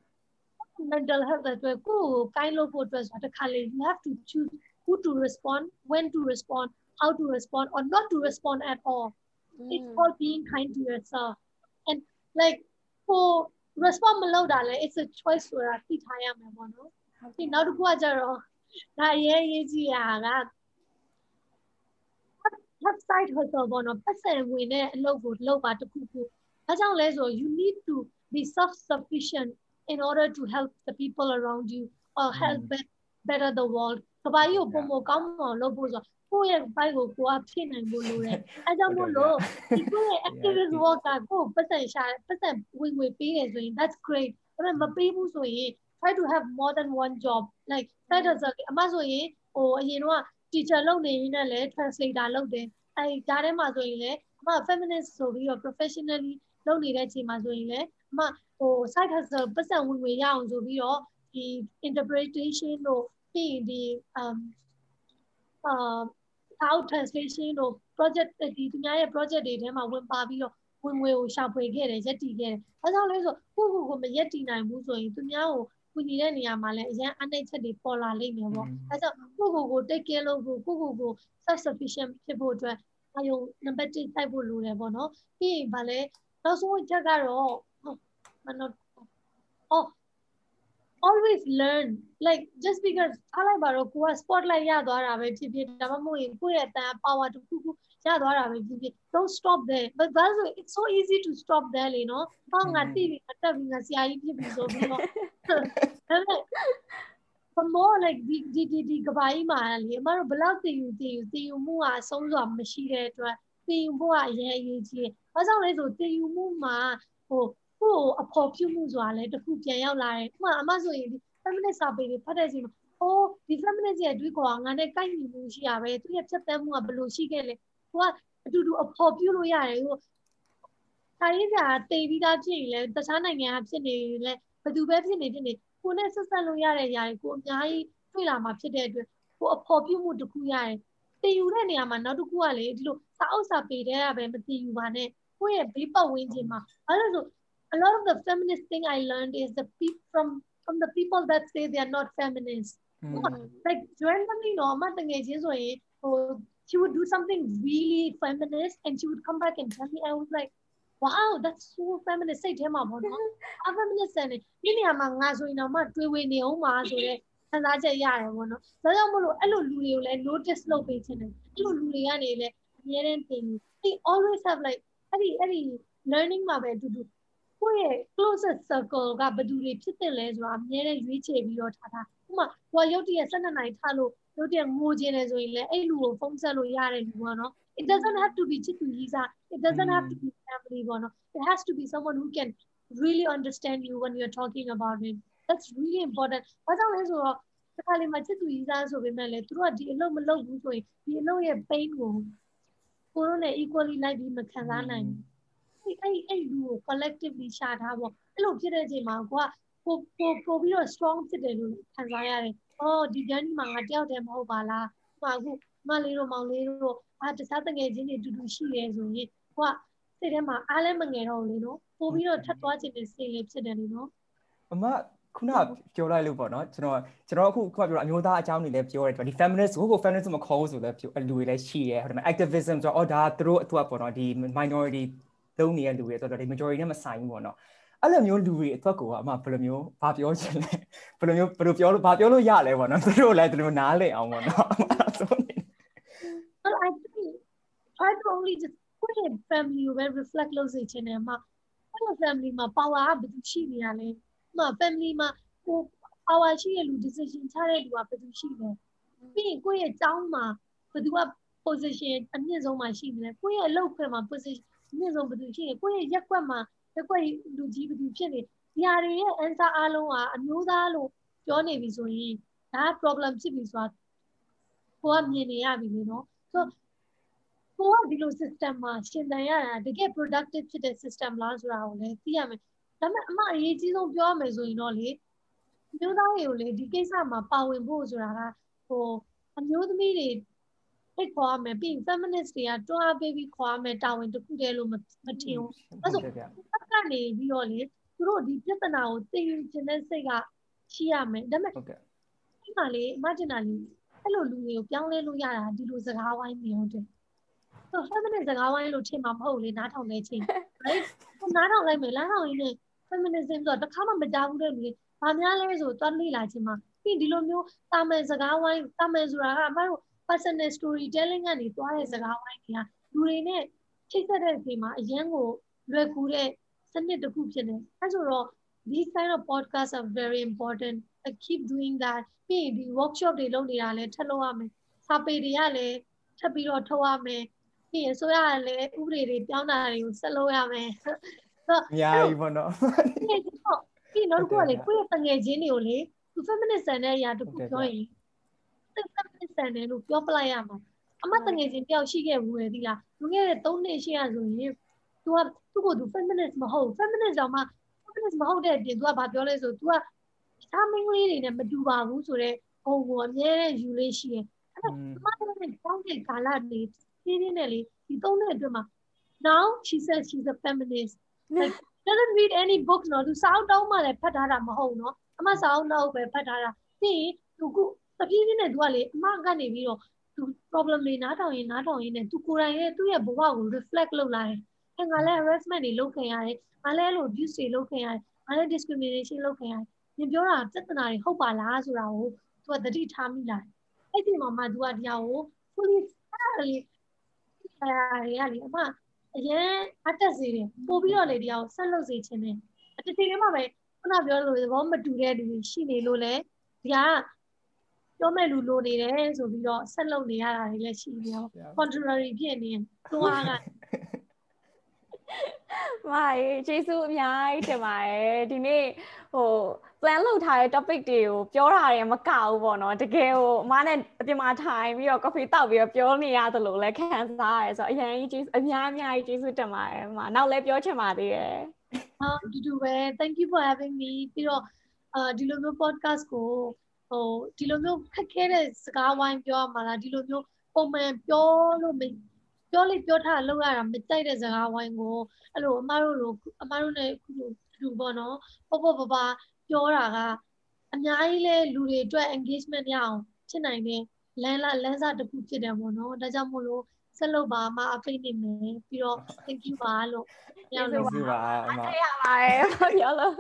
mental health အတွက်ကိုယ်ကိုကိုင်းလို့ဖို့အတွက်ဆိုတာတစ်ခါလေ you have to choose who to respond when to respond how to respond or not to respond at all mm. it's called being kind to yourself and like for respond မလုပ်တာလဲ it's a choice ဆိုတာသိထားရမယ်ပေါ့နော်ဒီနောက်တစ်ခုကကြတော့ဒါရေးရေးကြည့်ရတာက website ဟိုတော့ဘောနော်ပတ်စံဝင်တဲ့အလုပ်ကိုလုပ်ပါတခုခုအဲကြောင့်လဲဆို you need to be self sufficient in order to help the people around you or help mm. better the world ကဘာကြီးကိုပုံမကောင်းမအောင်လုပ်ဖို့ဆိုကိုယ့်ရဲ့ဘိုက်ကိုကိုယ်ကဖြစ်နိုင်ဖို့လိုတယ်အဲကြောင့်မို့လို့ဒီကိုယ့်ရဲ့ activist work ကကိုယ်ပတ်စံရှာပတ်စံဝင်ဝင်ပေးတယ်ဆိုရင် that's great ဒါပေမဲ့မပေးဘူးဆိုရင် try to have more than one job like side hustle အမဆိုရင်ဟိုအရင်တော့ teacher လုပ်နေရင်းနဲ့လည်း translator လုပ်တယ်အဲဒါထဲမှာဆိုရင်လည်းအမ feminist ဆိုပြီးတော့ professionally လုပ်နေတဲ့အချိန်မှာဆိုရင်လည်းအမဟို side hustle ပတ်စံဝင်ဝင်ရအောင်ဆိုပြီးတော့ဒီ interpretation တို့ပြီးရင်ဒီ um uh out translation တို့ project ဒီသူများရဲ့ project တွေထဲမှာဝင်ပါပြီးတော့ဝင်ငွေကိုရှာဖွေခဲ့တယ်ရက်တည်ခဲ့တယ်။အဲကြောင့်လဲဆိုကိုကိုကိုမရက်တည်နိုင်ဘူးဆိုရင်သူများကို ကူညီတဲ့နေရာမှာလည်းအရင်အနှိမ့်ချက်တွေပေါ်လာလိမ့်မယ်ပေါ့။အဲကြောင့်ကိုကိုကို take care လုပ်ဖို့ကိုကိုကို self sufficient ဖြစ်ဖို့အတွက်အယုံနံပါတ်1စိုက်ဖို့လိုတယ်ပေါ့နော်။ပြီးရင်ဗာလဲနောက်ဆုံးအချက်ကတော့မနော် oh always learn like just because အားလိုက်ပါတော့ကိုက spotlight ရသွားတာပဲဖြစ်ဖြစ်ဒါမှမဟုတ်ရင်ကိုယ့်ရဲ့အတန် power တစ်ခုခု ရသွားတာပဲဖြစ်ဖြစ် don't stop there but that's it's so easy to stop there လေနော်ဟောငါတိပြီးတက်ပြီးငါဆရာကြီးဖြစ်ပြီဆိုပြီးတော့ဒါပေမဲ့ for more like ဒီဒီဒီဒီကဘာကြီးမှာလေအမတို့ဘလောက်တည်ယူတည်ယူတည်ယူမှုကအဆုံးစွာမရှိတဲ့အတွက်တည်ယူဖို့ကအရင်အရေးကြီးတယ်။ဘာကြောင့်လဲဆိုတည်ယူမှုမှာဟိုကိုယ့်အဖော်ပြုမှုဆိုတာလည်းတခုပြန်ရောက်လာတယ်။ဥပမာအမဆိုရင်ဒီ feminist စာပေတွေဖတ်တဲ့ချိန်မှာအိုးဒီ feminist ရဲ့အတွေးခေါ်ကငါနဲ့ကိုက်ညီမှုရှိရပဲသူရဲ့ဖြတ်သန်းမှုကဘယ်လိုရှိခဲ့လဲ။ ကိုကအတူတူအဖော်ပြုလို့ရတယ်ဟိုတိုင်းစာတေပြီးသားဖြစ်ရင်လည်းတခြားနိုင်ငံကဖြစ်နေရင်လည်းဘယ်သူပဲဖြစ်နေဖြစ်နေကိုနဲ့ဆက်ဆက်လို့ရတဲ့ຢာတွေကိုအများကြီးတွေ့လာမှာဖြစ်တဲ့အတွက်ကိုအဖော်ပြုမှုတစ်ခုရတယ်။တည်ယူတဲ့နေရာမှာနောက်တစ်ခုကလေဒီလိုစာအုပ်စာပေတဲ့ကပဲမတည်ယူပါနဲ့ကိုယ့်ရဲ့ဘေးပတ်ဝန်းကျင်မှာဘာလို့ဆို a lot of the feminist thing I learned is the people from from the people that say they are not feminist. Mm. Like randomly, no, she would do something really feminist, and she would come back and tell me. I was like, wow that's so feminist စိတ်ထဲမှာပေါ့နော်အ feminist နဲ့ဒီနေရာမှာငါဆိုရင်တော့မှတွေးဝေနေအောင်ပါဆိုတဲ့ခံစားချက်ရတယ်ပေါ့နော်ဒါကြောင့်မလို့အဲ့လိုလူတွေကိုလည်း notice လုပ်ပေးခြင်းတယ်အဲ့လိုလူတွေကနေလည်းအများနဲ့တင်ပြီး they always have like အဲ့ဒီအဲ့ဒီ learning မှာပဲအတူတူကိုယ့်ရဲ့ closest circle ကဘယ်သူတွေဖြစ်တယ်လဲဆိုတာအများနဲ့ရွေးချယ်ပြီးတော့ထားတာဥပမာဟိုရုပ်တရက်12နိုင်ထားလို့ ရုပ်တရက်ငိုခြင်းလဲဆိုရင်လည်းအဲ့လူကိုဖုန်းဆက်လို့ရတယ်လူပေါ့နော် it doesn't have to be ချစ်သူကြီးစား it doesn't have to be family ပေါ့နော် it has to be someone who can really understand you when you're talking about it that's really important ဘာကြောင့်လဲဆိုတော့တစ်ခါလေမှချစ်သူကြီးစားဆိုပေမဲ့လည်းသူတို့ကဒီအလုပ်မလုပ်ဘူးဆိုရင်ဒီအလုပ်ရဲ့ pain ကိုကိုရိုနဲ့ equally လိုက်ပြီးမခံစားနိုင်ဘူးအဲ့အဲ့လူကို collectively ရှာထားပေါ့အဲ့လိုဖြစ်တဲ့အချိန်မှာကိုကပိုပိုပိုပြီးတော့ strong ဖြစ်တယ်လို့ခံစားရတယ်။ အော်ဒီ journey မှာငါတယောက်တည်းမဟုတ်ပါလား။ဟိုအခုမလေးတို့မောင်လေးတို့အာတခြားတငယ်ချင်းတွေအတူတူရှိရဲဆိုရင်ကိုကစိတ်ထဲမှာအားလည်းမငယ်တော့ဘူးလေနော်။ပိုပြီးတော့ထပ်သွားခြင်းနဲ့စိတ်လေးဖြစ်တယ်လေနော်။အမခုနပြောလိုက်လို့ပေါ့နော်ကျွန်တော်ကျွန်တော်အခုခုပြောအမျိုးသားအကြောင်းတွေလည်းပြောတယ်ဒီ feminist ကိုကို feminist မခေါ်ဘူးဆိုလည်းလူတွေလည်းရှိတယ်ဟိုဒါပေမဲ့ activism ဆိုတော့အော်ဒါသူတို့အတူပေါ့နော်ဒီ minority သုံးနေတဲ့လူတွေဆိုတော့ဒီ majority နဲ့မဆိုင်ဘူးပေါ့နော် အဲ့လိုမျိုးလူတွေအတွက်ကိုအမဘယ်လိုမျိုးဘာပြောချင်လဲဘယ်လိုမျိုးဘယ်လိုပြောလို့ဘာပြောလို့ရလဲပေါ့နော်သူတို့လည်းဒီလိုနားလည်အောင်ပေါ့နော်ဆိုနေ Well I think I only just put a family ကိုပဲ reflect လုပ်စေချင်တယ်မှာအဲ့လို family မှာ power ကဘယ်သူရှိနေရလဲမှာ family မှာကို power ရှိတဲ့လူ decision ချတဲ့လူကဘယ်သူရှိလဲပြီးရင်ကိုယ့်ရဲ့ကျောင်းမှာဘယ်သူက position အမြင့်ဆုံးမှာရှိနေလဲကိုယ့်ရဲ့အလုပ်ခွင်မှာ position အမြင့်ဆုံးဘယ်သူရှိလဲကိုယ့်ရဲ့ရက်ကွက်မှာ ရက်ကွက်လူကြီးဘယ်သူဖြစ်နေဒီဟာတွေရဲ့ answer အားလုံးကအမျိုးသားလို့ပြောနေပြီဆိုရင်ဒါ problem ဖြစ်ပြီဆိုတာကိုကမြင်နေရပြီလေနော်ဆိုကိုကဒီလို system မှာရှင်သန်ရတာတကယ် productive ဖြစ်တဲ့ system လားဆိုတာကိုလည်းသိရမယ်ဒါပေမဲ့အမအရေးကြီးဆုံးပြောရမယ်ဆိုရင်တော့လေမျိုးသားတွေကိုလေဒီကိစ္စမှာပါဝင်ဖို့ဆိုတာကဟိုအမျိုးသမီးတွေ ဖိတ်ခေါ်ရမယ်ပြီးရင် feminist တွေကတွန်းအားပေးပြီးခေါ်ရမယ်တာဝန်တစ်ခုတည်းလို့မထင်ဘူးအဲဆိုကနေပြီးတော့လေသူတို့ဒီပြဿနာကိုသိယူခြင်းတဲ့စိတ်ကရှိရမယ်ဒါပေမဲ့ဟုတ်ကဲ့ဒီမှာလေအမကျင်တာလေအဲ့လိုလူတွေကိုပြောင်းလဲလို့ရတာဒီလိုစကားဝိုင်းနေဟုတ်တယ်ဆို feminist စကားဝိုင်းလို့ထင်မှာမဟုတ်လေနားထောင်နေချင်း right နားထောင်လိုက်မယ်နားထောင်ရင်းနဲ့ feminism ဆိုတော့တစ်ခါမှမကြားဘူးတဲ့လူတွေဘာများလဲဆိုတော့လေ့လာခြင်းမှာပြီးဒီလိုမျိုးတာမန်စကားဝိုင်းတာမန်ဆိုတာကအမတို့ personal storytelling ကနေသွားတဲ့စကားဝိုင်းတွေကလူတွေနဲ့ချိတ်ဆက်တဲ့အချိန်မှာအရင်ကိုလွယ်ကူတဲ့စနစ်တစ်ခုဖြစ်နေအဲဆိုတော့ these kind of podcasts are very important I keep doing that ပြီးဒီ workshop တွေလုပ်နေတာလည်းထပ်လုပ်ရမယ်စာပေတွေကလည်းထပ်ပြီးတော့ထုတ်ရမယ်ပြီးရင်ဆိုရလည်းဥပဒေတွေပြောင်းတာတွေကိုဆက်လုပ်ရမယ်အများကြီးပေါ့နော်ပြီးတော့ကိုယ်ကလေကိုယ့်ရဲ့တငယ်ချင်းတွေကိုလေသူ feminist ဆန်တဲ့အရာတခုပြောရင် သူ feminist ဆန်တယ်လို့ပြောပလိုက်ရမှာအမတငယ်ချင်းတယောက်ရှိခဲ့ဘူးလေဒီလားလူငယ်တဲ့3နှစ်ရှိရဆိုရင် तू ကသူ့ကို तू feminist မဟုတ် feminist ကြောင့်မှ feminist မဟုတ်တဲ့အပြင် तू ကဘာပြောလဲဆို तू ကသားမင်းကလေးတွေနဲ့မတူပါဘူးဆိုတော့ဟိုကိုအမြဲယူလေးရှိတယ်အဲ့ဒါအမတို့နဲ့ကောင်းတဲ့ကာလနေပြင်းပြင်းနဲ့လေဒီ3နှစ်အတွင်းမှာ now she says she's a feminist like doesn't read any books နော်သူစာအုပ်တောင်းမှလည်းဖတ်ထားတာမဟုတ်နော်အမစာအုပ်နောက်ပဲဖတ်ထားတာပြီးရင်သူက တပြေးပြေးနဲ့သူကလေအမကနေပြီးတော့သူ problem တွေနားထောင်ရင်နားထောင်ရင်နဲ့သူကိုယ်တိုင်ရဲ့သူ့ရဲ့ဘဝကို reflect လုပ်လာတယ်။အဲငါလည်း harassment တွေလုပ်ခင်ရတယ်။ငါလည်းအဲ့လို abuse တွေလုပ်ခင်ရတယ်။ငါလည်း discrimination လုပ်ခင်ရတယ်။ညပြောတာပြဿနာတွေဟုတ်ပါလားဆိုတာကိုသူကသတိထားမိလာတယ်။အဲ့ဒီမှာမှသူကတရားကို fully အဲ့ဒါလေးအဲ့ဒါလေးအမအရင်အတက်စေတယ်ပို့ပြီးတော့လေတရားကိုဆက်လုပ်စေခြင်းနဲ့အတတိထဲမှာပဲခုနပြောလို့သဘောမတူတဲ့လူတွေရှိနေလို့လေဒီက ပြောမဲ့လူလိုနေတယ်ဆိုပြီးတော့ဆက်လုပ်နေရတာတွေလည်းရှိနေရော contrary ဖြစ်နေသွားကမိုင်ကျေးဇူးအများကြီးတင်ပါတယ်ဒီနေ့ဟို plan လုပ်ထားတဲ့ topic တွေကိုပြောတာတွေမကဘူးပေါ့နော်တကယ်ဟိုအမနဲ့အပြင်မှာထိုင်ပြီးတော့ coffee တောက်ပြီးတော့ပြောနေရသလိုလဲခံစားရတယ်ဆိုတော့အရင်ကြီးအများအများကြီးကျေးဇူးတင်ပါတယ်အမနောက်လဲပြောချင်ပါသေးတယ်ဟုတ်ဒီလိုပဲ thank you for having me ပြီးတော့အာဒီလိုမျိုး podcast ကို ဟိုဒီလိုမျိုးခက်ခဲတဲ့စကားဝိုင်းပြောရမှာလားဒီလိုမျိုးပုံမှန်ပြောလို့မပြောလိပြောထားလောက်ရတာမကြိုက်တဲ့စကားဝိုင်းကိုအဲ့လိုအမတို့လိုအမတို့နဲ့ခုလိုလူပေါ့နော်ပေါ့ပေါ့ပါပါပြောတာကအများကြီးလဲလူတွေအတွက် engagement ရအောင်ဖြစ်နိုင်တဲ့လမ်းလာလမ်းစာတစ်ခုဖြစ်တယ်ပေါ့နော်ဒါကြောင့်မို့လို့စဆက်လုပ်ပါအမအဖိတ်နေမယ်ပြီးတော့ thank you ပါလို့ကျေးဇူးပါအမအားရပါတယ်ပြောလို့